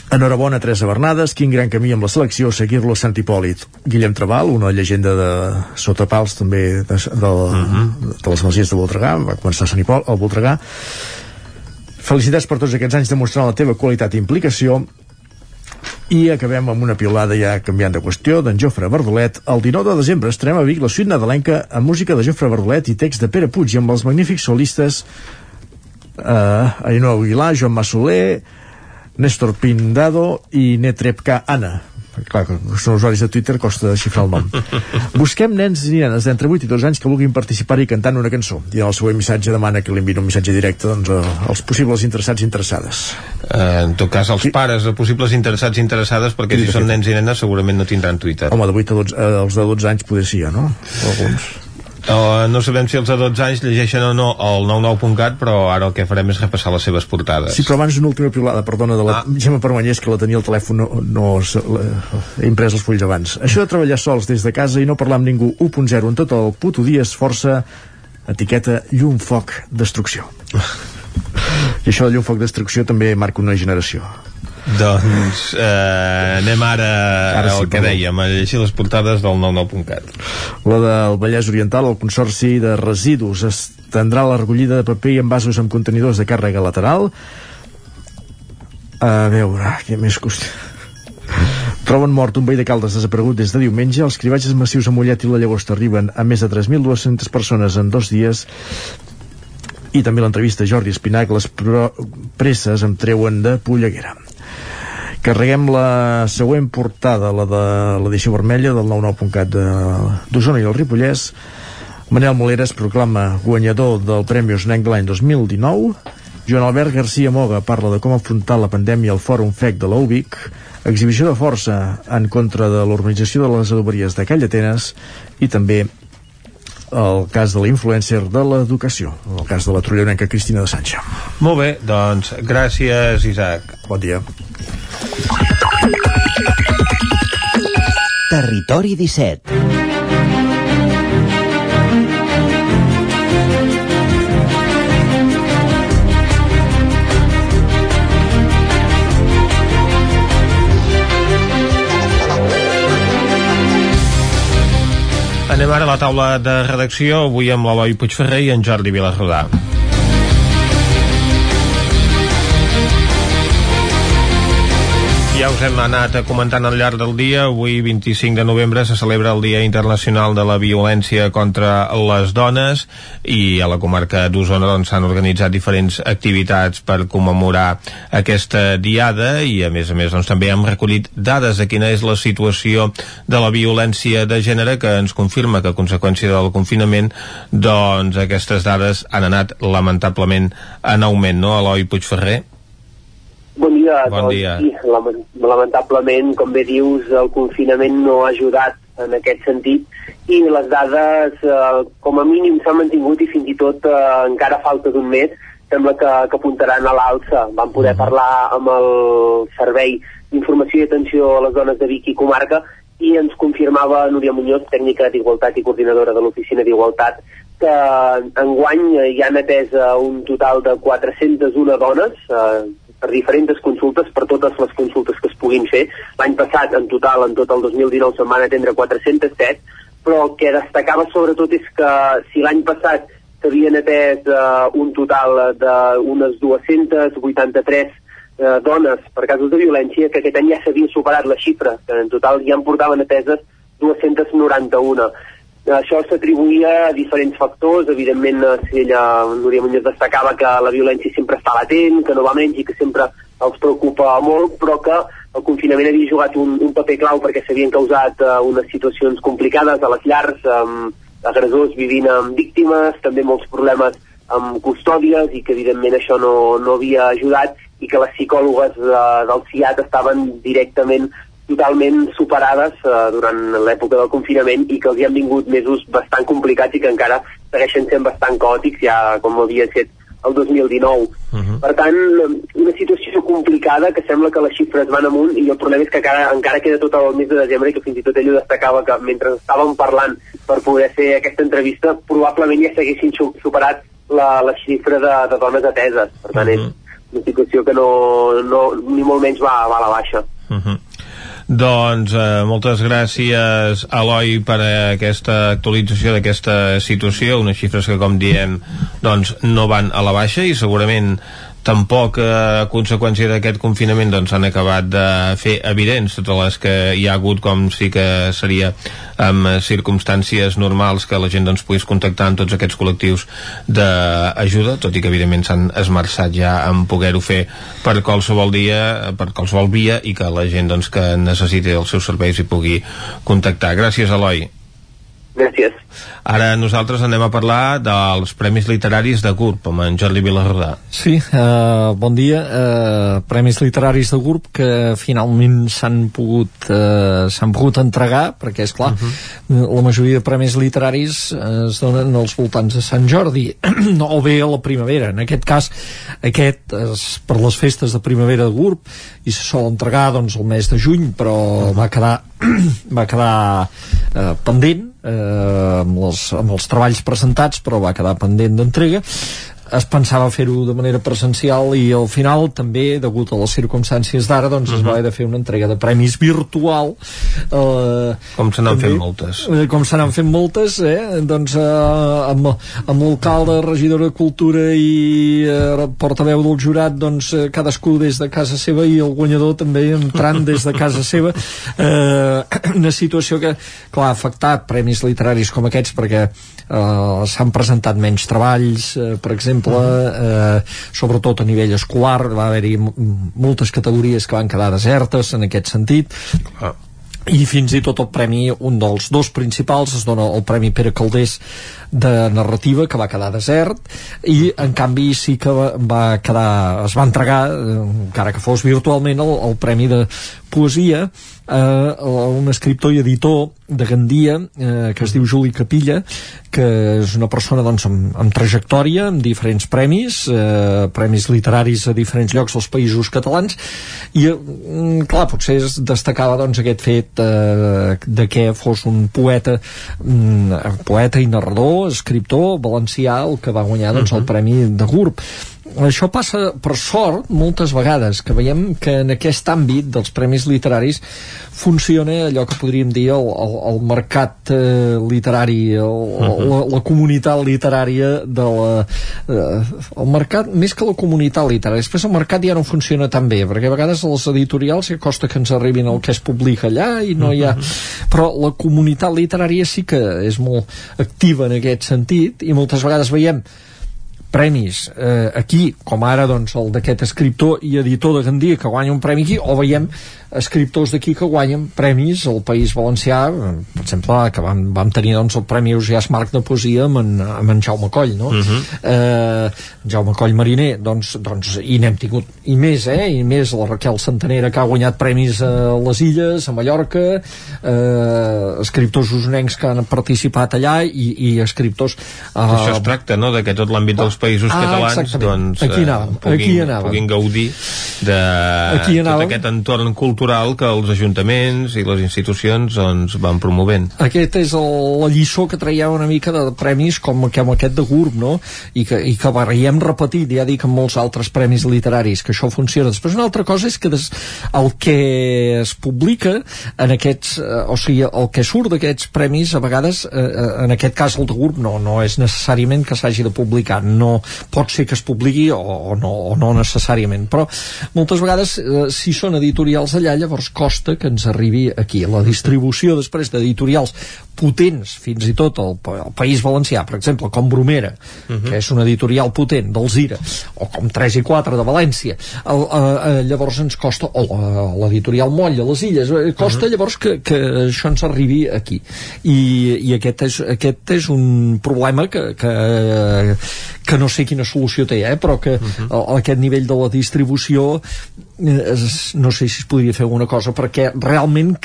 Enhorabona, Teresa Bernades, quin gran camí amb la selecció, seguir-lo a Sant Hipòlit. Guillem Trabal, una llegenda de sotapals també de, de, de, de les masies de Voltregà, va començar a Sant Hipòlit, al Voltregà. Felicitats per tots aquests anys demostrant la teva qualitat i implicació i acabem amb una piolada ja canviant de qüestió d'en Jofre Verdolet. El 19 de desembre estarem a Vic la suite nadalenca amb música de Jofre Verdolet i text de Pere Puig amb els magnífics solistes eh, Ainhoa Aguilar, Joan Massoler, Néstor Pindado i Netrepka Anna clar, que són usuaris de Twitter costa desxifrar el nom. Busquem nens i nenes d'entre 8 i 12 anys que vulguin participar-hi cantant una cançó. I en el següent missatge demana que li enviïn un missatge directe doncs, als possibles interessats i interessades. Eh, en tot cas, els pares de possibles interessats i interessades, perquè si són nens i nenes segurament no tindran Twitter. home, de 8 a 12, eh, els de 12 anys poder sí, ja, no? alguns Uh, no sabem si els de 12 anys llegeixen o no el 99.cat, però ara el que farem és repassar les seves portades. Sí, però abans una última piulada, perdona, de la ah. Gemma Permanyés, que la tenia al telèfon, no, no la, he imprès els fulls abans. Això de treballar sols des de casa i no parlar amb ningú 1.0 en tot el puto dia és força etiqueta llum, foc, destrucció. I això de llum, foc, destrucció també marca una generació. Doncs eh, anem ara, Ara sí, al que dèiem, a llegir les portades del 99.cat. La del Vallès Oriental, el Consorci de Residus estendrà la recollida de paper i envasos amb contenidors de càrrega lateral. A veure, què més costa... Troben mort un veí de Caldes desaparegut des de diumenge. Els cribatges massius a Mollet i la Llagosta arriben a més de 3.200 persones en dos dies i també l'entrevista Jordi Espinac les presses em treuen de polleguera carreguem la següent portada la de l'edició vermella del 99.cat de- d'Osona i el Ripollès. Manel Molera es proclama guanyador del Premi Osnenc de l'any 2019 Joan Albert García Moga parla de com afrontar la pandèmia al Fòrum FEC de l'UBIC exhibició de força en contra de l'organització de les adoberies de Call d'Atenes i també el cas de la influencer de l'educació, el cas de la trollonenca Cristina de Sancha. Molt bé, doncs gràcies, Isaac. Bon dia. Territori 17 Anem ara a la taula de redacció, avui amb l'Eloi Puigferrer i en Jordi Vilarrodà. Ja us hem anat comentant al llarg del dia. Avui, 25 de novembre, se celebra el Dia Internacional de la Violència contra les Dones i a la comarca d'Osona doncs, s'han doncs, organitzat diferents activitats per commemorar aquesta diada i, a més a més, doncs, també hem recollit dades de quina és la situació de la violència de gènere que ens confirma que a conseqüència del confinament doncs aquestes dades han anat lamentablement en augment, no, Eloi Puigferrer? Bon dia. Bon dia. Doncs, sí, lamentablement, com bé dius, el confinament no ha ajudat en aquest sentit i les dades, eh, com a mínim, s'han mantingut i fins i tot eh, encara falta d'un mes sembla que, que apuntaran a l'alça. Vam poder uh -huh. parlar amb el Servei d'Informació i Atenció a les Dones de Vic i Comarca i ens confirmava Núria Muñoz, tècnica d'Igualtat i coordinadora de l'Oficina d'Igualtat, que enguany hi han atès un total de 401 dones, eh, per diferents consultes, per totes les consultes que es puguin fer. L'any passat, en total, en tot el 2019, se'n van atendre 407, però el que destacava sobretot és que si l'any passat s'havien atès uh, un total d'unes 283 uh, dones per casos de violència, que aquest any ja s'havia superat la xifra, que en total ja en portaven ateses 291. Això s'atribuïa a diferents factors, evidentment eh, si ella, Núria Muñoz destacava que la violència sempre està latent, que no va menys i que sempre els preocupa molt, però que el confinament havia jugat un, un paper clau perquè s'havien causat uh, unes situacions complicades a les llars, amb agressors vivint amb víctimes, també molts problemes amb custòdies i que evidentment això no, no havia ajudat i que les psicòlogues uh, del CIAT estaven directament totalment superades eh, durant l'època del confinament i que els hi han vingut mesos bastant complicats i que encara segueixen sent bastant caòtics ja com havia set el 2019. Uh -huh. Per tant, una situació complicada que sembla que les xifres van amunt i el problema és que encara, encara queda tot el mes de desembre i que fins i tot ell ho destacava que mentre estàvem parlant per poder fer aquesta entrevista probablement ja s'haguessin superat la, la xifra de, de dones ateses. Per tant, uh -huh. és una situació que no, no, ni molt menys va, va a la baixa. Uh -huh. Doncs eh, moltes gràcies, Eloi, per aquesta actualització d'aquesta situació, unes xifres que, com diem, doncs no van a la baixa i segurament tampoc eh, a conseqüència d'aquest confinament doncs han acabat de fer evidents totes les que hi ha hagut com sí que seria amb circumstàncies normals que la gent doncs pogués contactar amb tots aquests col·lectius d'ajuda, tot i que evidentment s'han esmerçat ja en poder-ho fer per qualsevol dia, per qualsevol via i que la gent doncs que necessiti els seus serveis hi pugui contactar. Gràcies Eloi. Gràcies. Ara nosaltres anem a parlar dels Premis Literaris de GURB amb en Jordi Vilarrodà. Sí, uh, bon dia. Uh, Premis Literaris de GURB que finalment s'han pogut uh, s'han pogut entregar, perquè és clar, uh mhm. -huh. la majoria de premis literaris uh, es donen als voltants de Sant Jordi, o bé a la primavera. En aquest cas, aquest és per les festes de primavera de GURB i se sol entregar doncs el mes de juny, però uh -huh. va quedar va quedar eh, pendent eh, amb, els, amb els treballs presentats però va quedar pendent d'entrega es pensava fer-ho de manera presencial i al final també, degut a les circumstàncies d'ara, doncs uh -huh. es va mhm. haver de fer una entrega de premis virtual eh, com se n'han fet moltes eh, com se n'han fet moltes eh, doncs eh, amb, amb l'alcalde, regidor de Cultura i eh, portaveu del jurat doncs eh, cadascú des de casa seva i el guanyador també entrant des de casa seva eh, una situació que clar, ha afectat premis literaris com aquests perquè eh, s'han presentat menys treballs eh, per exemple eh, sobretot a nivell escolar va haver-hi moltes categories que van quedar desertes en aquest sentit. Ah. I fins i tot el premi, un dels dos principals es dona el Premi Pere Caldés de narrativa que va quedar desert i en canvi sí que va, va quedar, es va entregar eh, encara que fos virtualment el, el Premi de Poesia eh, un escriptor i editor de Gandia eh, que es diu Juli Capilla que és una persona doncs, amb, amb trajectòria, amb diferents premis eh, premis literaris a diferents llocs dels països catalans i mm, clar, potser es destacava doncs, aquest fet eh, de que fos un poeta mm, poeta i narrador, escriptor valencià, el que va guanyar doncs, el Premi de GURB això passa per sort moltes vegades que veiem que en aquest àmbit dels premis literaris funciona allò que podríem dir el, el, el mercat eh, literari el, uh -huh. la, la comunitat literària de la, eh, el mercat, més que la comunitat literària després el mercat ja no funciona tan bé perquè a vegades els editorials ja costa que ens arribin el que es publica allà i no hi ha però la comunitat literària sí que és molt activa en aquest sentit i moltes vegades veiem premis. Eh, aquí, com ara doncs, el d'aquest escriptor i editor de Gandia que guanya un premi aquí, o veiem escriptors d'aquí que guanyen premis al País Valencià, per exemple, que vam, vam tenir doncs, el Premi Eusias Marc de Poesia amb en, amb en Jaume Coll, no? Uh -huh. eh, Jaume Coll Mariner, doncs, doncs i n'hem tingut, i més, eh? I més la Raquel Santanera, que ha guanyat premis a les Illes, a Mallorca, eh, escriptors usonencs que han participat allà i, i escriptors... Eh, Això es tracta, no?, de que tot l'àmbit dels països ah, catalans exactament. doncs, aquí anàvem, eh, puguin, aquí anàvem. puguin gaudir de tot aquest entorn cultural que els ajuntaments i les institucions doncs, van promovent. Aquest és el, la lliçó que traiem una mica de premis com, com aquest de GURB, no? I que, i que veiem repetit, ja dic, en molts altres premis literaris, que això funciona. Després una altra cosa és que des, el que es publica en aquests, eh, o sigui, el que surt d'aquests premis, a vegades, eh, eh en aquest cas el de GURB, no, no és necessàriament que s'hagi de publicar, no pot ser que es publiqui o, o, no, o no necessàriament, però moltes vegades, eh, si són editorials allà, llavors costa que ens arribi aquí. La distribució després d'editorials potents, fins i tot al, al País Valencià, per exemple, com Bromera, uh -huh. que és una editorial potent, d'Alzira, o com 3 i 4 de València, el, eh, llavors ens costa, o l'editorial Moll a les Illes, eh, costa uh -huh. llavors que, que això ens arribi aquí. I, i aquest, és, aquest és un problema que, que, que no sé quina solució té, eh? però que uh -huh. a, a aquest nivell de la distribució no sé si es podria fer alguna cosa perquè realment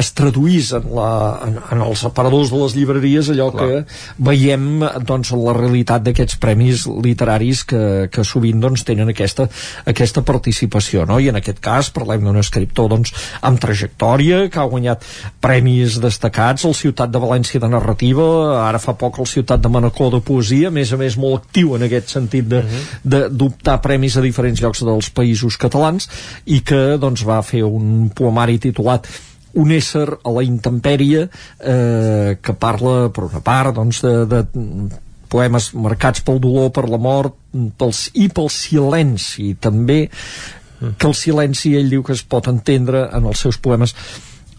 es traduís en, la, en, en els aparadors de les llibreries allò Clar. que veiem doncs, la realitat d'aquests premis literaris que, que sovint doncs, tenen aquesta, aquesta participació no? i en aquest cas parlem d'un escriptor doncs, amb trajectòria que ha guanyat premis destacats al Ciutat de València de narrativa ara fa poc al Ciutat de Manacor de poesia a més a més molt actiu en aquest sentit d'optar uh -huh. premis a diferents llocs dels països catalans i que doncs, va fer un poemari titulat un ésser a la intempèrie eh, que parla per una part doncs, de, de poemes marcats pel dolor, per la mort pels, i pel silenci també que el silenci ell diu que es pot entendre en els seus poemes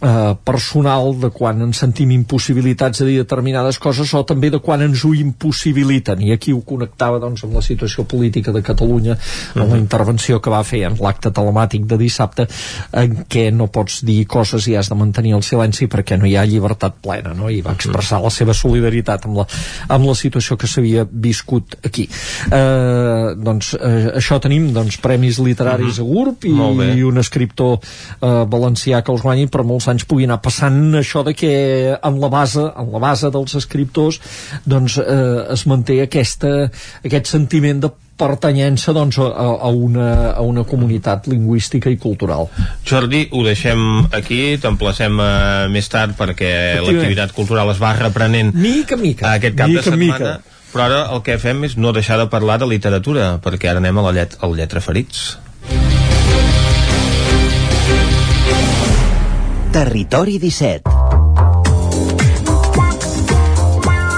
eh, personal de quan ens sentim impossibilitats de dir determinades coses o també de quan ens ho impossibiliten i aquí ho connectava doncs, amb la situació política de Catalunya uh -huh. amb la intervenció que va fer en l'acte telemàtic de dissabte en què no pots dir coses i has de mantenir el silenci perquè no hi ha llibertat plena no? i va expressar la seva solidaritat amb la, amb la situació que s'havia viscut aquí eh, doncs eh, això tenim doncs, premis literaris uh -huh. a GURB i, i un escriptor eh, valencià que els guanyi per molts anys pugui anar passant això de que en la base, en la base dels escriptors doncs eh, es manté aquesta, aquest sentiment de pertanyença doncs, a, a, una, a una comunitat lingüística i cultural. Jordi, ho deixem aquí, t'emplacem uh, més tard perquè l'activitat cultural es va reprenent mica, mica. aquest cap mica, de setmana. Mica. Però ara el que fem és no deixar de parlar de literatura, perquè ara anem a la llet, al Lletra Ferits. Territori 17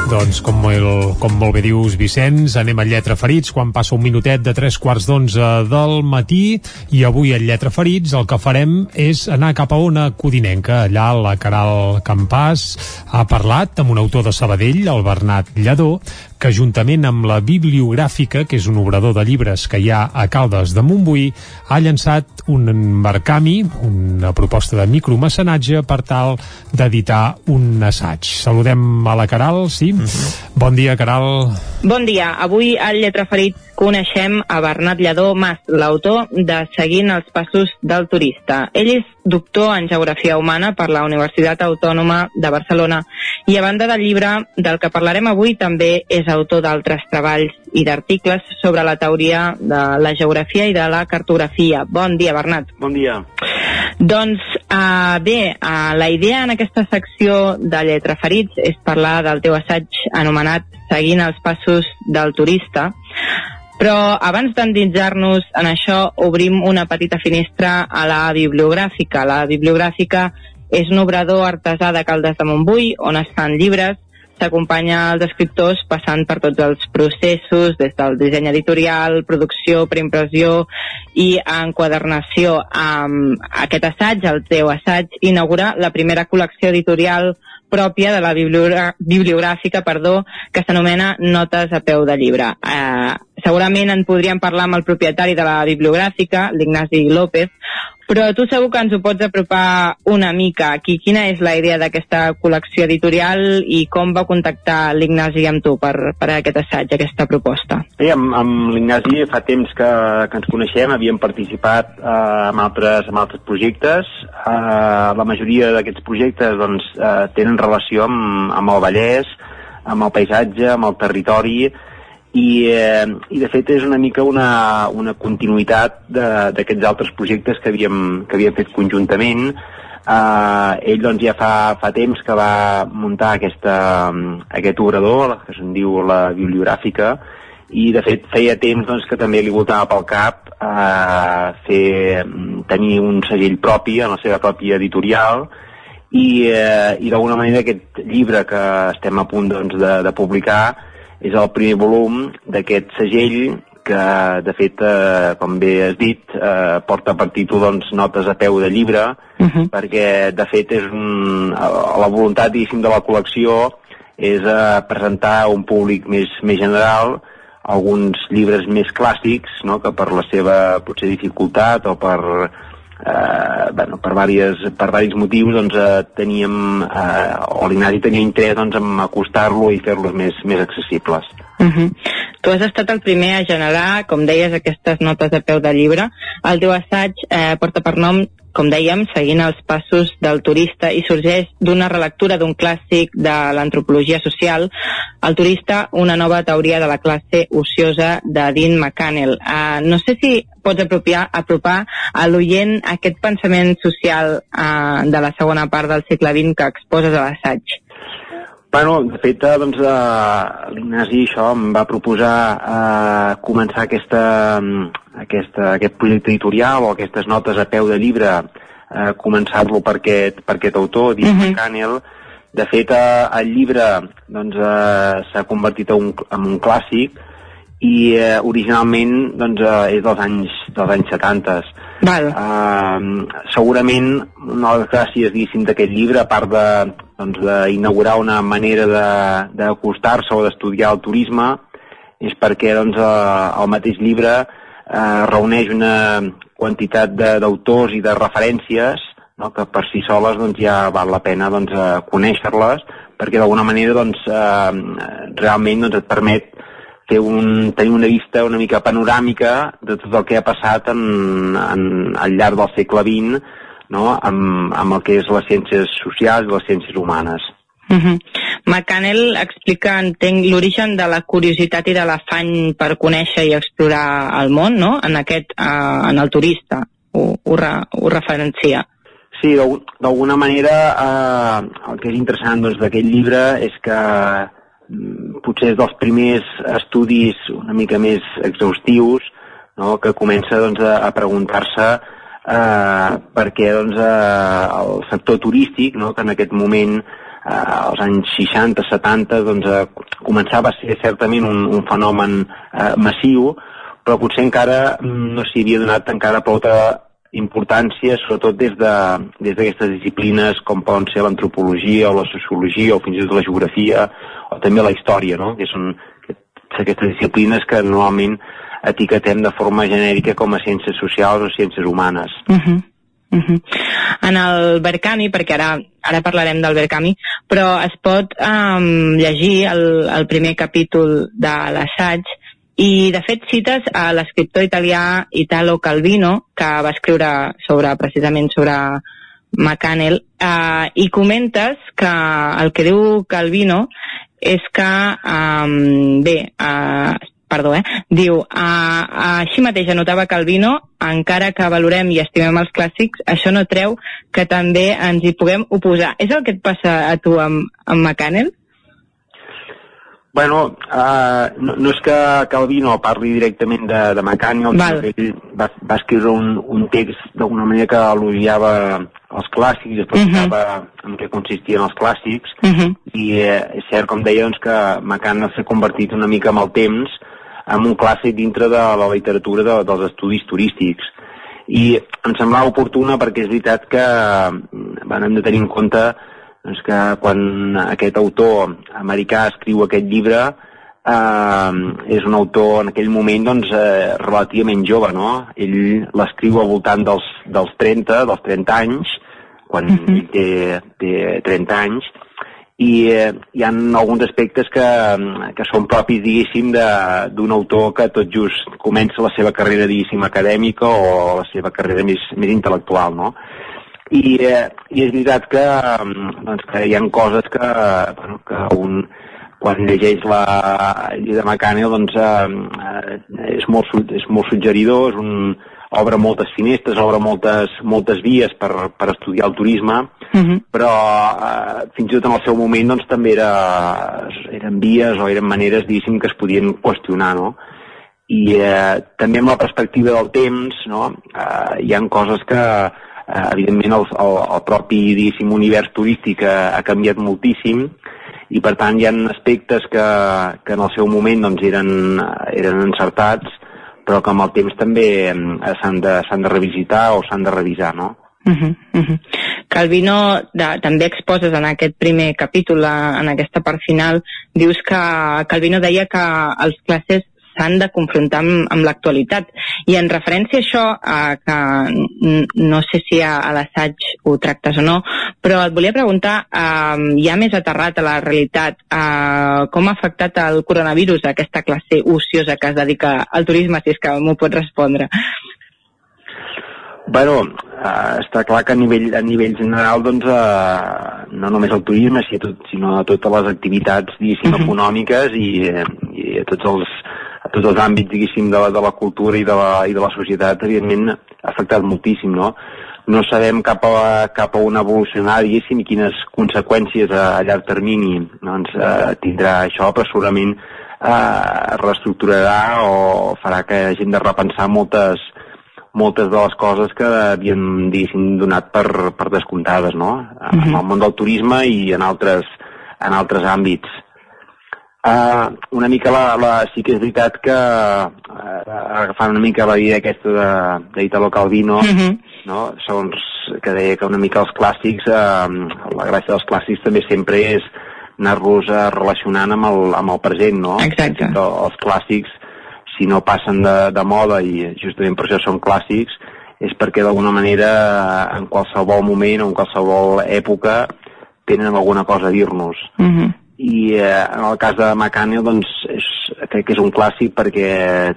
Doncs com, el, com molt bé dius Vicenç, anem a Lletra Ferits quan passa un minutet de tres quarts d'onze del matí i avui a Lletra Ferits el que farem és anar cap a una codinenca. Allà la Caral Campàs ha parlat amb un autor de Sabadell, el Bernat Lledó, que juntament amb la Bibliogràfica, que és un obrador de llibres que hi ha a Caldes de Montbui, ha llançat un Barcami, una proposta de micromecenatge per tal d'editar un assaig. Saludem a la Caral, sí? Mhm. -huh. Bon dia, Caral. Bon dia. Avui al Lletraferit coneixem a Bernat Lledó Mas, l'autor de Seguint els passos del turista. Ell és doctor en Geografia Humana per la Universitat Autònoma de Barcelona i a banda del llibre del que parlarem avui també és autor d'altres treballs i d'articles sobre la teoria de la geografia i de la cartografia. Bon dia, Bernat. Bon dia. Doncs uh, bé, uh, la idea en aquesta secció de Lletraferits és parlar del teu assaig anomenat Seguint els passos del turista, però abans d'endinsar-nos en això, obrim una petita finestra a la bibliogràfica. La bibliogràfica és un obrador artesà de Caldes de Montbui, on es fan llibres, s'acompanya els escriptors passant per tots els processos, des del disseny editorial, producció, preimpressió i enquadernació. Amb aquest assaig, el teu assaig, inaugura la primera col·lecció editorial pròpia de la bibliogràfica perdó, que s'anomena Notes a peu de llibre. Eh, segurament en podríem parlar amb el propietari de la bibliogràfica, l'Ignasi López, però tu segur que ens ho pots apropar una mica. Aquí, quina és la idea d'aquesta col·lecció editorial i com va contactar l'Ignasi amb tu per, per aquest assaig, aquesta proposta? Bé, amb, amb l'Ignasi fa temps que, que ens coneixem, havíem participat eh, en, altres, en altres projectes. Eh, la majoria d'aquests projectes doncs, eh, tenen relació amb, amb el Vallès, amb el paisatge, amb el territori, i, eh, i de fet és una mica una, una continuïtat d'aquests altres projectes que havíem, que havíem fet conjuntament. Eh, ell doncs ja fa, fa temps que va muntar aquesta, aquest obrador que se'n diu la bibliogràfica i de fet feia temps doncs, que també li voltava pel cap eh, fer, tenir un segell propi en la seva pròpia editorial i, eh, i d'alguna manera aquest llibre que estem a punt doncs, de, de publicar és el primer volum d'aquest segell que, de fet, eh, com bé has dit, eh, porta per títol doncs, notes a peu de llibre, uh -huh. perquè, de fet, és un, la voluntat, diguéssim, de la col·lecció és eh, presentar a un públic més, més general alguns llibres més clàssics, no?, que per la seva, potser, dificultat o per, eh, bueno, per, diverses, per diversos motius doncs, eh, teníem, eh, o l'Ignasi tenia interès doncs, en acostar-lo i fer-los més, més accessibles. Uh -huh. Tu has estat el primer a generar, com deies, aquestes notes de peu de llibre. El teu assaig eh, porta per nom com dèiem, seguint els passos del turista i sorgeix d'una relectura d'un clàssic de l'antropologia social, El turista, una nova teoria de la classe ociosa de Dean McCannell. Uh, no sé si pots apropiar, apropar a l'oient aquest pensament social uh, de la segona part del segle XX que exposes a l'assaig. Bueno, de fet, eh, doncs, eh, l'Ignasi això em va proposar eh, començar aquesta, aquesta, aquest projecte editorial o aquestes notes a peu de llibre, eh, començar-lo per, aquest, per aquest autor, Dean uh -huh. McCannell. De fet, eh, el llibre doncs, eh, s'ha convertit en un, en un clàssic i eh, originalment doncs, eh, és dels anys, dels anys 70. Val. Uh, segurament una de les gràcies d'aquest llibre, a part doncs, d'inaugurar una manera d'acostar-se o d'estudiar el turisme, és perquè doncs, eh, el mateix llibre eh, reuneix una quantitat d'autors i de referències no, que per si soles doncs, ja val la pena doncs, eh, conèixer-les perquè d'alguna manera doncs, eh, realment doncs, et permet fer un, tenir una vista una mica panoràmica de tot el que ha passat en, en, al llarg del segle XX no? amb, amb el que és les ciències socials i les ciències humanes. Uh -huh. McCannell explica, entenc, l'origen de la curiositat i de l'afany per conèixer i explorar el món, no?, en aquest, uh, en el turista, ho, ho, re, ho referencia. Sí, d'alguna manera eh, el que és interessant doncs, d'aquest doncs, llibre és que potser és dels primers estudis una mica més exhaustius no? que comença doncs, a, a preguntar-se eh, perquè doncs, eh, el sector turístic, no? que en aquest moment eh, als anys 60-70 doncs, eh, començava a ser certament un, un fenomen eh, massiu, però potser encara mm, no s'hi havia donat encara prou importància, sobretot des d'aquestes de, des disciplines com poden ser l'antropologia o la sociologia o fins i tot la geografia o també la història, no? que són aquestes disciplines que normalment etiquetem de forma genèrica com a ciències socials o ciències humanes. Uh -huh. Uh -huh. En el Berkami, perquè ara, ara parlarem del Berkami, però es pot um, llegir el, el primer capítol de l'assaig i de fet cites a l'escriptor italià Italo Calvino que va escriure sobre precisament sobre McCannell eh, i comentes que el que diu Calvino és que um, bé, uh, perdó, eh? Diu, uh, així mateix anotava Calvino, encara que valorem i estimem els clàssics, això no treu que també ens hi puguem oposar. És el que et passa a tu amb, amb McCannell? Bueno, uh, no, no és que Calvino parli directament de, de Mecànic, ell va, va escriure un, un text d'alguna manera que elogiava els clàssics, explicava uh -huh. en què consistien els clàssics, uh -huh. i eh, és cert, com deia, doncs, que Mecànic s'ha convertit una mica amb el temps en un clàssic dintre de la literatura de, dels estudis turístics. I em semblava oportuna perquè és veritat que bueno, hem de tenir en compte doncs que quan aquest autor americà escriu aquest llibre eh, és un autor en aquell moment doncs, eh, relativament jove, no? Ell l'escriu al voltant dels, dels 30, dels 30 anys, quan uh -huh. ell té, té 30 anys, i eh, hi ha alguns aspectes que, que són propis, diguéssim, d'un autor que tot just comença la seva carrera, diguéssim, acadèmica o la seva carrera més, més intel·lectual, no? I, eh, i és veritat que, mm, doncs, que hi ha coses que, bueno, que un quan llegeix la llei de Mecànic doncs eh, és, molt, és molt suggeridor, és un, obre moltes finestres, obre moltes, moltes vies per, per estudiar el turisme, uh -huh. però eh, fins i tot en el seu moment doncs, també era, eren vies o eren maneres, diguéssim, que es podien qüestionar, no? I eh, també amb la perspectiva del temps, no? Eh, hi han coses que, eh, evidentment el, el, el propi diguéssim, univers turístic ha, ha canviat moltíssim i per tant hi ha aspectes que, que en el seu moment doncs, eren, eren encertats però que amb el temps també s'han de, de revisitar o s'han de revisar, no? Uh -huh, uh -huh. Calvino, de, també exposes en aquest primer capítol, en aquesta part final, dius que Calvino deia que els classes s'han de confrontar amb, amb l'actualitat. I en referència a això, eh, que no sé si a, a l'assaig ho tractes o no, però et volia preguntar, eh, ja més aterrat a la realitat, eh, com ha afectat el coronavirus a aquesta classe ociosa que es dedica al turisme, si és que m'ho pots respondre? Bueno, eh, està clar que a nivell, a nivell general, doncs, eh, no només el turisme, sinó, tot, sinó totes les activitats, diguéssim, uh -huh. econòmiques i, eh, i tots els, a tots els àmbits, diguéssim, de la, de la cultura i de la, i de la societat, evidentment, ha afectat moltíssim, no? No sabem cap a, cap a on evolucionar, diguéssim, i quines conseqüències a, a llarg termini doncs, eh, tindrà això, però segurament eh, reestructurarà o farà que hagin de repensar moltes, moltes de les coses que havien, diguéssim, donat per, per descomptades, no? En uh -huh. el món del turisme i en altres, en altres àmbits. Uh, una mica la, la, sí que és veritat que uh, agafant una mica la idea aquesta d'Italo Calvino, uh -huh. no? segons que deia que una mica els clàssics, uh, la gràcia dels clàssics també sempre és anar-los uh, relacionant amb el, amb el present, no? Exacte. Els clàssics, si no passen de, de moda i justament per això són clàssics, és perquè d'alguna manera en qualsevol moment o en qualsevol època tenen alguna cosa a dir-nos. Uh -huh i eh, en el cas de McCannell doncs és, crec que és un clàssic perquè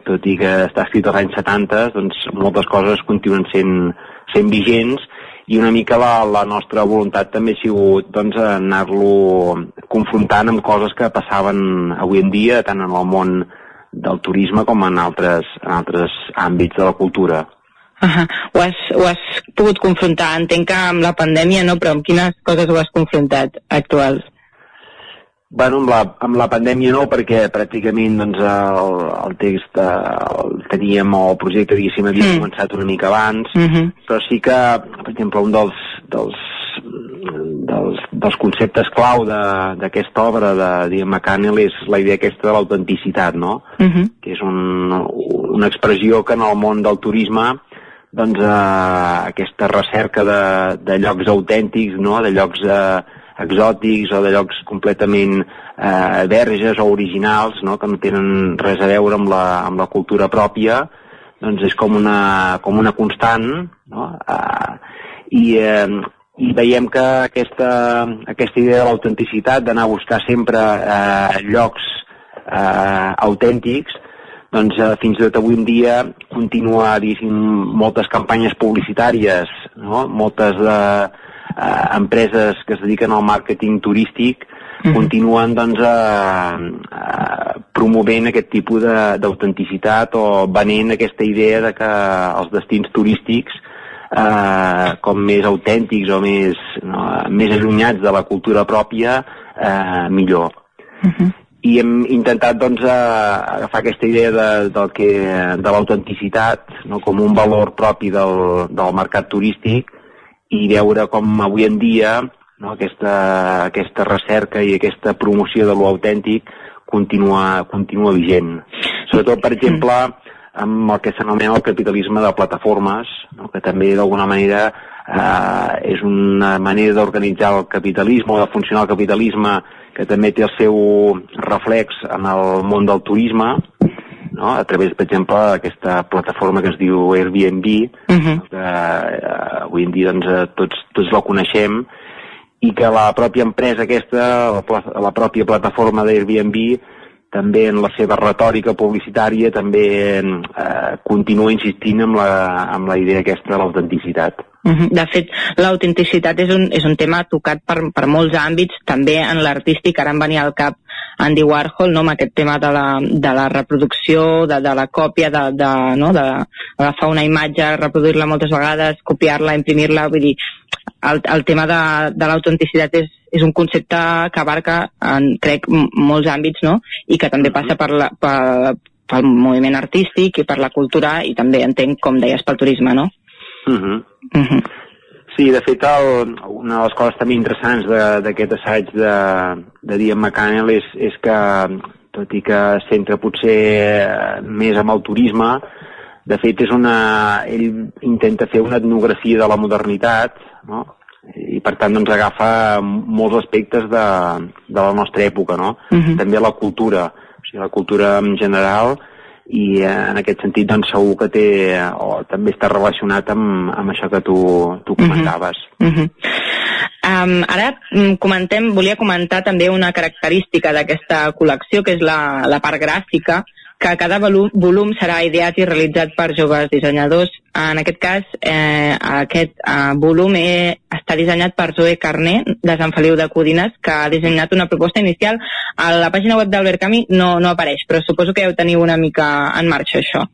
tot i que està escrit als anys 70 doncs moltes coses continuen sent, sent vigents i una mica la, la nostra voluntat també ha sigut doncs, anar-lo confrontant amb coses que passaven avui en dia tant en el món del turisme com en altres, en altres àmbits de la cultura. Uh -huh. ho, has, ho has pogut confrontar, entenc que amb la pandèmia no, però amb quines coses ho has confrontat actuals? Bueno, amb la, amb la pandèmia no, perquè pràcticament doncs, el, el text eh, el teníem, o el projecte, diguéssim, havia mm. començat una mica abans, mm -hmm. però sí que, per exemple, un dels, dels, dels, dels conceptes clau d'aquesta obra de Diane McCannell és la idea aquesta de l'autenticitat, no? Mm -hmm. Que és un, una expressió que en el món del turisme doncs, eh, aquesta recerca de, de llocs autèntics, no? de llocs eh, exòtics o de llocs completament eh, verges o originals, no? que no tenen res a veure amb la, amb la cultura pròpia, doncs és com una, com una constant, no? Uh, i, eh, i veiem que aquesta, aquesta idea de l'autenticitat, d'anar a buscar sempre eh, llocs eh, autèntics, doncs eh, fins i tot avui en dia continua, diguéssim, moltes campanyes publicitàries, no? moltes de, eh, empreses que es dediquen al màrqueting turístic mm -hmm. continuen doncs, eh, eh, promovent aquest tipus d'autenticitat o venent aquesta idea de que els destins turístics eh, com més autèntics o més, no, més allunyats de la cultura pròpia, eh, millor. Uh -huh. I hem intentat doncs, eh, agafar aquesta idea de, del que, de l'autenticitat no, com un valor propi del, del mercat turístic i veure com avui en dia no, aquesta, aquesta recerca i aquesta promoció de lo autèntic continua, continua vigent. Sobretot, per exemple, amb el que s'anomena el capitalisme de plataformes, no? que també d'alguna manera eh, és una manera d'organitzar el capitalisme o de funcionar el capitalisme que també té el seu reflex en el món del turisme, no? a través, per exemple, d'aquesta plataforma que es diu Airbnb, uh -huh. que eh, avui en dia doncs, eh, tots, tots la coneixem, i que la pròpia empresa aquesta, la, la pròpia plataforma d'Airbnb, també en la seva retòrica publicitària també eh, continua insistint amb la, amb la idea aquesta de l'autenticitat. -huh. De fet, l'autenticitat és, un, és un tema tocat per, per molts àmbits, també en l'artístic, ara em venia al cap Andy Warhol, no, amb aquest tema de la, de la reproducció, de, de la còpia, de, de, no, de agafar una imatge, reproduir-la moltes vegades, copiar-la, imprimir-la, vull dir, el, el tema de, de l'autenticitat és, és un concepte que abarca, en, crec, molts àmbits, no? I que també passa per la, per, pel moviment artístic i per la cultura i també entenc, com deies, pel turisme, no? Uh -huh. Uh -huh. Sí, de fet, el, una de les coses també interessants d'aquest assaig de, de Dian McCannell és, és que, tot i que centra potser més amb el turisme, de fet és una... ell intenta fer una etnografia de la modernitat, no? i per tant doncs agafa molts aspectes de, de la nostra època, no? Uh mhm. -huh. També la cultura, o sigui, la cultura en general i eh, en aquest sentit doncs segur que té o també està relacionat amb, amb això que tu, tu mhm. comentaves. Uh -huh. Uh -huh. Um, ara mm, comentem, volia comentar també una característica d'aquesta col·lecció, que és la, la part gràfica, que cada volum, volum serà ideat i realitzat per joves dissenyadors. En aquest cas, eh, aquest eh, volum eh, està dissenyat per Zoe Carné, de Sant Feliu de Codines, que ha dissenyat una proposta inicial. A la pàgina web d'Albert Camí no, no apareix, però suposo que ja ho teniu una mica en marxa, això.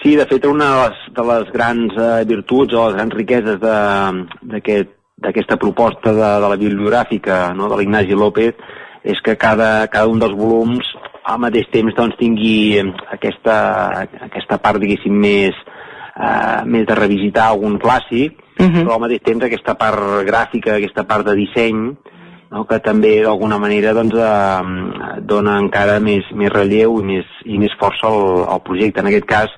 Sí, de fet, una de les, de les grans eh, virtuts o les grans riqueses d'aquesta aquest, proposta de, de la bibliogràfica no, de l'Ignasi López és que cada, cada un dels volums al mateix temps doncs, tingui aquesta, aquesta part, diguéssim, més, eh, més de revisitar algun clàssic, uh -huh. però al mateix temps aquesta part gràfica, aquesta part de disseny, no, que també d'alguna manera doncs, eh, dona encara més, més relleu i més, i més força al, al projecte. En aquest cas,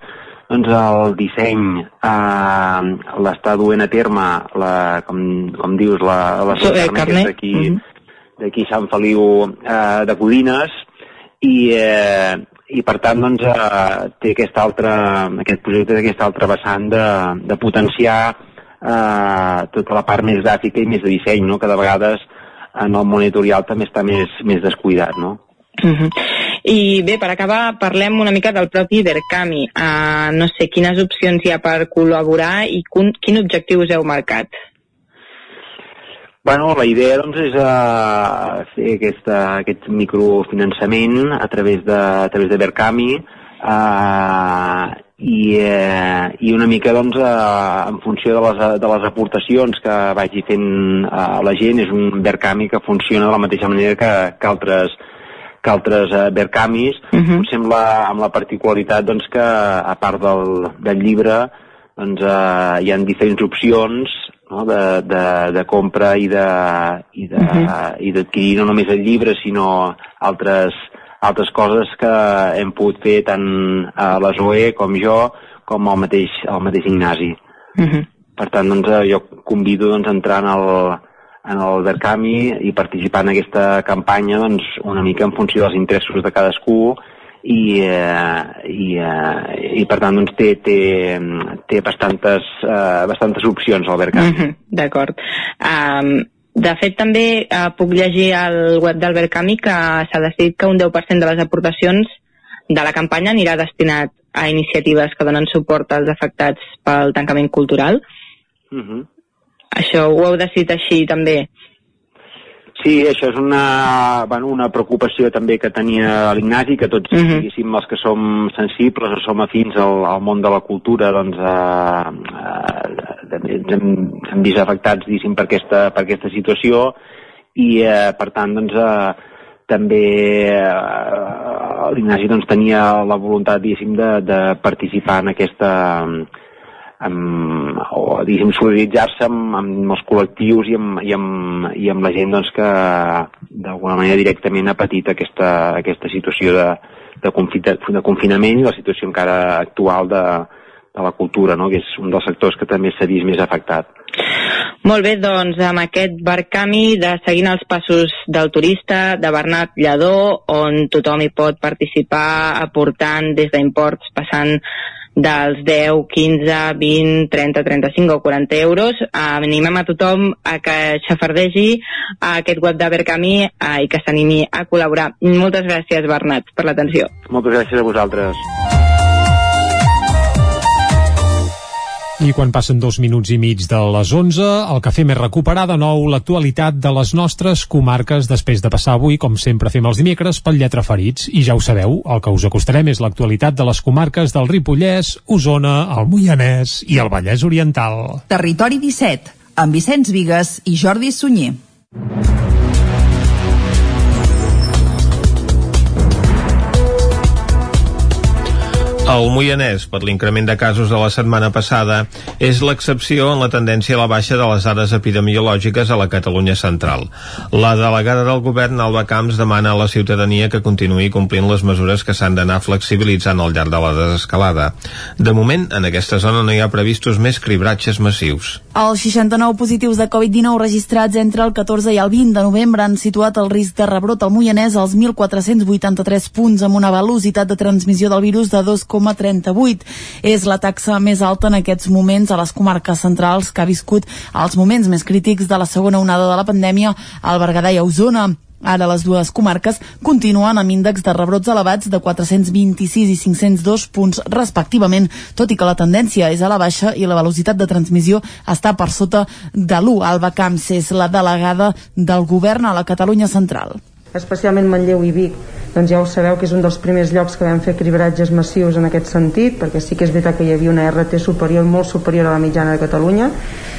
doncs el disseny eh, l'està duent a terme, la, com, com dius, la, la so, eh, carnet d'aquí uh -huh. d'aquí Sant Feliu eh, de Codines, i, eh, i per tant doncs, eh, té aquest, altre, aquest projecte d'aquesta altra vessant de, de potenciar eh, tota la part més gràfica i més de disseny, no? que de vegades en el món editorial també està més, més descuidat. No? Uh -huh. I bé, per acabar, parlem una mica del propi Verkami. Uh, no sé, quines opcions hi ha per col·laborar i quin, quin objectiu us heu marcat? Bueno, la idea doncs, és uh, fer aquesta, aquest microfinançament a través de, a través de Verkami uh, i, uh, i una mica doncs, uh, en funció de les, de les aportacions que vagi fent uh, la gent. És un Verkami que funciona de la mateixa manera que, que altres que altres uh, Verkamis, uh -huh. potser amb la, amb la particularitat doncs, que a part del, del llibre doncs, uh, hi ha diferents opcions no? de, de, de compra i de i de, uh mhm. -huh. i d'adquirir no només el llibre sinó altres, altres coses que hem pogut fer tant a la Zoe com jo com el mateix, el mateix Ignasi. Uh mhm. -huh. Per tant, doncs, jo convido doncs, a entrar en el, en el Verkami i participar en aquesta campanya doncs, una mica en funció dels interessos de cadascú i, eh, i, eh, i per tant doncs, té, té, té bastantes, eh, bastantes opcions al Verkami. Mm -hmm, D'acord. Um, de fet, també uh, puc llegir al web del Verkami que s'ha decidit que un 10% de les aportacions de la campanya anirà destinat a iniciatives que donen suport als afectats pel tancament cultural. Uh -huh. Això ho heu decidit així també? Sí, això és una, bueno, una preocupació també que tenia l'Ignasi, que tots, uh Mhm. -huh. diguéssim, els que som sensibles o som afins al, al món de la cultura, doncs eh, eh, ens hem, hem vist afectats, diguéssim, per aquesta, per aquesta situació i, eh, per tant, doncs, eh, també eh, l'Ignasi doncs, tenia la voluntat, diguéssim, de, de participar en aquesta amb, o diguéssim solidaritzar-se amb, amb els col·lectius i amb, i amb, i amb la gent doncs, que d'alguna manera directament ha patit aquesta, aquesta situació de, de, confi de confinament i la situació encara actual de, de la cultura, no? que és un dels sectors que també s'ha vist més afectat. Molt bé, doncs amb aquest barcami de seguint els passos del turista, de Bernat Lledó, on tothom hi pot participar aportant des d'imports passant dels 10, 15, 20, 30, 35 o 40 euros. Animem a tothom a que xafardegi a aquest web de Verkami eh, i que s'animi a col·laborar. Moltes gràcies, Bernat, per l'atenció. Moltes gràcies a vosaltres. I quan passen dos minuts i mig de les 11, el que fem és recuperar de nou l'actualitat de les nostres comarques després de passar avui, com sempre fem els dimecres, pel Lletra Ferits. I ja ho sabeu, el que us acostarem és l'actualitat de les comarques del Ripollès, Osona, el Moianès i el Vallès Oriental. Territori 17, amb Vicenç Vigues i Jordi Sunyer. El Moianès, per l'increment de casos de la setmana passada, és l'excepció en la tendència a la baixa de les dades epidemiològiques a la Catalunya central. La delegada del govern, Alba Camps, demana a la ciutadania que continuï complint les mesures que s'han d'anar flexibilitzant al llarg de la desescalada. De moment, en aquesta zona no hi ha previstos més cribratges massius. Els 69 positius de Covid-19 registrats entre el 14 i el 20 de novembre han situat el risc de rebrot al Moianès als 1.483 punts amb una velocitat de transmissió del virus de 2,38. És la taxa més alta en aquests moments a les comarques centrals que ha viscut els moments més crítics de la segona onada de la pandèmia al Berguedà i a Osona. Ara les dues comarques continuen amb índexs de rebrots elevats de 426 i 502 punts respectivament, tot i que la tendència és a la baixa i la velocitat de transmissió està per sota de l'1. Alba Camps és la delegada del govern a la Catalunya central. especialment Manlleu i Vic doncs ja ho sabeu que és un dels primers llocs que vam fer cribratges massius en aquest sentit perquè sí que és veritat que hi havia una RT superior molt superior a la mitjana de Catalunya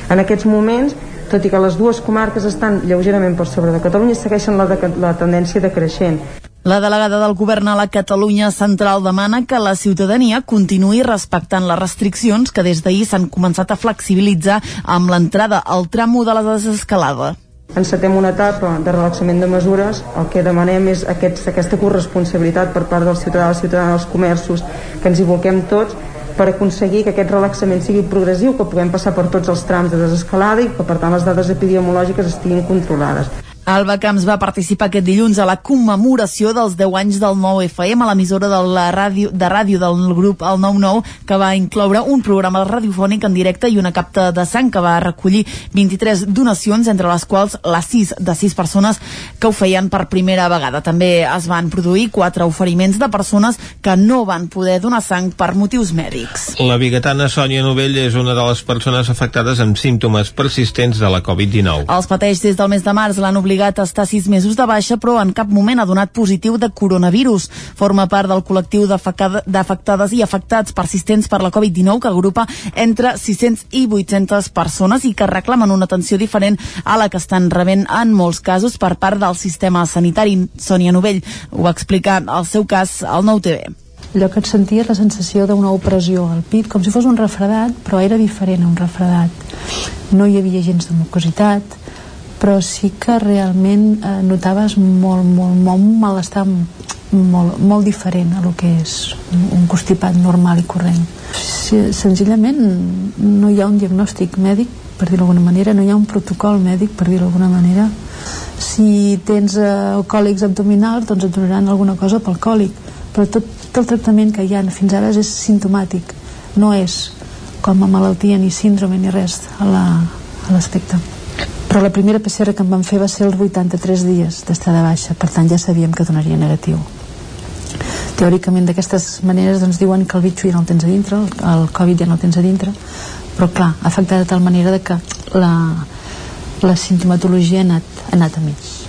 en aquests moments tot i que les dues comarques estan lleugerament per sobre de Catalunya segueixen la, de, la tendència decreixent La delegada del govern a la Catalunya central demana que la ciutadania continuï respectant les restriccions que des d'ahir s'han començat a flexibilitzar amb l'entrada al tram 1 de la desescalada. Encetem una etapa de relaxament de mesures, el que demanem és aquest, aquesta corresponsabilitat per part del ciutadà, de la ciutadana dels comerços, que ens hi volquem tots per aconseguir que aquest relaxament sigui progressiu, que puguem passar per tots els trams de desescalada i que per tant les dades epidemiològiques estiguin controlades. Alba Camps va participar aquest dilluns a la commemoració dels 10 anys del 9FM a l'emissora de la ràdio de ràdio del grup El 99 que va incloure un programa radiofònic en directe i una capta de sang que va recollir 23 donacions entre les quals les 6 de 6 persones que ho feien per primera vegada. També es van produir quatre oferiments de persones que no van poder donar sang per motius mèdics. La biguetana Sònia Novell és una de les persones afectades amb símptomes persistents de la Covid-19. Els pateix des del mes de març, l'han obligat a estar sis mesos de baixa, però en cap moment ha donat positiu de coronavirus. Forma part del col·lectiu d'afectades i afectats persistents per la Covid-19 que agrupa entre 600 i 800 persones i que reclamen una atenció diferent a la que estan rebent en molts casos per part del sistema sanitari. Sònia Novell ho va explicar el seu cas al Nou TV allò que et senties la sensació d'una opressió al pit, com si fos un refredat, però era diferent a un refredat. No hi havia gens de mucositat, però sí que realment eh, notaves molt, molt, molt un malestar molt, molt diferent a lo que és un constipat normal i corrent. Senzillament no hi ha un diagnòstic mèdic, per dir-ho d'alguna manera, no hi ha un protocol mèdic, per dir-ho d'alguna manera. Si tens eh, còlics abdominals, doncs et donaran alguna cosa pel còlic però tot, tot el tractament que hi ha fins ara és simptomàtic no és com a malaltia ni síndrome ni res a l'aspecte la, però la primera PCR que em van fer va ser els 83 dies d'estar de baixa. Per tant ja sabíem que donaria negatiu. Teòricament d'aquestes maneres doncs diuen que el bitxo ja no el tens a dintre el, el Covid ja no el tens a dintre. Però clar, ha afectat de tal manera de que la, la sintomatologia ha anat, ha anat a més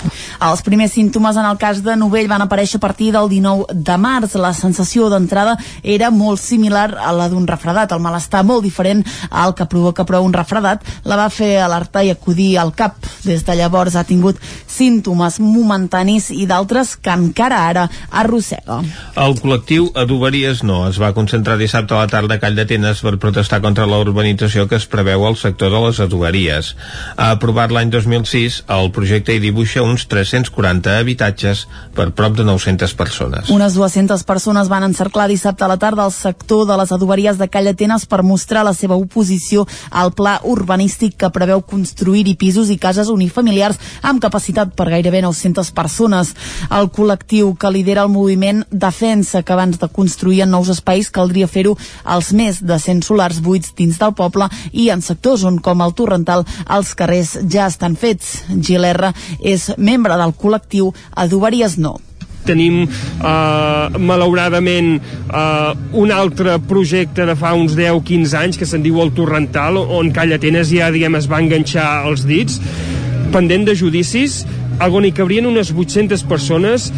els primers símptomes en el cas de Novell van aparèixer a partir del 19 de març. La sensació d'entrada era molt similar a la d'un refredat. El malestar molt diferent al que provoca però un refredat la va fer alertar i acudir al cap. Des de llavors ha tingut símptomes momentanis i d'altres que encara ara arrossega. El col·lectiu Adoberies No es va concentrar dissabte a la tarda a Call d'Atenes per protestar contra la urbanització que es preveu al sector de les adoberies. Ha aprovat l'any 2006, el projecte hi dibuixa uns 340 habitatges per prop de 900 persones. Unes 200 persones van encerclar dissabte a la tarda al sector de les adoberies de Call Atenes per mostrar la seva oposició al pla urbanístic que preveu construir-hi pisos i cases unifamiliars amb capacitat per gairebé 900 persones. El col·lectiu que lidera el moviment defensa que abans de construir en nous espais caldria fer-ho als més de 100 solars buits dins del poble i en sectors on, com el Torrental, els carrers ja estan fets. Gil R és membre del col·lectiu Adoberies No. Tenim eh, malauradament eh, un altre projecte de fa uns 10-15 anys que se'n diu el Torrental on Calla Atenes ja diguem es va enganxar els dits. Pendent de judicis on hi cabrien unes 800 persones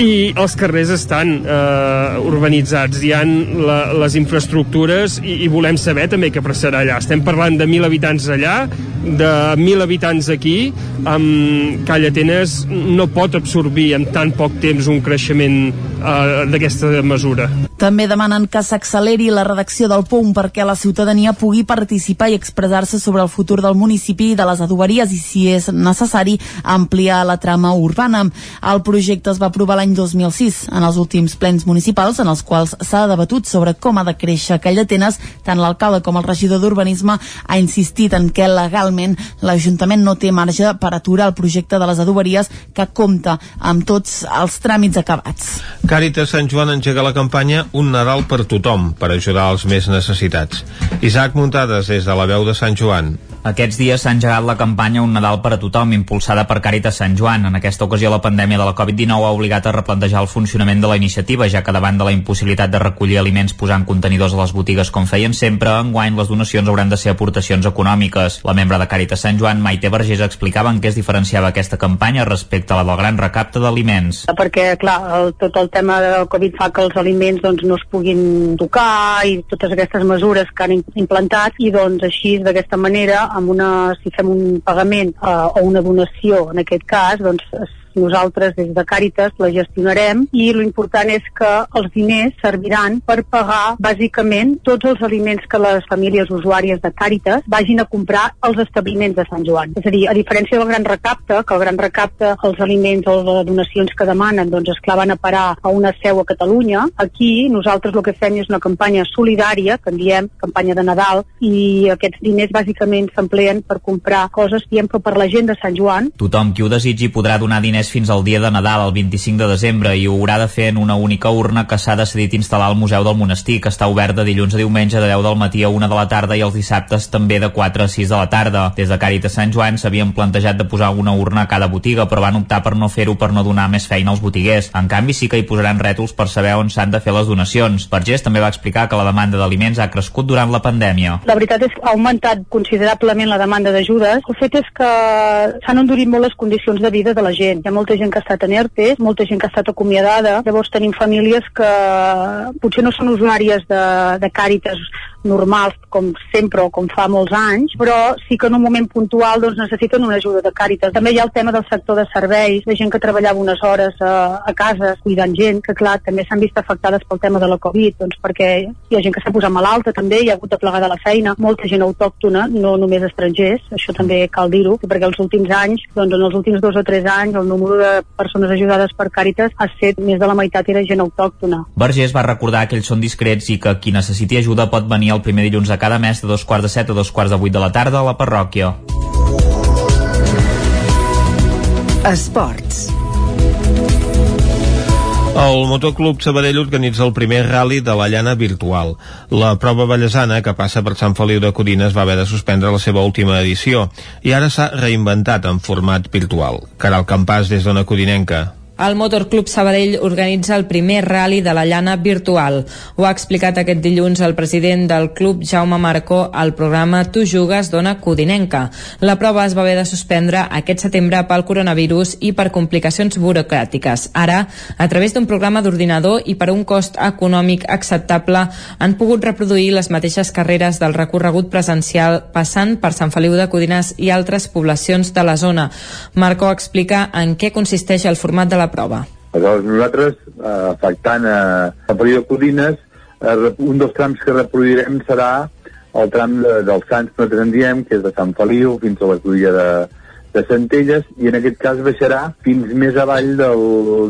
i els carrers estan eh, urbanitzats, hi han la, les infraestructures i, i volem saber també què passarà allà. Estem parlant de 1.000 habitants allà, de 1.000 habitants aquí, amb Calla Atenes no pot absorbir en tan poc temps un creixement eh, d'aquesta mesura. També demanen que s'acceleri la redacció del POUM perquè la ciutadania pugui participar i expressar-se sobre el futur del municipi i de les adoberies i, si és necessari, ampliar la trama urbana. El projecte es va aprovar l'any 2006 en els últims plens municipals en els quals s'ha debatut sobre com ha de créixer aquell d'Atenes. Tant l'alcalde com el regidor d'Urbanisme ha insistit en que legalment l'Ajuntament no té marge per aturar el projecte de les adoberies que compta amb tots els tràmits acabats. Càritas Sant Joan engega la campanya Un Nadal per tothom per ajudar els més necessitats. Isaac Muntades des de la veu de Sant Joan. Aquests dies s'ha engegat la campanya Un Nadal per a tothom, impulsada per Càritas Sant Joan. En aquesta ocasió, la pandèmia de la Covid-19 ha obligat a replantejar el funcionament de la iniciativa, ja que davant de la impossibilitat de recollir aliments posant contenidors a les botigues com feien sempre, enguany les donacions hauran de ser aportacions econòmiques. La membre de Càritas Sant Joan, Maite Vergés, explicava en què es diferenciava aquesta campanya respecte a la del gran recapte d'aliments. Perquè, clar, el, tot el tema del Covid fa que els aliments doncs, no es puguin tocar i totes aquestes mesures que han implantat i doncs així d'aquesta manera amb una, si fem un pagament eh, o una donació en aquest cas doncs nosaltres des de Càritas la gestionarem i l'important és que els diners serviran per pagar bàsicament tots els aliments que les famílies usuàries de Càritas vagin a comprar als establiments de Sant Joan. És a dir, a diferència del gran recapte, que el gran recapte, els aliments o les donacions que demanen, doncs esclar van a parar a una seu a Catalunya, aquí nosaltres el que fem és una campanya solidària, que en diem campanya de Nadal, i aquests diners bàsicament s'empleen per comprar coses, diem que per la gent de Sant Joan. Tothom qui ho desitgi podrà donar diners diners fins al dia de Nadal, el 25 de desembre, i ho haurà de fer en una única urna que s'ha decidit instal·lar al Museu del Monestir, que està obert de dilluns a diumenge de 10 del matí a 1 de la tarda i els dissabtes també de 4 a 6 de la tarda. Des de Càritas Sant Joan s'havien plantejat de posar una urna a cada botiga, però van optar per no fer-ho per no donar més feina als botiguers. En canvi, sí que hi posaran rètols per saber on s'han de fer les donacions. Vergés també va explicar que la demanda d'aliments ha crescut durant la pandèmia. La veritat és que ha augmentat considerablement la demanda d'ajudes. El fet és que s'han endurit molt les condicions de vida de la gent. Hi ha molta gent que ha estat en ERTE, molta gent que ha estat acomiadada, llavors tenim famílies que potser no són usuàries de, de Càritas normals com sempre o com fa molts anys, però sí que en un moment puntual doncs, necessiten una ajuda de Càritas. També hi ha el tema del sector de serveis, de gent que treballava unes hores a, a casa cuidant gent, que clar, també s'han vist afectades pel tema de la Covid, doncs perquè hi ha gent que s'ha posat malalta també, hi ha hagut de plegar de la feina, molta gent autòctona, no només estrangers, això també cal dir-ho, perquè els últims anys, doncs en els últims dos o tres anys, el número de persones ajudades per Càritas ha set més de la meitat era gent autòctona. Vergés va recordar que ells són discrets i que qui necessiti ajuda pot venir el primer dilluns de cada mes de dos quarts de set a dos quarts de vuit de la tarda a la parròquia. Esports. El Motoclub Sabadell organitza el primer rally de la llana virtual. La prova ballesana, que passa per Sant Feliu de Codines, va haver de suspendre la seva última edició i ara s'ha reinventat en format virtual. Caral Campàs, des d'Ona Codinenca. El Motorclub Sabadell organitza el primer rally de la llana virtual. Ho ha explicat aquest dilluns el president del club, Jaume Marcó, al programa Tu jugues dona Codinenca. La prova es va haver de suspendre aquest setembre pel coronavirus i per complicacions burocràtiques. Ara, a través d'un programa d'ordinador i per un cost econòmic acceptable, han pogut reproduir les mateixes carreres del recorregut presencial passant per Sant Feliu de Codines i altres poblacions de la zona. Marcó explica en què consisteix el format de la prova. Aleshores nosaltres, eh, afectant a, a període de Codines, eh, un dels trams que reproduirem serà el tram de, dels Sants que nosaltres en diem, que és de Sant Feliu fins a la cruïlla de, de Centelles, i en aquest cas baixarà fins més avall del,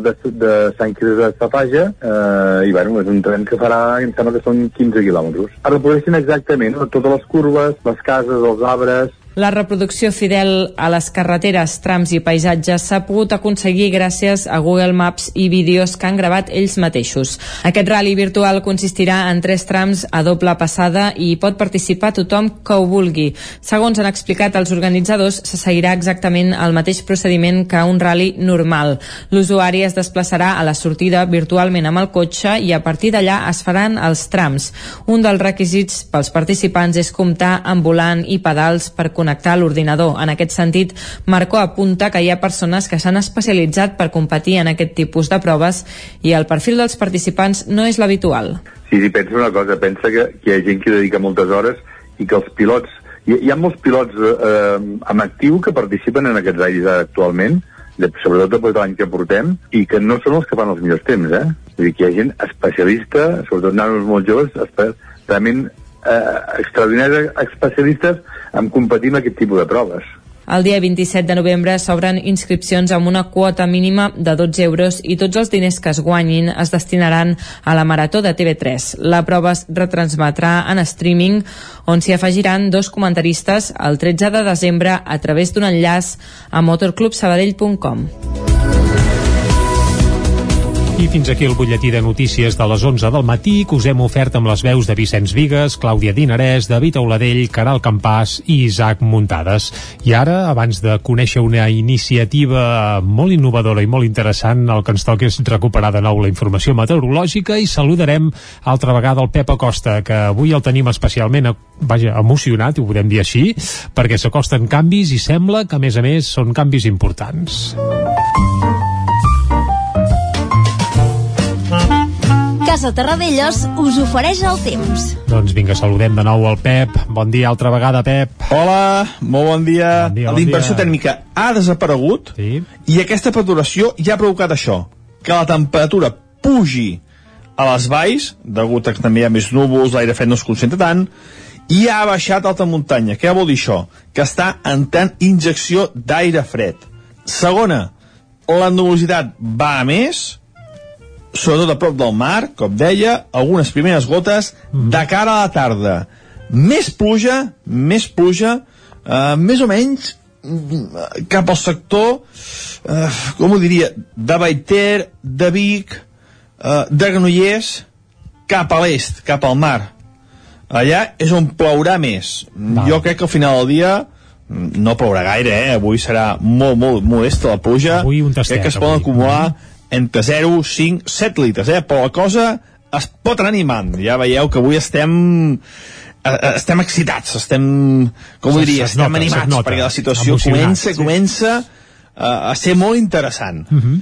de, de Sant Quirze de Safaja, eh, i bueno, és un tren que farà, em sembla que són 15 quilòmetres. Es reprodueixen exactament no? totes les curves, les cases, els arbres, La reproducció fidel a les carreteres, trams i paisatges s'ha pogut aconseguir gràcies a Google Maps i vídeos que han gravat ells mateixos. Aquest rally virtual consistirà en tres trams a doble passada i pot participar tothom que ho vulgui. Segons han explicat els organitzadors, se seguirà exactament el mateix procediment que un rally normal. L'usuari es desplaçarà a la sortida virtualment amb el cotxe i a partir d'allà es faran els trams. Un dels requisits pels participants és comptar amb volant i pedals per l'ordinador. En aquest sentit, Marco apunta que hi ha persones que s'han especialitzat per competir en aquest tipus de proves i el perfil dels participants no és l'habitual. Sí, sí, pensa una cosa, pensa que, que hi ha gent que dedica moltes hores i que els pilots, hi, hi ha molts pilots eh, en actiu que participen en aquests ratllis actualment, de, sobretot després de l'any que portem, i que no són els que fan els millors temps, eh? Vull dir que hi ha gent especialista, sobretot nanos molt joves, realment eh, extraordinaris especialistes en competir en aquest tipus de proves. El dia 27 de novembre s'obren inscripcions amb una quota mínima de 12 euros i tots els diners que es guanyin es destinaran a la Marató de TV3. La prova es retransmetrà en streaming on s'hi afegiran dos comentaristes el 13 de desembre a través d'un enllaç a motorclubsabadell.com. I fins aquí el butlletí de notícies de les 11 del matí que us hem ofert amb les veus de Vicenç Vigues, Clàudia Dinarès, David Auladell, Caral Campàs i Isaac Muntades. I ara, abans de conèixer una iniciativa molt innovadora i molt interessant, el que ens toca és recuperar de nou la informació meteorològica i saludarem altra vegada el Pep Acosta, que avui el tenim especialment vaja, emocionat, ho podem dir així, perquè s'acosten canvis i sembla que, a més a més, són canvis importants. Casa Terradellos us ofereix el temps. Doncs vinga, saludem de nou el Pep. Bon dia altra vegada, Pep. Hola, molt bon dia. Bon dia, bon la inversió dia. tèrmica ha desaparegut sí. i aquesta perturbació ja ha provocat això, que la temperatura pugi a les valls, degut a que també hi ha més núvols, l'aire fred no es concentra tant, i ha baixat alta muntanya. Què vol dir això? Que està entrant injecció d'aire fred. Segona, la nuvolositat va a més, sobretot a prop del mar, com deia, algunes primeres gotes de cara a la tarda. Més pluja, més pluja, eh, més o menys mm, cap al sector, eh, com ho diria, de Baiter, de Vic, eh, de Granollers, cap a l'est, cap al mar. Allà és on plourà més. Val. Jo crec que al final del dia mm, no plourà gaire, eh? Avui serà molt, molt modesta la pluja. Avui un tastet, crec que es poden avui. acumular entre 0, 5, 7 litres, eh? Però la cosa es pot anar animant. Ja veieu que avui estem eh, eh, estem excitats, estem, com ho diria, es estem nota, animats, nota. perquè la situació comença, sí. comença uh, a ser molt interessant. Uh -huh.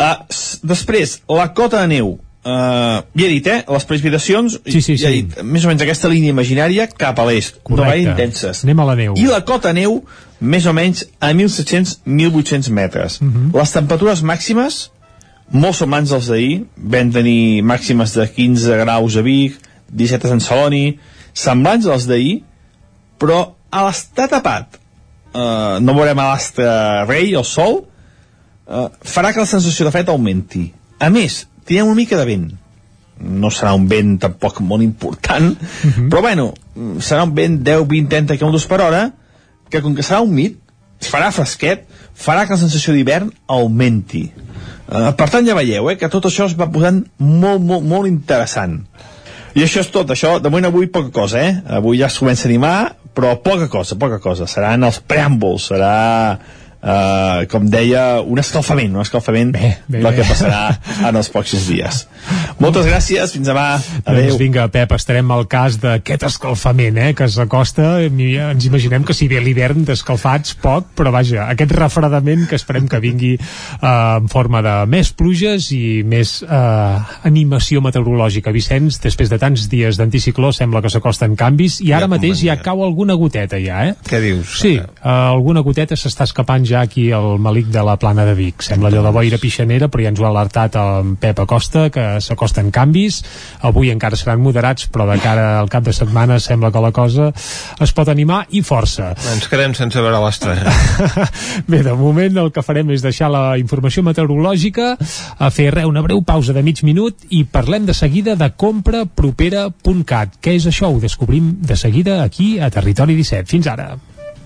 Uh, després, la cota de neu. Uh, ja he dit, eh? Les precipitacions, Sí, sí, ja he sí. dit, més o menys aquesta línia imaginària cap a l'est, no intenses. Anem a la neu. I la cota de neu, més o menys a 1.700-1.800 metres. Uh -huh. Les temperatures màximes, molt semblants als d'ahir, vam tenir màximes de 15 graus a Vic, 17 a Sant Celoni, semblants als d'ahir, però a l'estar tapat, eh, no veurem a l'astre rei, el sol, eh, farà que la sensació de fred augmenti. A més, tindrem una mica de vent. No serà un vent tampoc molt important, però bueno, serà un vent 10, 20, 30 km per hora, que com que serà humit, farà fresquet, farà que la sensació d'hivern augmenti. Uh, per tant, ja veieu, eh, que tot això es va posant molt, molt, molt interessant. I això és tot, això, de moment avui poca cosa, eh? Avui ja es comença a animar, però poca cosa, poca cosa. Seran els preàmbuls, serà Uh, com deia, un escalfament, un escalfament bé, bé, del que passarà en els pròxims dies. Moltes gràcies, fins demà. Adéu. Doncs vinga, Pep, estarem al cas d'aquest escalfament, eh, que s'acosta. Ens imaginem que si ve l'hivern d'escalfats, poc, però vaja, aquest refredament que esperem que vingui uh, en forma de més pluges i més uh, animació meteorològica. Vicenç, després de tants dies d'anticicló, sembla que s'acosten canvis i ara ja mateix ja cau alguna goteta ja, eh? Què dius? Sí, uh, alguna goteta s'està escapant ja aquí el malic de la plana de Vic. Sembla allò de boira pixanera, però ja ens ho ha alertat el Pep Acosta, que s'acosten canvis. Avui encara seran moderats, però de cara al cap de setmana sembla que la cosa es pot animar i força. Ens quedem sense veure l'estrena. Bé, de moment el que farem és deixar la informació meteorològica, a fer re, una breu pausa de mig minut i parlem de seguida de comprapropera.cat. Què és això? Ho descobrim de seguida aquí a Territori 17. Fins ara.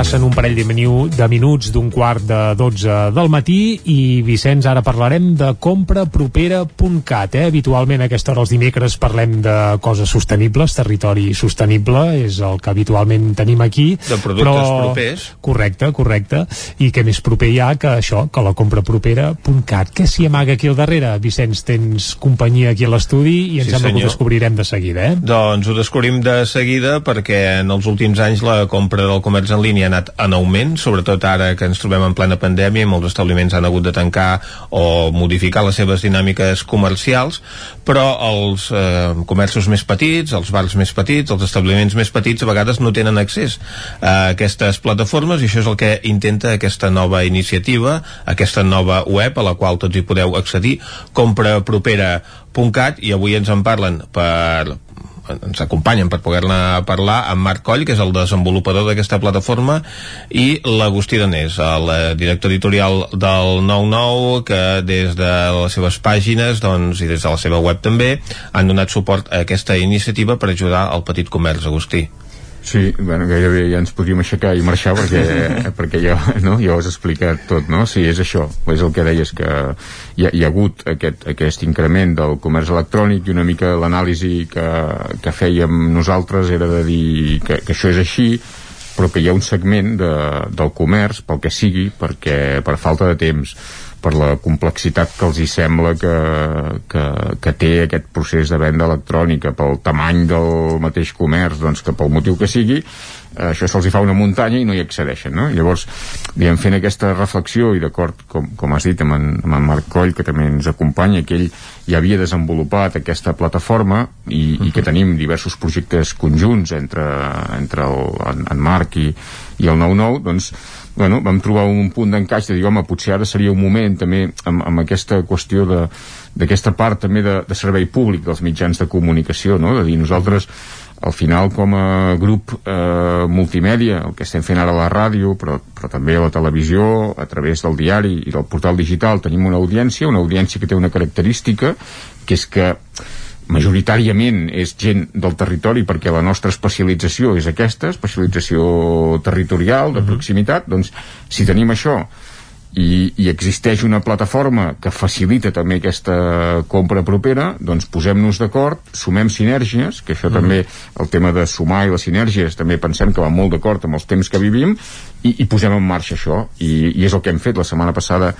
Passen un parell de, minuts d'un quart de 12 del matí i Vicenç, ara parlarem de comprapropera.cat eh? Habitualment a aquesta hora els dimecres parlem de coses sostenibles, territori sostenible és el que habitualment tenim aquí De productes però... propers. Correcte, correcte i què més proper hi ha que això, que la comprapropera.cat Què s'hi amaga aquí al darrere? Vicenç, tens companyia aquí a l'estudi i em Sí, sembla que senyor. ho descobrirem de seguida, eh? Doncs ho descobrim de seguida perquè en els últims anys la compra del comerç en línia anat en augment, sobretot ara que ens trobem en plena pandèmia i molts establiments han hagut de tancar o modificar les seves dinàmiques comercials, però els eh, comerços més petits, els bars més petits, els establiments més petits a vegades no tenen accés a aquestes plataformes i això és el que intenta aquesta nova iniciativa, aquesta nova web a la qual tots hi podeu accedir, comprapropera.cat i avui ens en parlen per ens acompanyen per poder-ne parlar amb Marc Coll, que és el desenvolupador d'aquesta plataforma, i l'Agustí Danés, el eh, director editorial del 99, que des de les seves pàgines doncs, i des de la seva web també han donat suport a aquesta iniciativa per ajudar al petit comerç, Agustí. Sí, bueno, gairebé ja ens podríem aixecar i marxar perquè, perquè ja, no, ja ho has explicat tot, no? Sí, és això, és el que deies que hi ha, hi ha hagut aquest, aquest increment del comerç electrònic i una mica l'anàlisi que, que fèiem nosaltres era de dir que, que això és així però que hi ha un segment de, del comerç, pel que sigui, perquè per falta de temps, per la complexitat que els hi sembla que, que, que té aquest procés de venda electrònica, pel tamany del mateix comerç, doncs que pel motiu que sigui, això se'ls hi fa una muntanya i no hi accedeixen, no? Llavors, diguem, fent aquesta reflexió i d'acord, com, com has dit, amb en, amb en Marc Coll, que també ens acompanya, que ell ja havia desenvolupat aquesta plataforma i, i que tenim diversos projectes conjunts entre, entre el, en, en Marc i, i el 9-9, doncs bueno, vam trobar un punt d'encaix de dir, home, potser ara seria un moment també amb, amb aquesta qüestió d'aquesta part també de, de servei públic dels mitjans de comunicació, no? de dir nosaltres al final com a grup eh, multimèdia, el que estem fent ara a la ràdio, però, però també a la televisió, a través del diari i del portal digital, tenim una audiència, una audiència que té una característica, que és que majoritàriament és gent del territori perquè la nostra especialització és aquesta, especialització territorial, de proximitat, doncs si tenim això i, i existeix una plataforma que facilita també aquesta compra propera, doncs posem-nos d'acord, sumem sinergies, que això mm. també, el tema de sumar i les sinergies, també pensem que va molt d'acord amb els temps que vivim, i, i posem en marxa això. I, I és el que hem fet. La setmana passada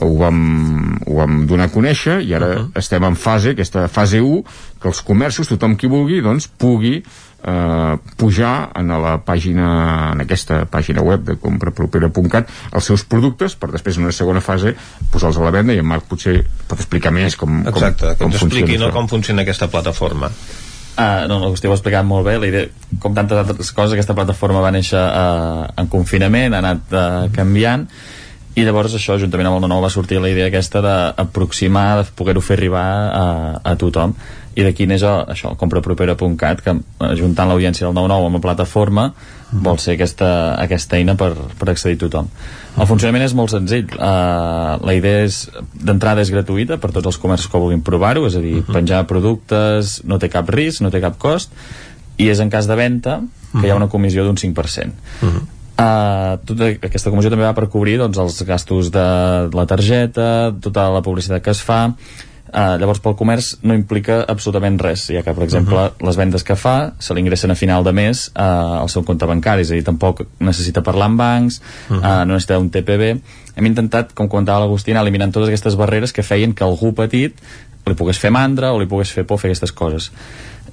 ho vam, ho vam donar a conèixer i ara uh -huh. estem en fase, aquesta fase 1, que els comerços, tothom qui vulgui, doncs pugui eh, pujar en la pàgina en aquesta pàgina web de comprapropera.cat els seus productes per després en una segona fase posar-los a la venda i en Marc potser pot explicar més com, Exacte, com, que ens com expliqui no, com funciona aquesta plataforma. Uh, no, l'Agustí ho ha explicat molt bé. La idea, com tantes altres coses aquesta plataforma va néixer uh, en confinament ha anat uh, canviant i llavors això, juntament amb el 9 va sortir la idea aquesta d'aproximar, de poder-ho fer arribar a, a tothom i d'aquí neix això, comprapropera.cat que juntant l'audiència del 9-9 amb la plataforma mm. vol ser aquesta, aquesta eina per, per accedir a tothom el funcionament és molt senzill uh, la idea és d'entrada és gratuïta per tots els comerços que vulguin provar-ho és a dir, uh -huh. penjar productes no té cap risc, no té cap cost i és en cas de venda que uh -huh. hi ha una comissió d'un 5% uh -huh. Uh, tota aquesta comissió també va per cobrir doncs, els gastos de la targeta tota la publicitat que es fa Uh, llavors pel comerç no implica absolutament res ja que per exemple uh -huh. les vendes que fa se l'ingressen a final de mes uh, al seu compte bancari és a dir, tampoc necessita parlar amb bancs uh -huh. uh, no necessita un TPB hem intentat, com comentava l'Agustina eliminant totes aquestes barreres que feien que algú petit li pogués fer mandra o li pogués fer por fer aquestes coses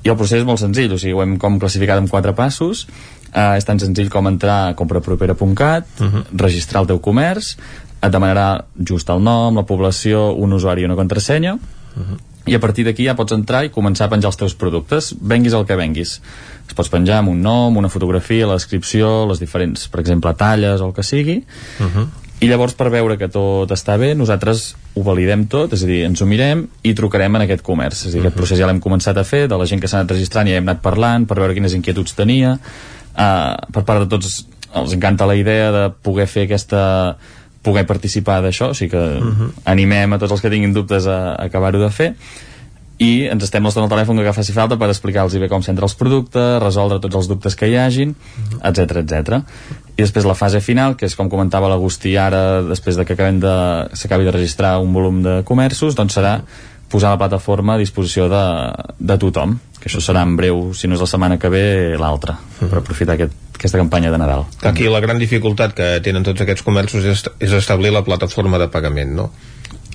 i el procés és molt senzill, o sigui, ho hem com classificat en quatre passos uh, és tan senzill com entrar a comprapropera.cat uh -huh. registrar el teu comerç et demanarà just el nom, la població, un usuari i una contrasenya uh -huh. i a partir d'aquí ja pots entrar i començar a penjar els teus productes, venguis el que venguis es pots penjar amb un nom, una fotografia la descripció, les diferents, per exemple talles o el que sigui uh -huh. i llavors per veure que tot està bé nosaltres ho validem tot, és a dir, ens ho mirem i trucarem en aquest comerç, és a dir, uh -huh. aquest procés ja l'hem començat a fer, de la gent que s'ha anat registrant ja hem anat parlant per veure quines inquietuds tenia uh, per part de tots els encanta la idea de poder fer aquesta poder participar d'això, o sigui que uh mhm. -huh. animem a tots els que tinguin dubtes a, a acabar-ho de fer i ens estem l'estona al telèfon que faci falta per explicar-los bé com s'entra els productes, resoldre tots els dubtes que hi hagin, etc uh -huh. etc. I després la fase final, que és com comentava l'Agustí ara, després de que acabem de s'acabi de registrar un volum de comerços, doncs serà posar la plataforma a disposició de, de tothom, que això serà en breu, si no és la setmana que ve, l'altra, uh -huh. per aprofitar aquest aquesta campanya de Nadal. Aquí la gran dificultat que tenen tots aquests comerços és, és establir la plataforma de pagament, no?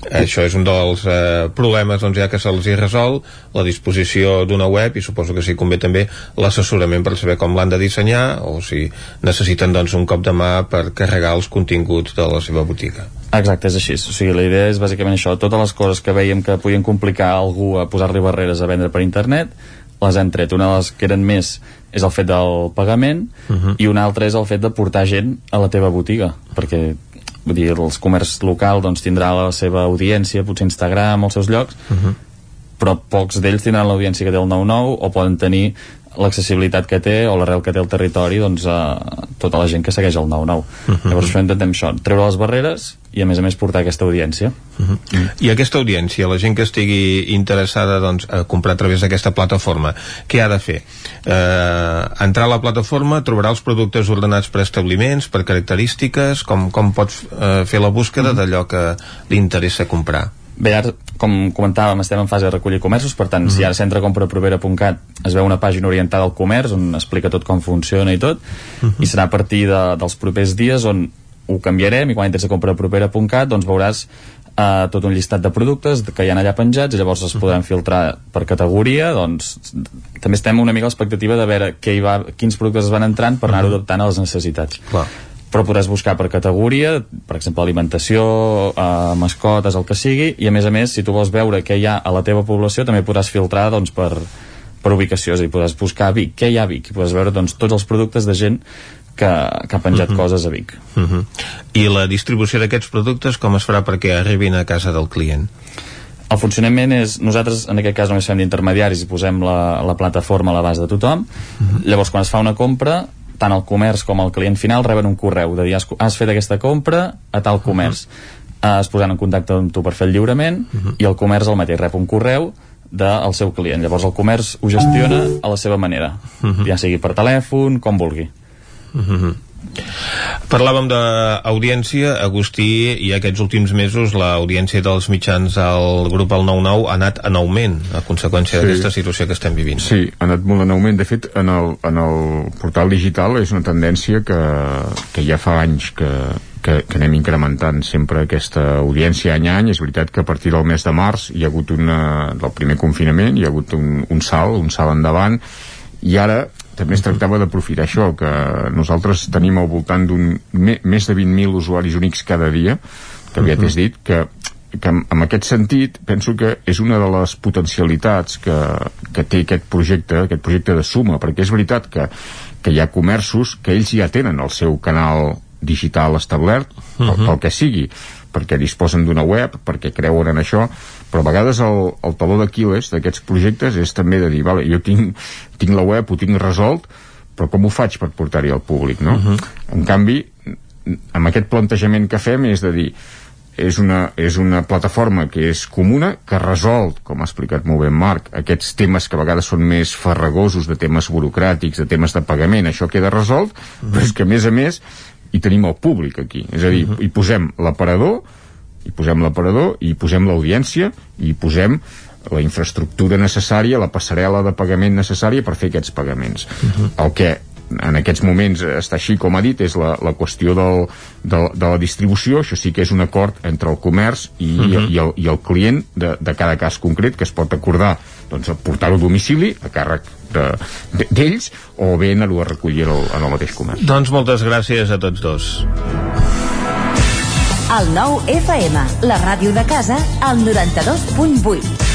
Això és un dels eh, problemes doncs, ja que se'ls hi resol la disposició d'una web i suposo que sí convé també l'assessorament per saber com l'han de dissenyar o si necessiten doncs, un cop de mà per carregar els continguts de la seva botiga. Exacte, és així. O sigui, la idea és bàsicament això. Totes les coses que veiem que podien complicar algú a posar-li barreres a vendre per internet, les hem tret. Una de les que eren més és el fet del pagament uh mhm. -huh. i una altra és el fet de portar gent a la teva botiga perquè vull dir, els comerç local doncs, tindrà la seva audiència, potser Instagram els seus llocs, uh mhm. -huh. però pocs d'ells tindran l'audiència que té el 9-9 o poden tenir l'accessibilitat que té o l'arrel que té el territori doncs, a tota la gent que segueix el 9-9 uh -huh. llavors això intentem això, treure les barreres i a més a més portar aquesta audiència uh -huh. Mm. i aquesta audiència, la gent que estigui interessada doncs, a comprar a través d'aquesta plataforma què ha de fer? Eh, entrar a la plataforma, trobarà els productes ordenats per establiments, per característiques com, com pots eh, fer la búsqueda uh -huh. d'allò que li interessa comprar Bé, ara, com comentàvem, estem en fase de recollir comerços, per tant, mm -hmm. si mhm. ara s'entra a compraprovera.cat es veu una pàgina orientada al comerç on explica tot com funciona i tot, mm -hmm. i serà a partir de, dels propers dies on ho canviarem i quan entres a comprapropera.cat doncs veuràs uh, tot un llistat de productes que hi ha allà penjats i llavors es podran mhm. filtrar per categoria doncs també estem una mica a l'expectativa de veure què hi va, quins productes es van entrant per anar-ho mhm. adaptant a les necessitats Clar però podràs buscar per categoria, per exemple alimentació, eh, mascotes, el que sigui, i a més a més, si tu vols veure què hi ha a la teva població, també podràs filtrar doncs, per, per ubicació, és a dir, podràs buscar a Vic, què hi ha a Vic, i podràs veure doncs, tots els productes de gent que, que ha penjat uh mhm. -huh. coses a Vic. Uh mhm. -huh. I la distribució d'aquests productes com es farà perquè arribin a casa del client? El funcionament és, nosaltres en aquest cas només fem d'intermediaris i posem la, la plataforma a l'abast de tothom, uh mhm. -huh. llavors quan es fa una compra tant el comerç com el client final reben un correu de dir has, has fet aquesta compra a tal comerç uh -huh. es posaran en contacte amb tu per fer el lliurament uh -huh. i el comerç el mateix rep un correu del seu client llavors el comerç ho gestiona a la seva manera uh -huh. ja sigui per telèfon, com vulgui uh -huh. Parlàvem d'audiència, Agustí, i aquests últims mesos l'audiència dels mitjans al grup El 9-9 ha anat en augment a conseqüència sí. d'aquesta situació que estem vivint. Sí, ha anat molt en augment. De fet, en el, en el portal digital és una tendència que, que ja fa anys que, que, que anem incrementant sempre aquesta audiència any a any. És veritat que a partir del mes de març hi ha hagut una, del primer confinament, hi ha hagut un, un salt, un salt endavant, i ara també es tractava d'aprofitar això, que nosaltres tenim al voltant d'un més de 20.000 usuaris únics cada dia, que aviat uh -huh. és dit, que que en, aquest sentit penso que és una de les potencialitats que, que té aquest projecte, aquest projecte de suma, perquè és veritat que, que hi ha comerços que ells ja tenen el seu canal digital establert, uh -huh. pel, pel que sigui, perquè disposen d'una web, perquè creuen en això, però a vegades el, el taló d'Aquiles d'aquests projectes és també de dir, vale, jo tinc, tinc la web, ho tinc resolt, però com ho faig per portar-hi al públic, no? Uh -huh. En canvi, amb aquest plantejament que fem és de dir, és una, és una plataforma que és comuna, que resol, com ha explicat molt bé Marc, aquests temes que a vegades són més farragosos, de temes burocràtics, de temes de pagament, això queda resolt, uh -huh. però és que a més a més hi tenim el públic aquí, és a dir, uh -huh. hi posem l'aparador, hi posem l'aparador, hi posem l'audiència, i hi posem la infraestructura necessària, la passarel·la de pagament necessària per fer aquests pagaments. Uh -huh. El que en aquests moments està així com ha dit és la, la qüestió del, de, de la distribució, això sí que és un acord entre el comerç i, uh -huh. i, el, i el client de, de cada cas concret que es pot acordar doncs, portar-ho a domicili a càrrec d'ells de, o bé anar-ho a recollir el, en el mateix comerç. Doncs moltes gràcies a tots dos. El nou FM, la ràdio de casa, al 92.8.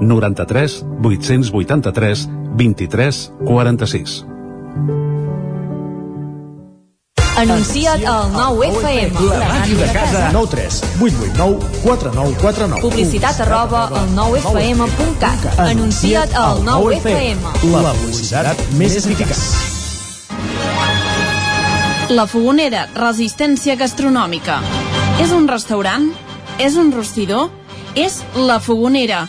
93 883 23 46. Anuncia't al 9FM. La màquina de casa. 9 3 8 8 9 4 9 4 9. Publicitat arroba al 9FM.cat. Anuncia't al 9FM. La publicitat més eficaç. La Fogonera, resistència gastronòmica. És un restaurant? És un rostidor? És La Fogonera,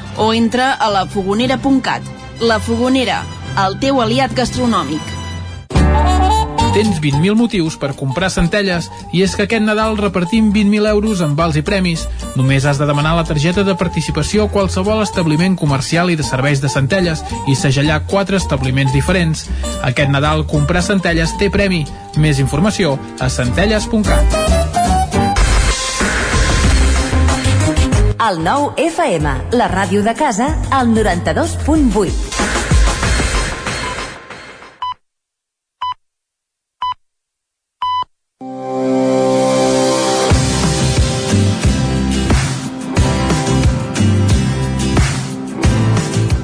o entra a lafogonera.cat. La Fogonera, el teu aliat gastronòmic. Tens 20.000 motius per comprar centelles i és que aquest Nadal repartim 20.000 euros en vals i premis. Només has de demanar la targeta de participació a qualsevol establiment comercial i de serveis de centelles i segellar quatre establiments diferents. Aquest Nadal comprar centelles té premi. Més informació a centelles.cat. El 9 FM, la ràdio de casa, al 92.8.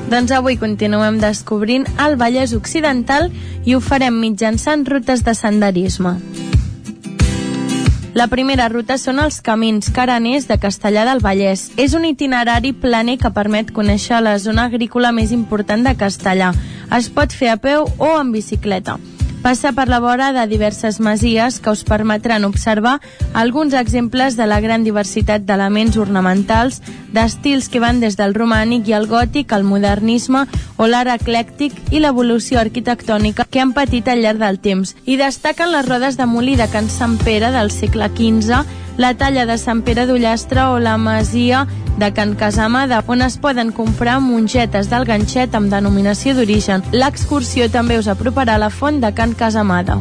Doncs avui continuem descobrint el Vallès Occidental i ho farem mitjançant rutes de senderisme. La primera ruta són els camins caraners de Castellà del Vallès. És un itinerari planer que permet conèixer la zona agrícola més important de Castellà. Es pot fer a peu o en bicicleta. Passa per la vora de diverses masies que us permetran observar alguns exemples de la gran diversitat d'elements ornamentals, d'estils que van des del romànic i el gòtic al modernisme o l'art eclèctic i l'evolució arquitectònica que han patit al llarg del temps. I destaquen les rodes de molí de Can Sant Pere del segle XV la talla de Sant Pere d'Ullastre o la masia de Can Casamada, on es poden comprar mongetes del ganxet amb denominació d'origen. L'excursió també us aproparà a la font de Can Casamada.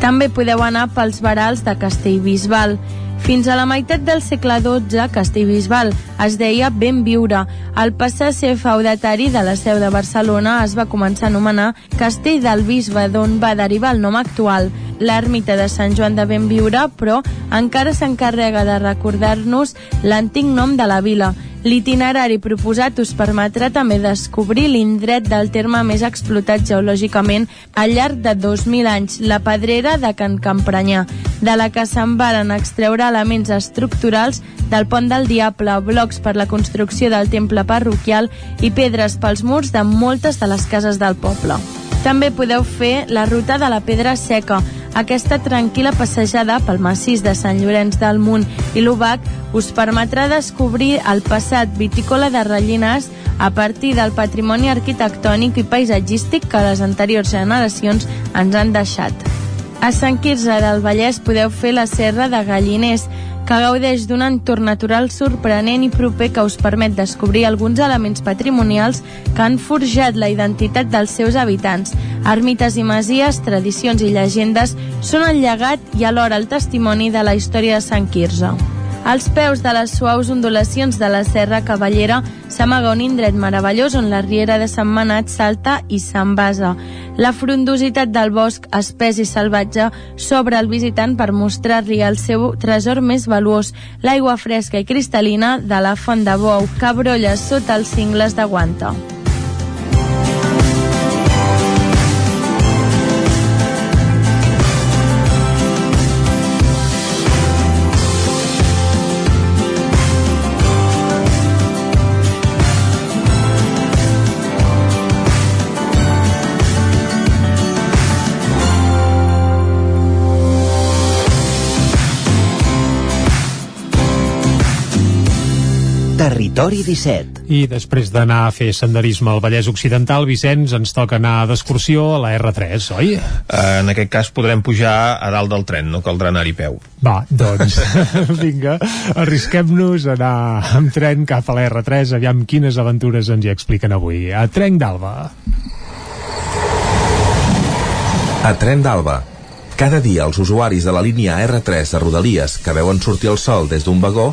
També podeu anar pels barals de Castellbisbal. Fins a la meitat del segle XII, Castellbisbal es deia Ben Viure. El passar-se feudatari de la seu de Barcelona es va començar a anomenar Castell del Bisbe, d'on va derivar el nom actual. L'ermita de Sant Joan de Benviure, però, encara s'encarrega de recordar-nos l'antic nom de la vila. L'itinerari proposat us permetrà també descobrir l'indret del terme més explotat geològicament al llarg de 2.000 anys, la pedrera de Can Campranyà, de la que se'n varen extreure elements estructurals del pont del Diable, blocs per la construcció del temple parroquial i pedres pels murs de moltes de les cases del poble. També podeu fer la ruta de la Pedra Seca. Aquesta tranquil·la passejada pel massís de Sant Llorenç del Munt i l'Ubac us permetrà descobrir el passat vitícola de Rellinars a partir del patrimoni arquitectònic i paisatgístic que les anteriors generacions ens han deixat. A Sant Quirze del Vallès podeu fer la serra de Galliners, que gaudeix d'un entorn natural sorprenent i proper que us permet descobrir alguns elements patrimonials que han forjat la identitat dels seus habitants. Ermites i masies, tradicions i llegendes són el llegat i alhora el testimoni de la història de Sant Quirze. Als peus de les suaus ondulacions de la Serra Cavallera s'amaga un indret meravellós on la riera de Sant Manat salta i s'envasa. La frondositat del bosc, espès i salvatge, s'obre al visitant per mostrar-li el seu tresor més valuós, l'aigua fresca i cristal·lina de la font de Bou, que brolla sota els cingles de guanta. Territori 17. I després d'anar a fer senderisme al Vallès Occidental, Vicenç, ens toca anar d'excursió a la R3, oi? En aquest cas podrem pujar a dalt del tren, no caldrà anar-hi peu. Va, doncs, vinga, arrisquem-nos a anar amb tren cap a la R3, aviam quines aventures ens hi expliquen avui. A Trenc d'Alba. A Tren d'Alba. Cada dia els usuaris de la línia R3 de Rodalies que veuen sortir el sol des d'un vagó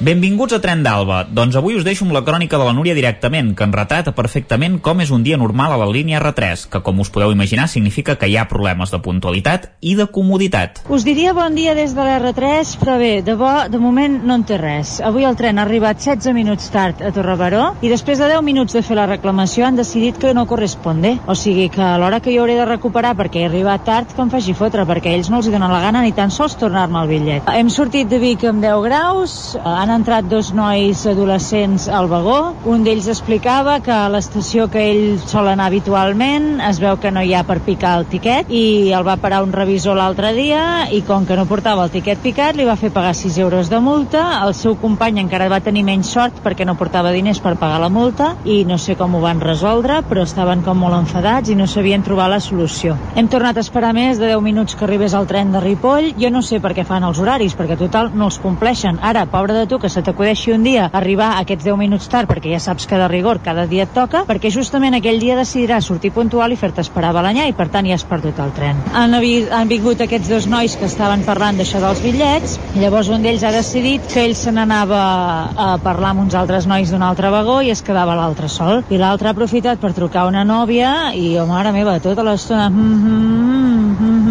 Benvinguts a Tren d'Alba. Doncs avui us deixo amb la crònica de la Núria directament, que en retrata perfectament com és un dia normal a la línia R3, que com us podeu imaginar significa que hi ha problemes de puntualitat i de comoditat. Us diria bon dia des de l'R3, però bé, de bo, de moment no en té res. Avui el tren ha arribat 16 minuts tard a Torrebaró i després de 10 minuts de fer la reclamació han decidit que no corresponde. O sigui que a l'hora que jo hauré de recuperar perquè he arribat tard, que em faci fotre, perquè ells no els donen la gana ni tan sols tornar-me el bitllet. Hem sortit de Vic amb 10 graus, han entrat dos nois adolescents al vagó. Un d'ells explicava que a l'estació que ell sol anar habitualment es veu que no hi ha per picar el tiquet i el va parar un revisor l'altre dia i com que no portava el tiquet picat li va fer pagar 6 euros de multa. El seu company encara va tenir menys sort perquè no portava diners per pagar la multa i no sé com ho van resoldre, però estaven com molt enfadats i no sabien trobar la solució. Hem tornat a esperar més de 10 minuts que arribés el tren de Ripoll. Jo no sé per què fan els horaris, perquè total no els compleixen. Ara, pobre de tu, que se t'acudeixi un dia arribar aquests 10 minuts tard, perquè ja saps que de rigor cada dia et toca, perquè justament aquell dia decidiràs sortir puntual i fer-te esperar a Balanyà i per tant ja has perdut el tren. Han, han vingut aquests dos nois que estaven parlant d'això dels bitllets, llavors un d'ells ha decidit que ell se n'anava a parlar amb uns altres nois d'un altre vagó i es quedava l'altre sol. I l'altre ha aprofitat per trucar una nòvia i, oh mare meva, tota l'estona... Mm -hmm, mm -hmm,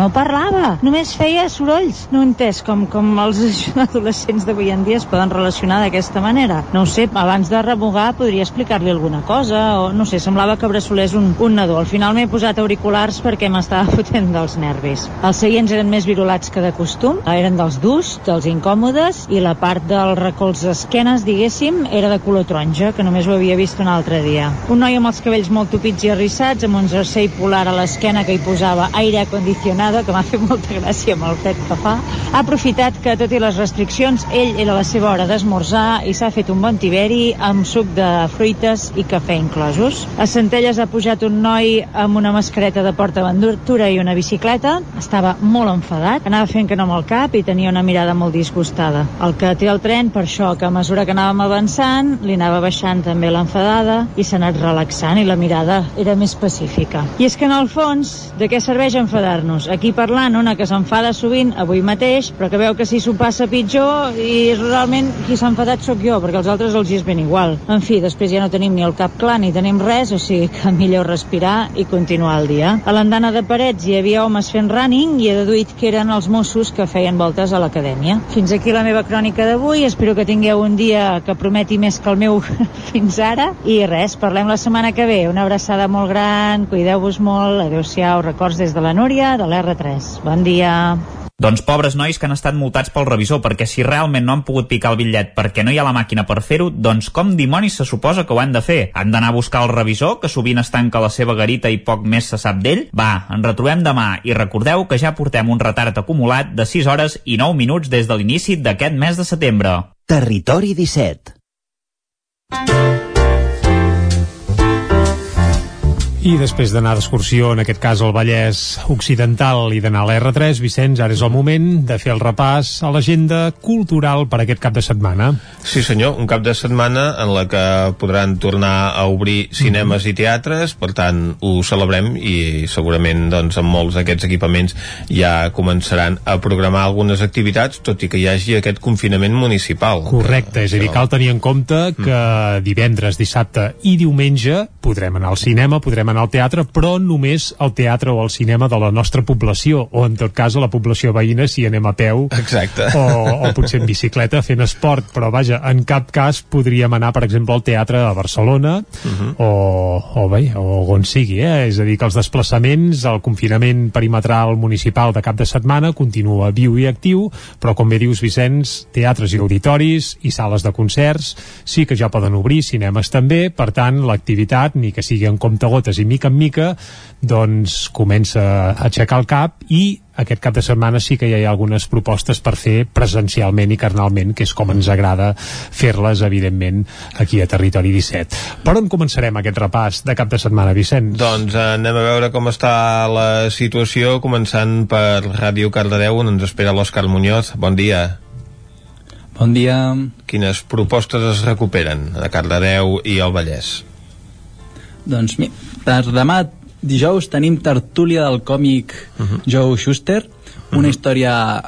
no parlava, només feia sorolls. No he entès com, com els adolescents d'avui en dia es poden relacionar d'aquesta manera. No sé, abans de remugar podria explicar-li alguna cosa, o no sé, semblava que bressolés un, un nadó. Al final m'he posat auriculars perquè m'estava fotent dels nervis. Els seients eren més virulats que de costum, eren dels durs, dels incòmodes, i la part del recolz d'esquenes, diguéssim, era de color taronja, que només ho havia vist un altre dia. Un noi amb els cabells molt tupits i arrissats, amb un jersei polar a l'esquena que hi posava aire acondicionat cunyada, que m'ha fet molta gràcia amb el fred que fa, ha aprofitat que, tot i les restriccions, ell era la seva hora d'esmorzar i s'ha fet un bon tiberi amb suc de fruites i cafè inclosos. A Centelles ha pujat un noi amb una mascareta de portaventura i una bicicleta. Estava molt enfadat, anava fent que no amb el cap i tenia una mirada molt disgustada. El que té el tren, per això, que a mesura que anàvem avançant, li anava baixant també l'enfadada i s'ha anat relaxant i la mirada era més pacífica. I és que en el fons, de què serveix enfadar-nos? Aquí parlant una que s'enfada sovint avui mateix, però que veu que si s'ho passa pitjor i realment qui s'ha enfadat sóc jo, perquè als altres els hi és ben igual. En fi, després ja no tenim ni el cap clar ni tenim res, o sigui que millor respirar i continuar el dia. A l'andana de Parets hi havia homes fent running i he deduït que eren els Mossos que feien voltes a l'acadèmia. Fins aquí la meva crònica d'avui, espero que tingueu un dia que prometi més que el meu fins ara i res, parlem la setmana que ve. Una abraçada molt gran, cuideu-vos molt, adeu-siau, records des de la Núria, de l'R3. Bon dia. Doncs pobres nois que han estat multats pel revisor, perquè si realment no han pogut picar el bitllet perquè no hi ha la màquina per fer-ho, doncs com dimonis se suposa que ho han de fer? Han d'anar a buscar el revisor, que sovint es tanca la seva garita i poc més se sap d'ell? Va, ens retrobem demà i recordeu que ja portem un retard acumulat de 6 hores i 9 minuts des de l'inici d'aquest mes de setembre. Territori 17 I després d'anar d'excursió, en aquest cas al Vallès Occidental i d'anar a l'R3, Vicenç, ara és el moment de fer el repàs a l'agenda cultural per aquest cap de setmana. Sí senyor, un cap de setmana en la que podran tornar a obrir cinemes i teatres, per tant ho celebrem i segurament doncs, amb molts d'aquests equipaments ja començaran a programar algunes activitats, tot i que hi hagi aquest confinament municipal. Correcte, és a dir, cal tenir en compte que divendres, dissabte i diumenge podrem anar al cinema, podrem anar al teatre, però només al teatre o al cinema de la nostra població, o en tot cas a la població veïna si anem a peu Exacte. o, o potser en bicicleta fent esport, però vaja, en cap cas podríem anar, per exemple, al teatre a Barcelona Uh -huh. o, o bé, o on sigui, eh? és a dir, que els desplaçaments, el confinament perimetral municipal de cap de setmana continua viu i actiu, però com bé dius Vicenç, teatres i auditoris i sales de concerts sí que ja poden obrir, cinemes també, per tant l'activitat, ni que sigui en comptagotes i mica en mica, doncs comença a aixecar el cap i aquest cap de setmana sí que ja hi ha algunes propostes per fer presencialment i carnalment, que és com ens agrada fer-les, evidentment, aquí a Territori 17. Per on començarem aquest repàs de cap de setmana, Vicenç? Doncs eh, anem a veure com està la situació, començant per Ràdio Cardedeu, on ens espera l'Òscar Muñoz. Bon dia. Bon dia. Quines propostes es recuperen a Cardedeu i al Vallès? Doncs mi, per demà dijous tenim tertúlia del còmic uh -huh. Joe Schuster, una història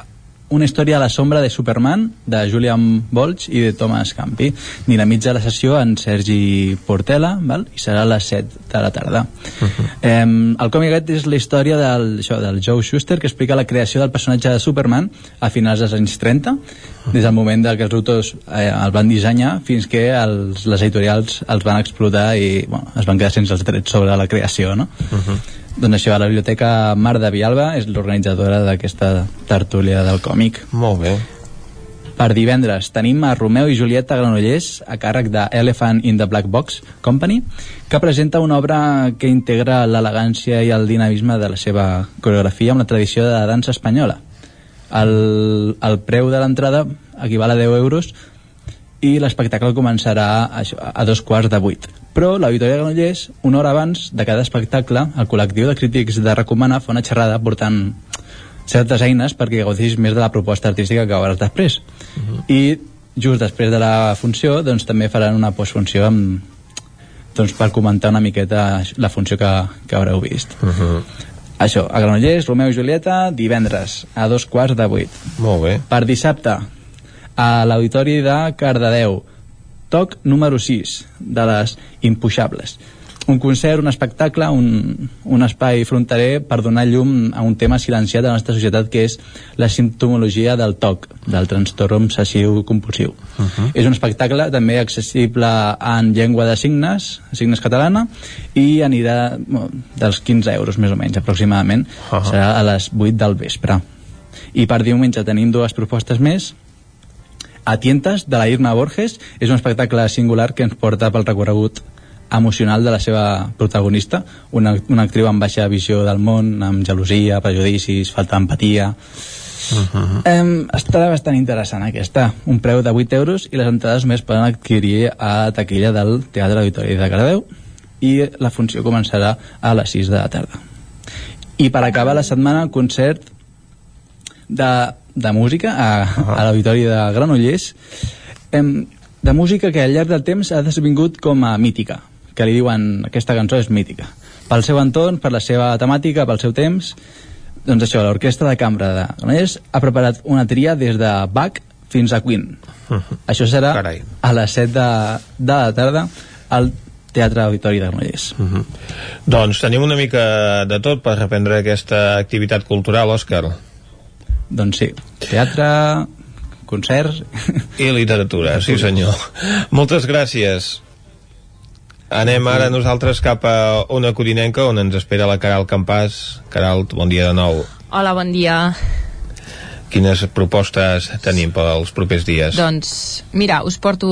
una història a la sombra de Superman de Julian Bolch i de Thomas Campi dinamitza la sessió en Sergi Portela val? i serà a les 7 de la tarda uh -huh. eh, el còmic aquest és la història del, això, del Joe Schuster que explica la creació del personatge de Superman a finals dels anys 30 des del moment que els autors eh, el van dissenyar fins que els, les editorials els van explotar i bueno, es van quedar sense els drets sobre la creació no? Uh -huh. Doncs això, la Biblioteca Mar de Vialba és l'organitzadora d'aquesta tertúlia del còmic. Molt bé. Per divendres tenim a Romeu i Julieta Granollers a càrrec de Elephant in the Black Box Company que presenta una obra que integra l'elegància i el dinamisme de la seva coreografia amb la tradició de la dansa espanyola. El, el preu de l'entrada equival a 10 euros i l'espectacle començarà a, a dos quarts de vuit. Però l'Auditori de Granollers, una hora abans de cada espectacle, el col·lectiu de crítics de Recomana fa una xerrada portant certes eines perquè gaudis més de la proposta artística que veuràs després. Uh -huh. I just després de la funció doncs, també faran una postfunció amb, doncs, per comentar una miqueta la funció que, que haureu vist. Uh -huh. Això, a Granollers, Romeu i Julieta, divendres, a dos quarts de vuit. Molt bé. Per dissabte, a l'Auditori de Cardedeu, toc número 6 de les Impuixables un concert, un espectacle, un, un espai fronterer per donar llum a un tema silenciat de la nostra societat que és la simptomologia del TOC, del trastorn obsessiu compulsiu. Uh -huh. És un espectacle també accessible en llengua de signes, signes catalana, i anirà bueno, dels 15 euros més o menys aproximadament. Uh -huh. Serà a les 8 del vespre. I per diumenge tenim dues propostes més, a Tientes, de la Irma Borges, és un espectacle singular que ens porta pel recorregut emocional de la seva protagonista, una, una actriu amb baixa visió del món, amb gelosia, prejudicis, falta d'empatia... Uh -huh. um, estarà bastant interessant aquesta. Un preu de 8 euros i les entrades més poden adquirir a la taquilla del Teatre Auditori de Cardeu i la funció començarà a les 6 de la tarda. I per acabar la setmana concert de, de música a, a l'Auditori de Granollers um, de música que al llarg del temps ha desvingut com a mítica que li diuen aquesta cançó és mítica pel seu entorn, per la seva temàtica, pel seu temps doncs això, l'Orquestra de Cambra de Granollers ha preparat una tria des de Bach fins a Queen. Uh -huh. Això serà Carai. a les 7 de, de la tarda al Teatre Auditori de Granollers. Uh -huh. Doncs tenim una mica de tot per reprendre aquesta activitat cultural, Òscar. Doncs sí, teatre, concerts... I literatura, sí senyor. Moltes gràcies. Anem ara nosaltres cap a una corinenca on ens espera la Caral Campàs. Caral, bon dia de nou. Hola, bon dia. Quines propostes tenim pels propers dies? Doncs, mira, us porto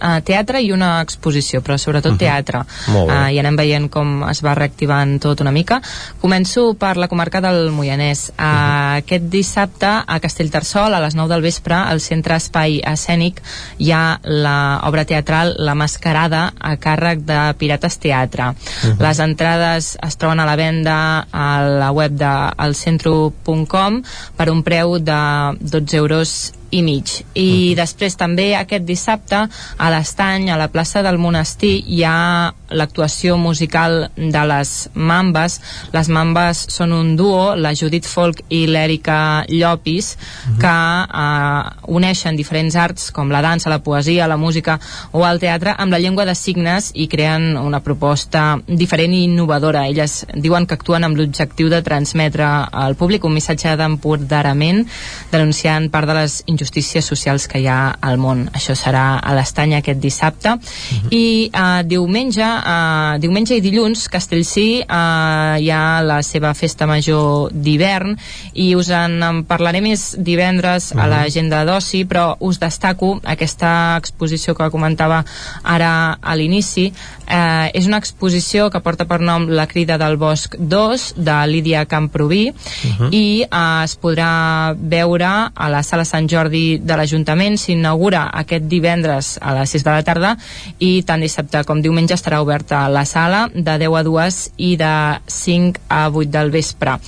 a teatre i una exposició, però sobretot Mhm. teatre. Molt bé. Uh, I anem veient com es va reactivant tot una mica. Començo per la comarca del Moianès. Uh, Aquest dissabte, a Castellterçol, a les 9 del vespre, al Centre Espai Escènic, hi ha l'obra teatral La Mascarada, a càrrec de Pirates Teatre. Mhm. Les entrades es troben a la venda a la web de elcentro.com per un preu de 12 euros i mig. I després també aquest dissabte a l'Estany, a la plaça del Monestir, hi ha l'actuació musical de les Mambes. Les Mambes són un duo, la Judit Folk i l'Èrica Llopis, que eh, uneixen diferents arts com la dansa, la poesia, la música o el teatre amb la llengua de signes i creen una proposta diferent i innovadora. Elles diuen que actuen amb l'objectiu de transmetre al públic un missatge d'empoderament denunciant part de les injustícies socials que hi ha al món. Això serà a l'Estany aquest dissabte. I eh, diumenge, eh, diumenge i dilluns, Castellcí eh, hi ha la seva festa major d'hivern i us en parlaré més divendres a l'agenda d'oci, però us destaco aquesta exposició que comentava ara a l'inici. Eh, és una exposició que porta per nom La crida del bosc 2 de Lídia Camproví i eh, es podrà veure a la sala Sant Jordi de l'Ajuntament s'inaugura aquest divendres a les 6 de la tarda i tant dissabte com diumenge estarà oberta la sala de 10 a 2 i de 5 a 8 del vespre.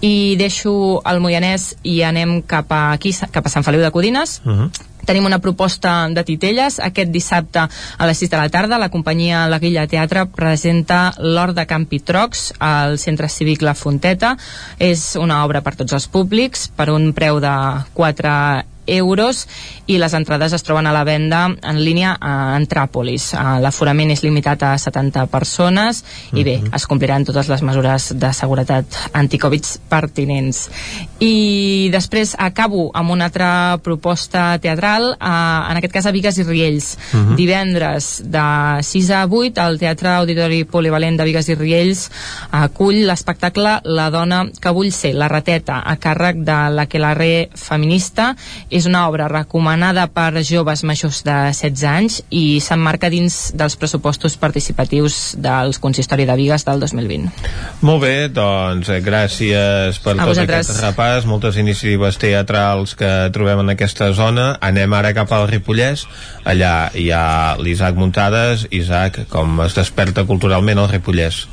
I deixo el Moianès i anem cap a aquí, cap a Sant Feliu de Codines Tenim una proposta de titelles. Aquest dissabte a les 6 de la tarda la companyia La Guilla Teatre presenta l'Hort de Campitrocs al Centre Cívic La Fonteta. És una obra per tots els públics per un preu de 4 euros i les entrades es troben a la venda en línia a Antràpolis. Eh, L'aforament és limitat a 70 persones i bé, es compliran totes les mesures de seguretat anticovid pertinents. I després acabo amb una altra proposta teatral, eh, en aquest cas a Vigues i Riells. Mhm. Divendres de 6 a 8 al Teatre Auditori Polivalent de Vigues i Riells acull l'espectacle La dona que vull ser, la rateta, a càrrec de la Quelarre feminista. És una obra recomanada per joves majors de 16 anys i s'emmarca dins dels pressupostos participatius del Consistori de Vigues del 2020. Molt bé, doncs eh, gràcies per A tot vosaltres. aquest repàs, moltes iniciatives teatrals que trobem en aquesta zona. Anem ara cap al Ripollès, allà hi ha l'Isaac Muntades. Isaac, com es desperta culturalment el Ripollès?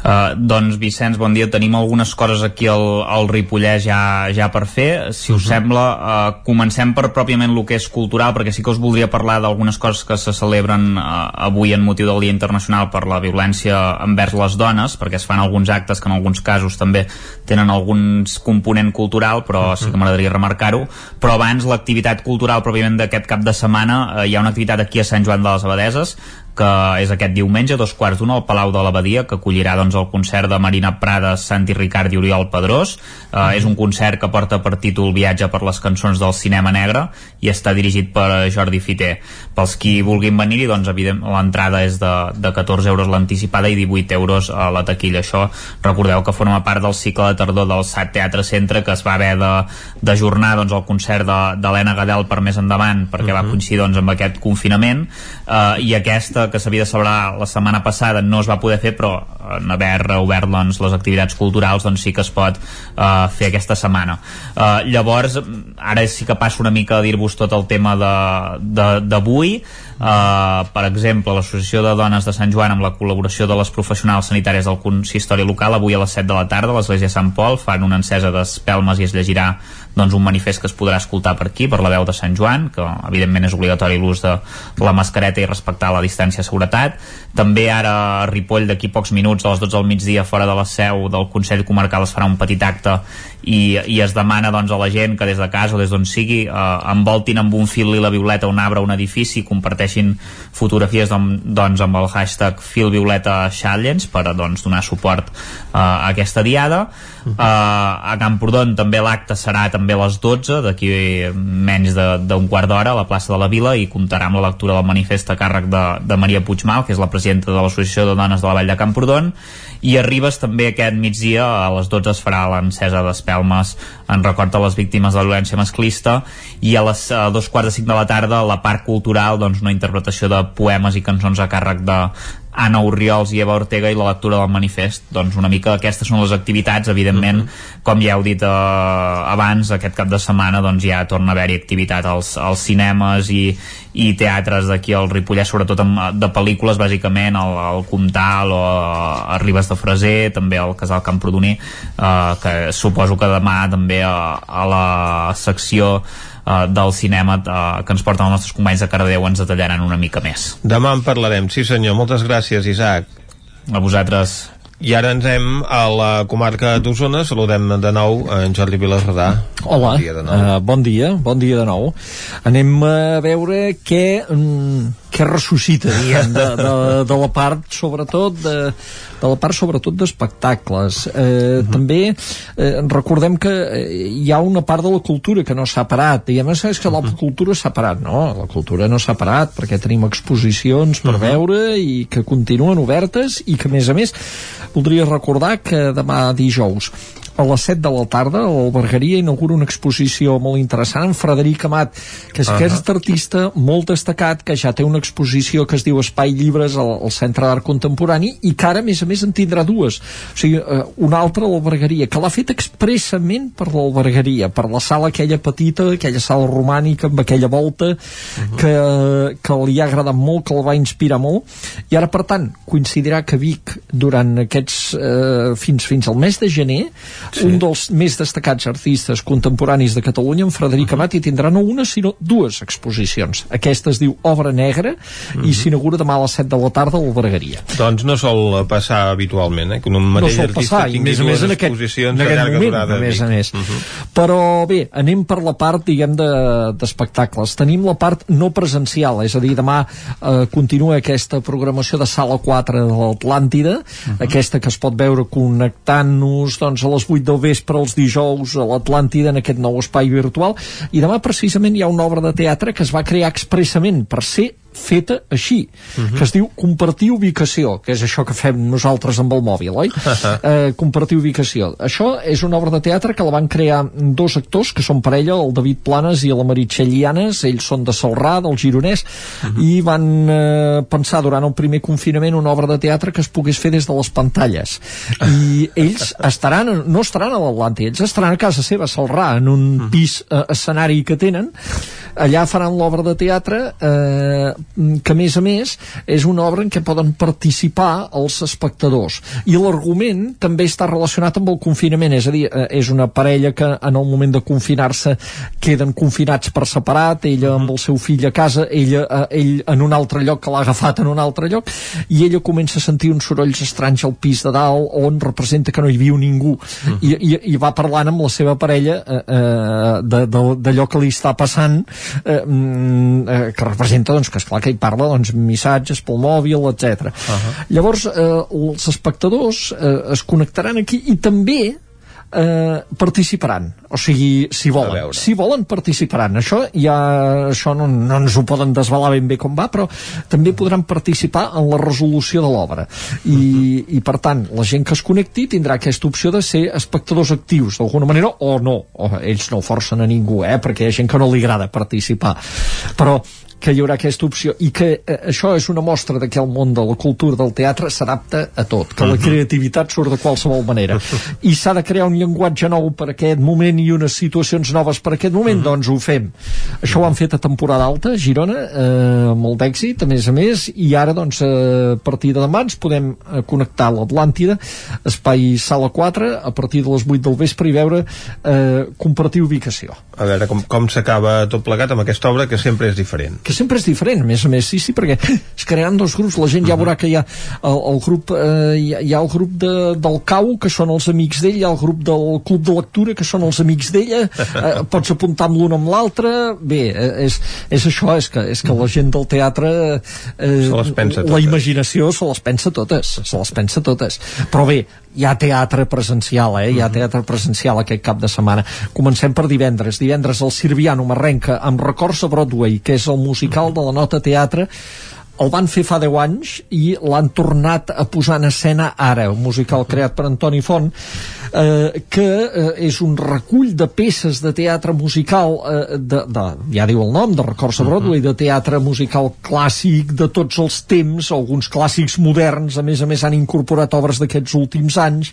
Uh, doncs Vicenç, bon dia. Tenim algunes coses aquí al, al Ripollès ja, ja per fer. Si us sembla, uh, comencem per pròpiament el que és cultural, perquè sí que us voldria parlar d'algunes coses que se celebren uh, avui en motiu del Dia Internacional per la violència envers les dones, perquè es fan alguns actes que en alguns casos també tenen alguns component cultural, però sí que m'agradaria remarcar-ho, però abans l'activitat cultural pròpiament d'aquest cap de setmana uh, hi ha una activitat aquí a Sant Joan de les Abadeses que és aquest diumenge, dos quarts d'una, al Palau de l'Abadia, que acollirà doncs, el concert de Marina Prades, Santi Ricard i Oriol Pedrós. Uh, És un concert que porta per títol Viatge per les cançons del cinema negre i està dirigit per Jordi Fiter. Pels qui vulguin venir-hi, doncs, l'entrada és de, de 14 euros l'anticipada i 18 euros a la taquilla. Això, recordeu que forma part del cicle de tardor del SAT Teatre Centre, que es va haver de- d'ajornar doncs, el concert de- d'Helena Gadel per més endavant, perquè va coincidir doncs, amb aquest confinament, uh, i aquesta que s'havia de celebrar la setmana passada no es va poder fer però en haver reobert doncs, les activitats culturals doncs sí que es pot uh, fer aquesta setmana. Uh, llavors ara sí que passo una mica a dir-vos tot el tema d'avui Uh, per exemple, l'Associació de Dones de Sant Joan amb la col·laboració de les professionals sanitàries del consistori local avui a les 7 de la tarda a l'Església de Sant Pol fan una encesa d'espelmes i es llegirà doncs, un manifest que es podrà escoltar per aquí, per la veu de Sant Joan, que evidentment és obligatori l'ús de la mascareta i respectar la distància de seguretat. També ara a Ripoll, d'aquí pocs minuts, a les 12 del migdia, fora de la seu del Consell Comarcal es farà un petit acte i, i es demana doncs, a la gent que des de casa o des d'on sigui eh, envoltin amb un fil lila violeta un arbre un edifici i comparteixin fotografies doncs, doncs, amb el hashtag fil violeta challenge per doncs, donar suport eh, a aquesta diada uh a Camprodon també l'acte serà també a les 12 d'aquí menys d'un quart d'hora a la plaça de la Vila i comptarà amb la lectura del manifest a càrrec de, de Maria Puigmal que és la presidenta de l'Associació de Dones de la Vall de Camprodon. I a Ribes també aquest migdia a les 12 es farà l'encesa d'espelmes en record a les víctimes de la violència masclista. I a les a dos quarts de cinc de la tarda a la part cultural doncs una interpretació de poemes i cançons a càrrec de Anna Oriols i Eva Ortega i la lectura del manifest doncs una mica aquestes són les activitats evidentment, uh mhm. -huh. com ja heu dit eh, abans, aquest cap de setmana doncs ja torna a haver-hi activitat als, als cinemes i, i teatres d'aquí al Ripollès, sobretot amb, de pel·lícules bàsicament, al, al Comtal o a, a Ribes de Freser també al Casal Camprodoner eh, que suposo que demà també a, a la secció uh, del cinema uh, que ens porten els nostres companys de Cardeu ens detallaran una mica més. Demà en parlarem, sí senyor, moltes gràcies Isaac. A vosaltres. I ara ens hem a la comarca d'Osona, saludem de nou en Jordi Vilarredà. Hola, bon dia, de nou. Uh, bon dia, bon dia de nou. Anem a veure què, um, què ressuscita, diguem, de, de, de la part, sobretot, de, de la part sobretot d'espectacles. Eh, uh mhm. -huh. També eh, recordem que eh, hi ha una part de la cultura que no s'ha parat. Diguem, no és que la mhm. cultura s'ha parat. No, la cultura no s'ha parat perquè tenim exposicions per uh mhm. -huh. veure i que continuen obertes i que, a més a més, voldria recordar que demà dijous a les 7 de la tarda l'Albergaria inaugura una exposició molt interessant en Frederic Amat, que és uh -huh. aquest artista molt destacat que ja té una exposició que es diu Espai Llibres al, al Centre d'Art Contemporani i que ara a més a més en tindrà dues o sigui, uh, una altra a l'Albergaria que l'ha fet expressament per l'Albergaria per la sala aquella petita, aquella sala romànica amb aquella volta uh -huh. que, que li ha agradat molt que el va inspirar molt i ara per tant coincidirà que Vic durant aquests uh, fins, fins al mes de gener sí. un dels més destacats artistes contemporanis de Catalunya, en Frederic uh -huh. Amat, tindrà no una, sinó dues exposicions. Aquesta es diu Obra Negra uh -huh. i s'inaugura demà a les 7 de la tarda a l'Albergaria. Doncs no sol passar habitualment, eh? que un mateix no sol passar, i més a més en aquest, en aquest moment, durada, a més a més. Uh -huh. Però bé, anem per la part, diguem, d'espectacles. De, Tenim la part no presencial, és a dir, demà eh, continua aquesta programació de Sala 4 de l'Atlàntida, uh -huh. aquesta que es pot veure connectant-nos doncs, a les 8 del vespre els dijous a l'Atlàntida en aquest nou espai virtual i demà precisament hi ha una obra de teatre que es va crear expressament per ser feta així, uh -huh. que es diu compartir ubicació, que és això que fem nosaltres amb el mòbil, oi? eh, compartir ubicació. Això és una obra de teatre que la van crear dos actors, que són parella, el David Planes i la Meritxell Llanes, ells són de Salrà, del Gironès, uh -huh. i van eh, pensar durant el primer confinament una obra de teatre que es pogués fer des de les pantalles. I ells estaran, no estaran a l'Atlàntic, ells estaran a casa seva, a Salrà, en un uh -huh. pis eh, escenari que tenen, allà faran l'obra de teatre eh, que a més a més és una obra en què poden participar els espectadors i l'argument també està relacionat amb el confinament és a dir, eh, és una parella que en el moment de confinar-se queden confinats per separat, ella amb el seu fill a casa, ella, eh, ell en un altre lloc que l'ha agafat en un altre lloc i ella comença a sentir uns sorolls estranys al pis de dalt on representa que no hi viu ningú uh -huh. I, i, i va parlant amb la seva parella eh, eh, d'allò que li està passant eh, mm, eh, que representa doncs, que esclar que hi parla doncs, missatges pel mòbil, etc. Uh -huh. Llavors eh, els espectadors eh, es connectaran aquí i també eh, participaran. O sigui, si volen. si volen participaran. Això ja això no, no ens ho poden desvelar ben bé com va però també podran participar en la resolució de l'obra. I, i per tant la gent que es connecti tindrà aquesta opció de ser espectadors actius d'alguna manera o no. O ells no forcen a ningú eh, perquè hi ha gent que no li agrada participar. Però que hi haurà aquesta opció i que eh, això és una mostra de que el món de la cultura del teatre s'adapta a tot, que la mhm. creativitat surt de qualsevol manera i s'ha de crear un llenguatge nou per aquest moment i unes situacions noves per aquest moment, mhm. doncs ho fem això ho han fet a temporada alta Girona, eh, molt d'èxit a més a més, i ara doncs a partir de demà ens podem eh, connectar a l'Atlàntida, espai sala 4 a partir de les 8 del vespre i veure eh, compartir ubicació a veure com, com s'acaba tot plegat amb aquesta obra que sempre és diferent que sempre és diferent, a més a més, sí, sí, perquè es crearan dos grups, la gent ja veurà que hi ha el, el grup, eh, hi, ha, hi ha el grup de, del CAU, que són els amics d'ell, hi ha el grup del Club de Lectura, que són els amics d'ella, eh, pots apuntar amb l'un amb l'altre, bé, eh, és, és això, és que, és que la gent del teatre eh, se les pensa totes. la imaginació se les pensa totes, se les pensa totes, però bé, hi ha teatre presencial, eh? hi ha teatre presencial aquest cap de setmana. Comencem per divendres. Divendres el Sirviano m'arrenca amb Records a Broadway, que és el musical de la nota teatre el van fer fa 10 anys i l'han tornat a posar en escena ara, un musical creat per Antoni Font eh, que eh, és un recull de peces de teatre musical eh, de, de, ja diu el nom, de records a Broadway, de teatre musical clàssic de tots els temps, alguns clàssics moderns, a més a més han incorporat obres d'aquests últims anys.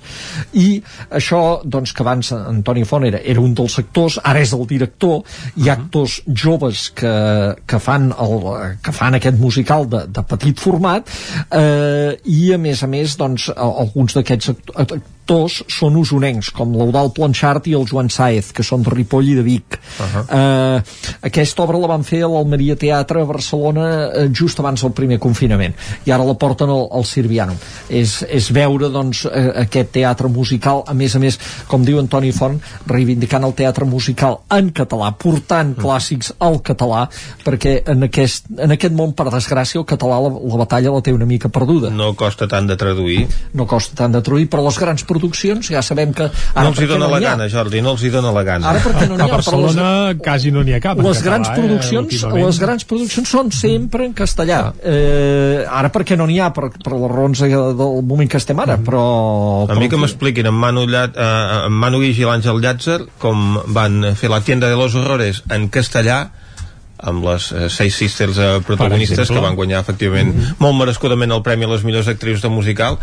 I això, doncs que abans Antoni Font era, era un dels actors, ara és el director, hi ha actors joves que, que, fan, el, que fan aquest musical de de, de petit format. Eh, i a més a més doncs, alguns d'aquests actors són usonencs, com l'Eudal Planchart i el Joan Saez, que són de Ripoll i de Vic. Uh -huh. eh, aquesta obra la van fer a l'Almeria Teatre a Barcelona eh, just abans del primer confinament, i ara la porten al, al Sirviano. És, és veure doncs, eh, aquest teatre musical, a més a més, com diu Antoni Font, reivindicant el teatre musical en català, portant uh -huh. clàssics al català, perquè en aquest, en aquest món, per desgràcia, el català la, la batalla la té una mica perduda. No costa tant de traduir. No costa tant de traduir, però les grans produccions ja sabem que... Ara, no els hi dona no la gana, Jordi, no els hi dona la gana. Ara perquè no n'hi ha. A Barcelona les, quasi no n'hi ha cap. Les grans català, eh, produccions eh, les grans produccions són sempre en castellà. Eh, ara perquè no n'hi ha, per, per les raons del moment que estem ara, mm. però... A mi que m'expliquin en Manu, Llat, eh, en Manu Guix i l'Àngel Llàtzer com van fer la tienda de los horrores en castellà amb les eh, Seis Sisters eh, protagonistes que van guanyar efectivament mm -hmm. molt merescudament el Premi a les millors actrius de musical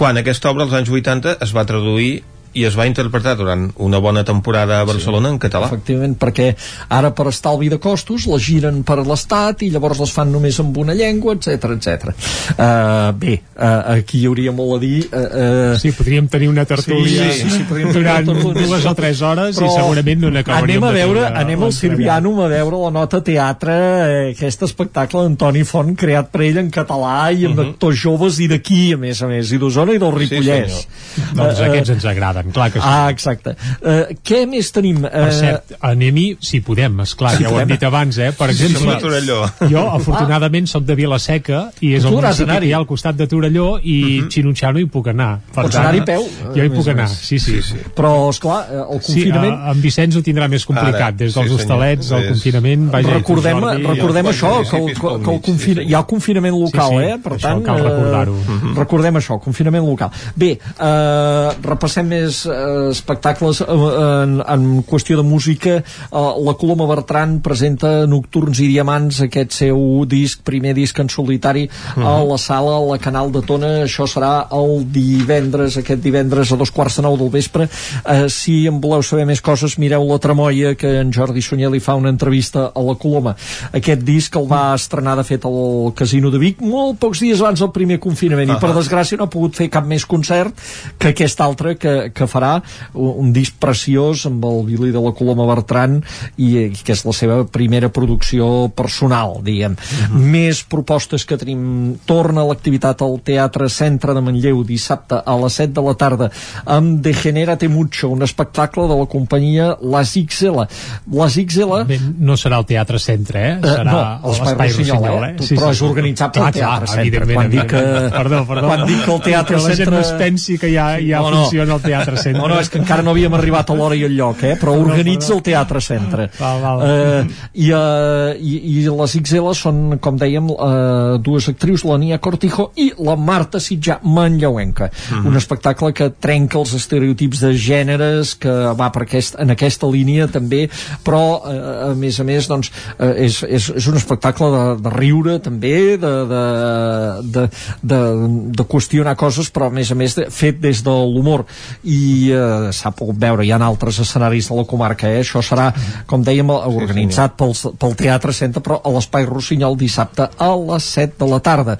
quan aquesta obra als anys 80 es va traduir i es va interpretar durant una bona temporada a Barcelona sí, en català. Efectivament, perquè ara per estalvi de costos la giren per l'Estat i llavors les fan només amb una llengua, etc etc. Uh, bé, uh, aquí hi hauria molt a dir... Uh, uh... Sí, podríem tenir una tertúlia sí, sí, sí, podríem durant dues o tres hores Però i segurament no n'acabaríem anem a veure, anem al Sirvianum a veure la nota teatre, eh, aquest espectacle d'Antoni Font creat per ell en català i amb uh -huh. actors joves i d'aquí, a més a més, i d'Osona i del Ripollès. Sí, doncs uh, aquests ens agraden agraden, clar que sí. Ah, exacte. Uh, què més tenim? Uh... Per cert, anem-hi, si podem, esclar, sí, ja ho hem dit abans, eh? Per exemple, sí, jo, afortunadament, ah. sóc de Vilaseca i és el municipi que al costat de Torelló i uh mhm. -huh. Xinutxano hi puc anar. Per Pots anar-hi peu? Jo hi puc anar, sí, sí. sí, sí. Però, esclar, eh, el confinament... Sí, en Vicenç ho tindrà més complicat, Ara, des dels sí, hostalets, el confinament... Vaja, recordem Jordi, recordem això, que, el, que el confina... hi ha confinament local, sí, sí, eh? Per tant, cal recordar-ho. Recordem això, confinament local. Bé, eh, repassem més eh, espectacles eh, en, en qüestió de música eh, la Coloma Bertran presenta Nocturns i Diamants aquest seu disc, primer disc en solitari uh -huh. a la sala, a la Canal de Tona això serà el divendres aquest divendres a dos quarts de nou del vespre eh, si en voleu saber més coses mireu la Tramoia que en Jordi Sunyer li fa una entrevista a la Coloma aquest disc el va estrenar de fet al Casino de Vic molt pocs dies abans del primer confinament uh -huh. i per desgràcia no ha pogut fer cap més concert que aquest altre que, que farà un disc preciós amb el violí de la Coloma Bertran i, i que és la seva primera producció personal, diguem. Uh mhm. -huh. Més propostes que tenim. Torna l'activitat al Teatre Centre de Manlleu dissabte a les 7 de la tarda amb Degenerate Mucho, un espectacle de la companyia Las XL. Las XL... No serà el Teatre Centre, eh? Serà uh, no, l'Espai Rossinyol, Rossinyol, eh? eh? Sí, però sí, és organitzat pel Teatre Centre. Quan dic, que, perdó, perdó. quan dic que el Teatre que Centre... la gent no es pensi que ja, ja no, no. funciona el Teatre Teatre Centre. No, no, és que encara no havíem arribat a l'hora i el lloc, eh? però organitza el Teatre Centre. Val, val. Eh, i, uh, i, I les XL són, com dèiem, uh, dues actrius, la Nia Cortijo i la Marta Sitjà Manlleuenca. Mm -hmm. Un espectacle que trenca els estereotips de gèneres, que va per aquest, en aquesta línia també, però uh, a més a més doncs, uh, és, és, és un espectacle de, de riure també, de, de, de, de, de qüestionar coses, però a més a més de, fet des de l'humor i eh, s'ha pogut veure ja en altres escenaris de la comarca, eh? això serà com dèiem, organitzat pel, pel Teatre Centre però a l'Espai Rossinyol dissabte a les 7 de la tarda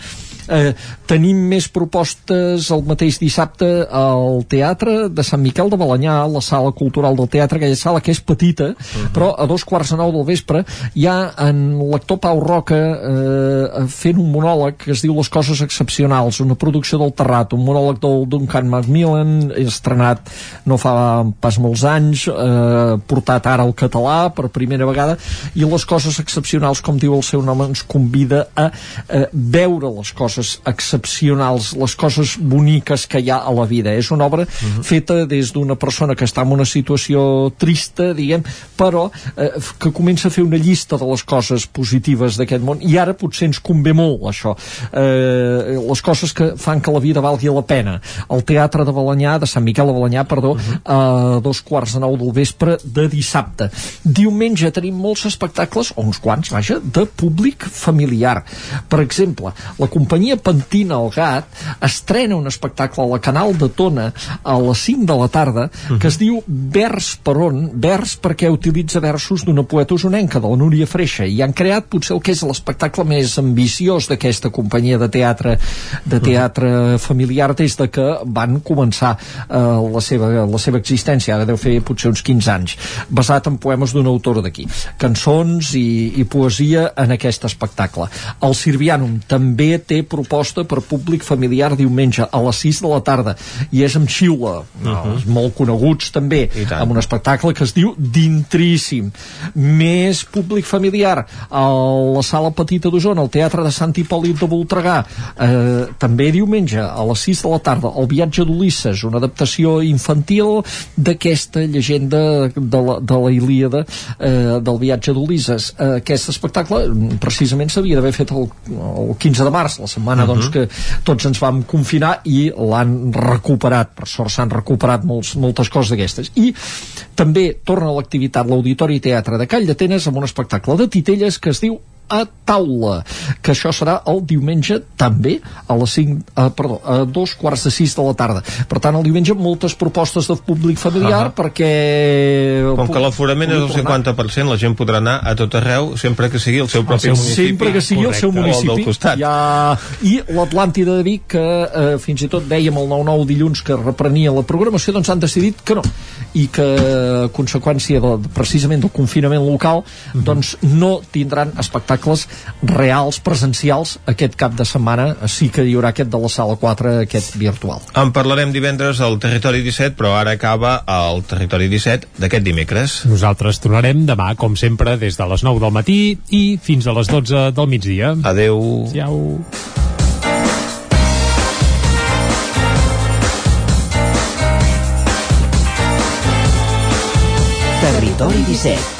eh, tenim més propostes el mateix dissabte al Teatre de Sant Miquel de Balanyà, la sala cultural del teatre, aquella sala que és petita, uh -huh. però a dos quarts de nou del vespre hi ha en l'actor Pau Roca eh, fent un monòleg que es diu Les coses excepcionals, una producció del Terrat, un monòleg del Duncan Macmillan, estrenat no fa pas molts anys, eh, portat ara al català per primera vegada, i les coses excepcionals, com diu el seu nom, ens convida a eh, veure les coses coses excepcionals, les coses boniques que hi ha a la vida. És una obra uh mhm. -huh. feta des d'una persona que està en una situació trista, diguem, però eh, que comença a fer una llista de les coses positives d'aquest món i ara potser ens convé molt això. Eh, les coses que fan que la vida valgui la pena. El Teatre de Balanyà, de Sant Miquel de Balanyà, perdó, uh mhm. -huh. a dos quarts de nou del vespre de dissabte. Diumenge tenim molts espectacles, o uns quants, vaja, de públic familiar. Per exemple, la companyia companyia Pentina el Gat estrena un espectacle a la Canal de Tona a les 5 de la tarda que es diu Vers per on? Vers perquè utilitza versos d'una poeta usonenca, de la Núria Freixa, i han creat potser el que és l'espectacle més ambiciós d'aquesta companyia de teatre de teatre familiar des de que van començar eh, la, seva, la seva existència, ara deu fer potser uns 15 anys, basat en poemes d'un autor d'aquí. Cançons i, i poesia en aquest espectacle. El Sirvianum també té proposta per públic familiar diumenge a les 6 de la tarda i és amb Xiula, uh -huh. molt coneguts també, amb un espectacle que es diu Dintríssim. Més públic familiar a la sala petita d'Osona, al Teatre de Sant Hipòlit de Voltregà, eh, també diumenge a les 6 de la tarda, El viatge d'Ulisses, una adaptació infantil d'aquesta llegenda de la, de la Ilíada eh, del viatge d'Ulisses. Eh, aquest espectacle precisament s'havia d'haver fet el, el 15 de març, la setmana setmana uh -huh. doncs, que tots ens vam confinar i l'han recuperat, per sort s'han recuperat molts, moltes coses d'aquestes. I també torna a l'activitat l'Auditori Teatre de Call d'Atenes amb un espectacle de titelles que es diu a taula, que això serà el diumenge també a les 5, eh, perdó, a dos quarts de 6 de la tarda. Per tant, el diumenge moltes propostes de públic familiar uh -huh. perquè... Com que l'aforament és el 50%, la gent podrà anar a tot arreu sempre que sigui el seu propi el seu, municipi. Sempre que sigui Correcte. el seu municipi. El ja... I l'Atlàntida de Vic, que eh, fins i tot dèiem el 9-9 dilluns que reprenia la programació, doncs han decidit que no. I que, a conseqüència de, precisament del confinament local, uh -huh. doncs no tindran espectacles espectacles reals, presencials, aquest cap de setmana sí que hi haurà aquest de la sala 4, aquest virtual. En parlarem divendres al Territori 17, però ara acaba el Territori 17 d'aquest dimecres. Nosaltres tornarem demà, com sempre, des de les 9 del matí i fins a les 12 del migdia. Adeu. Adéu. Territori 17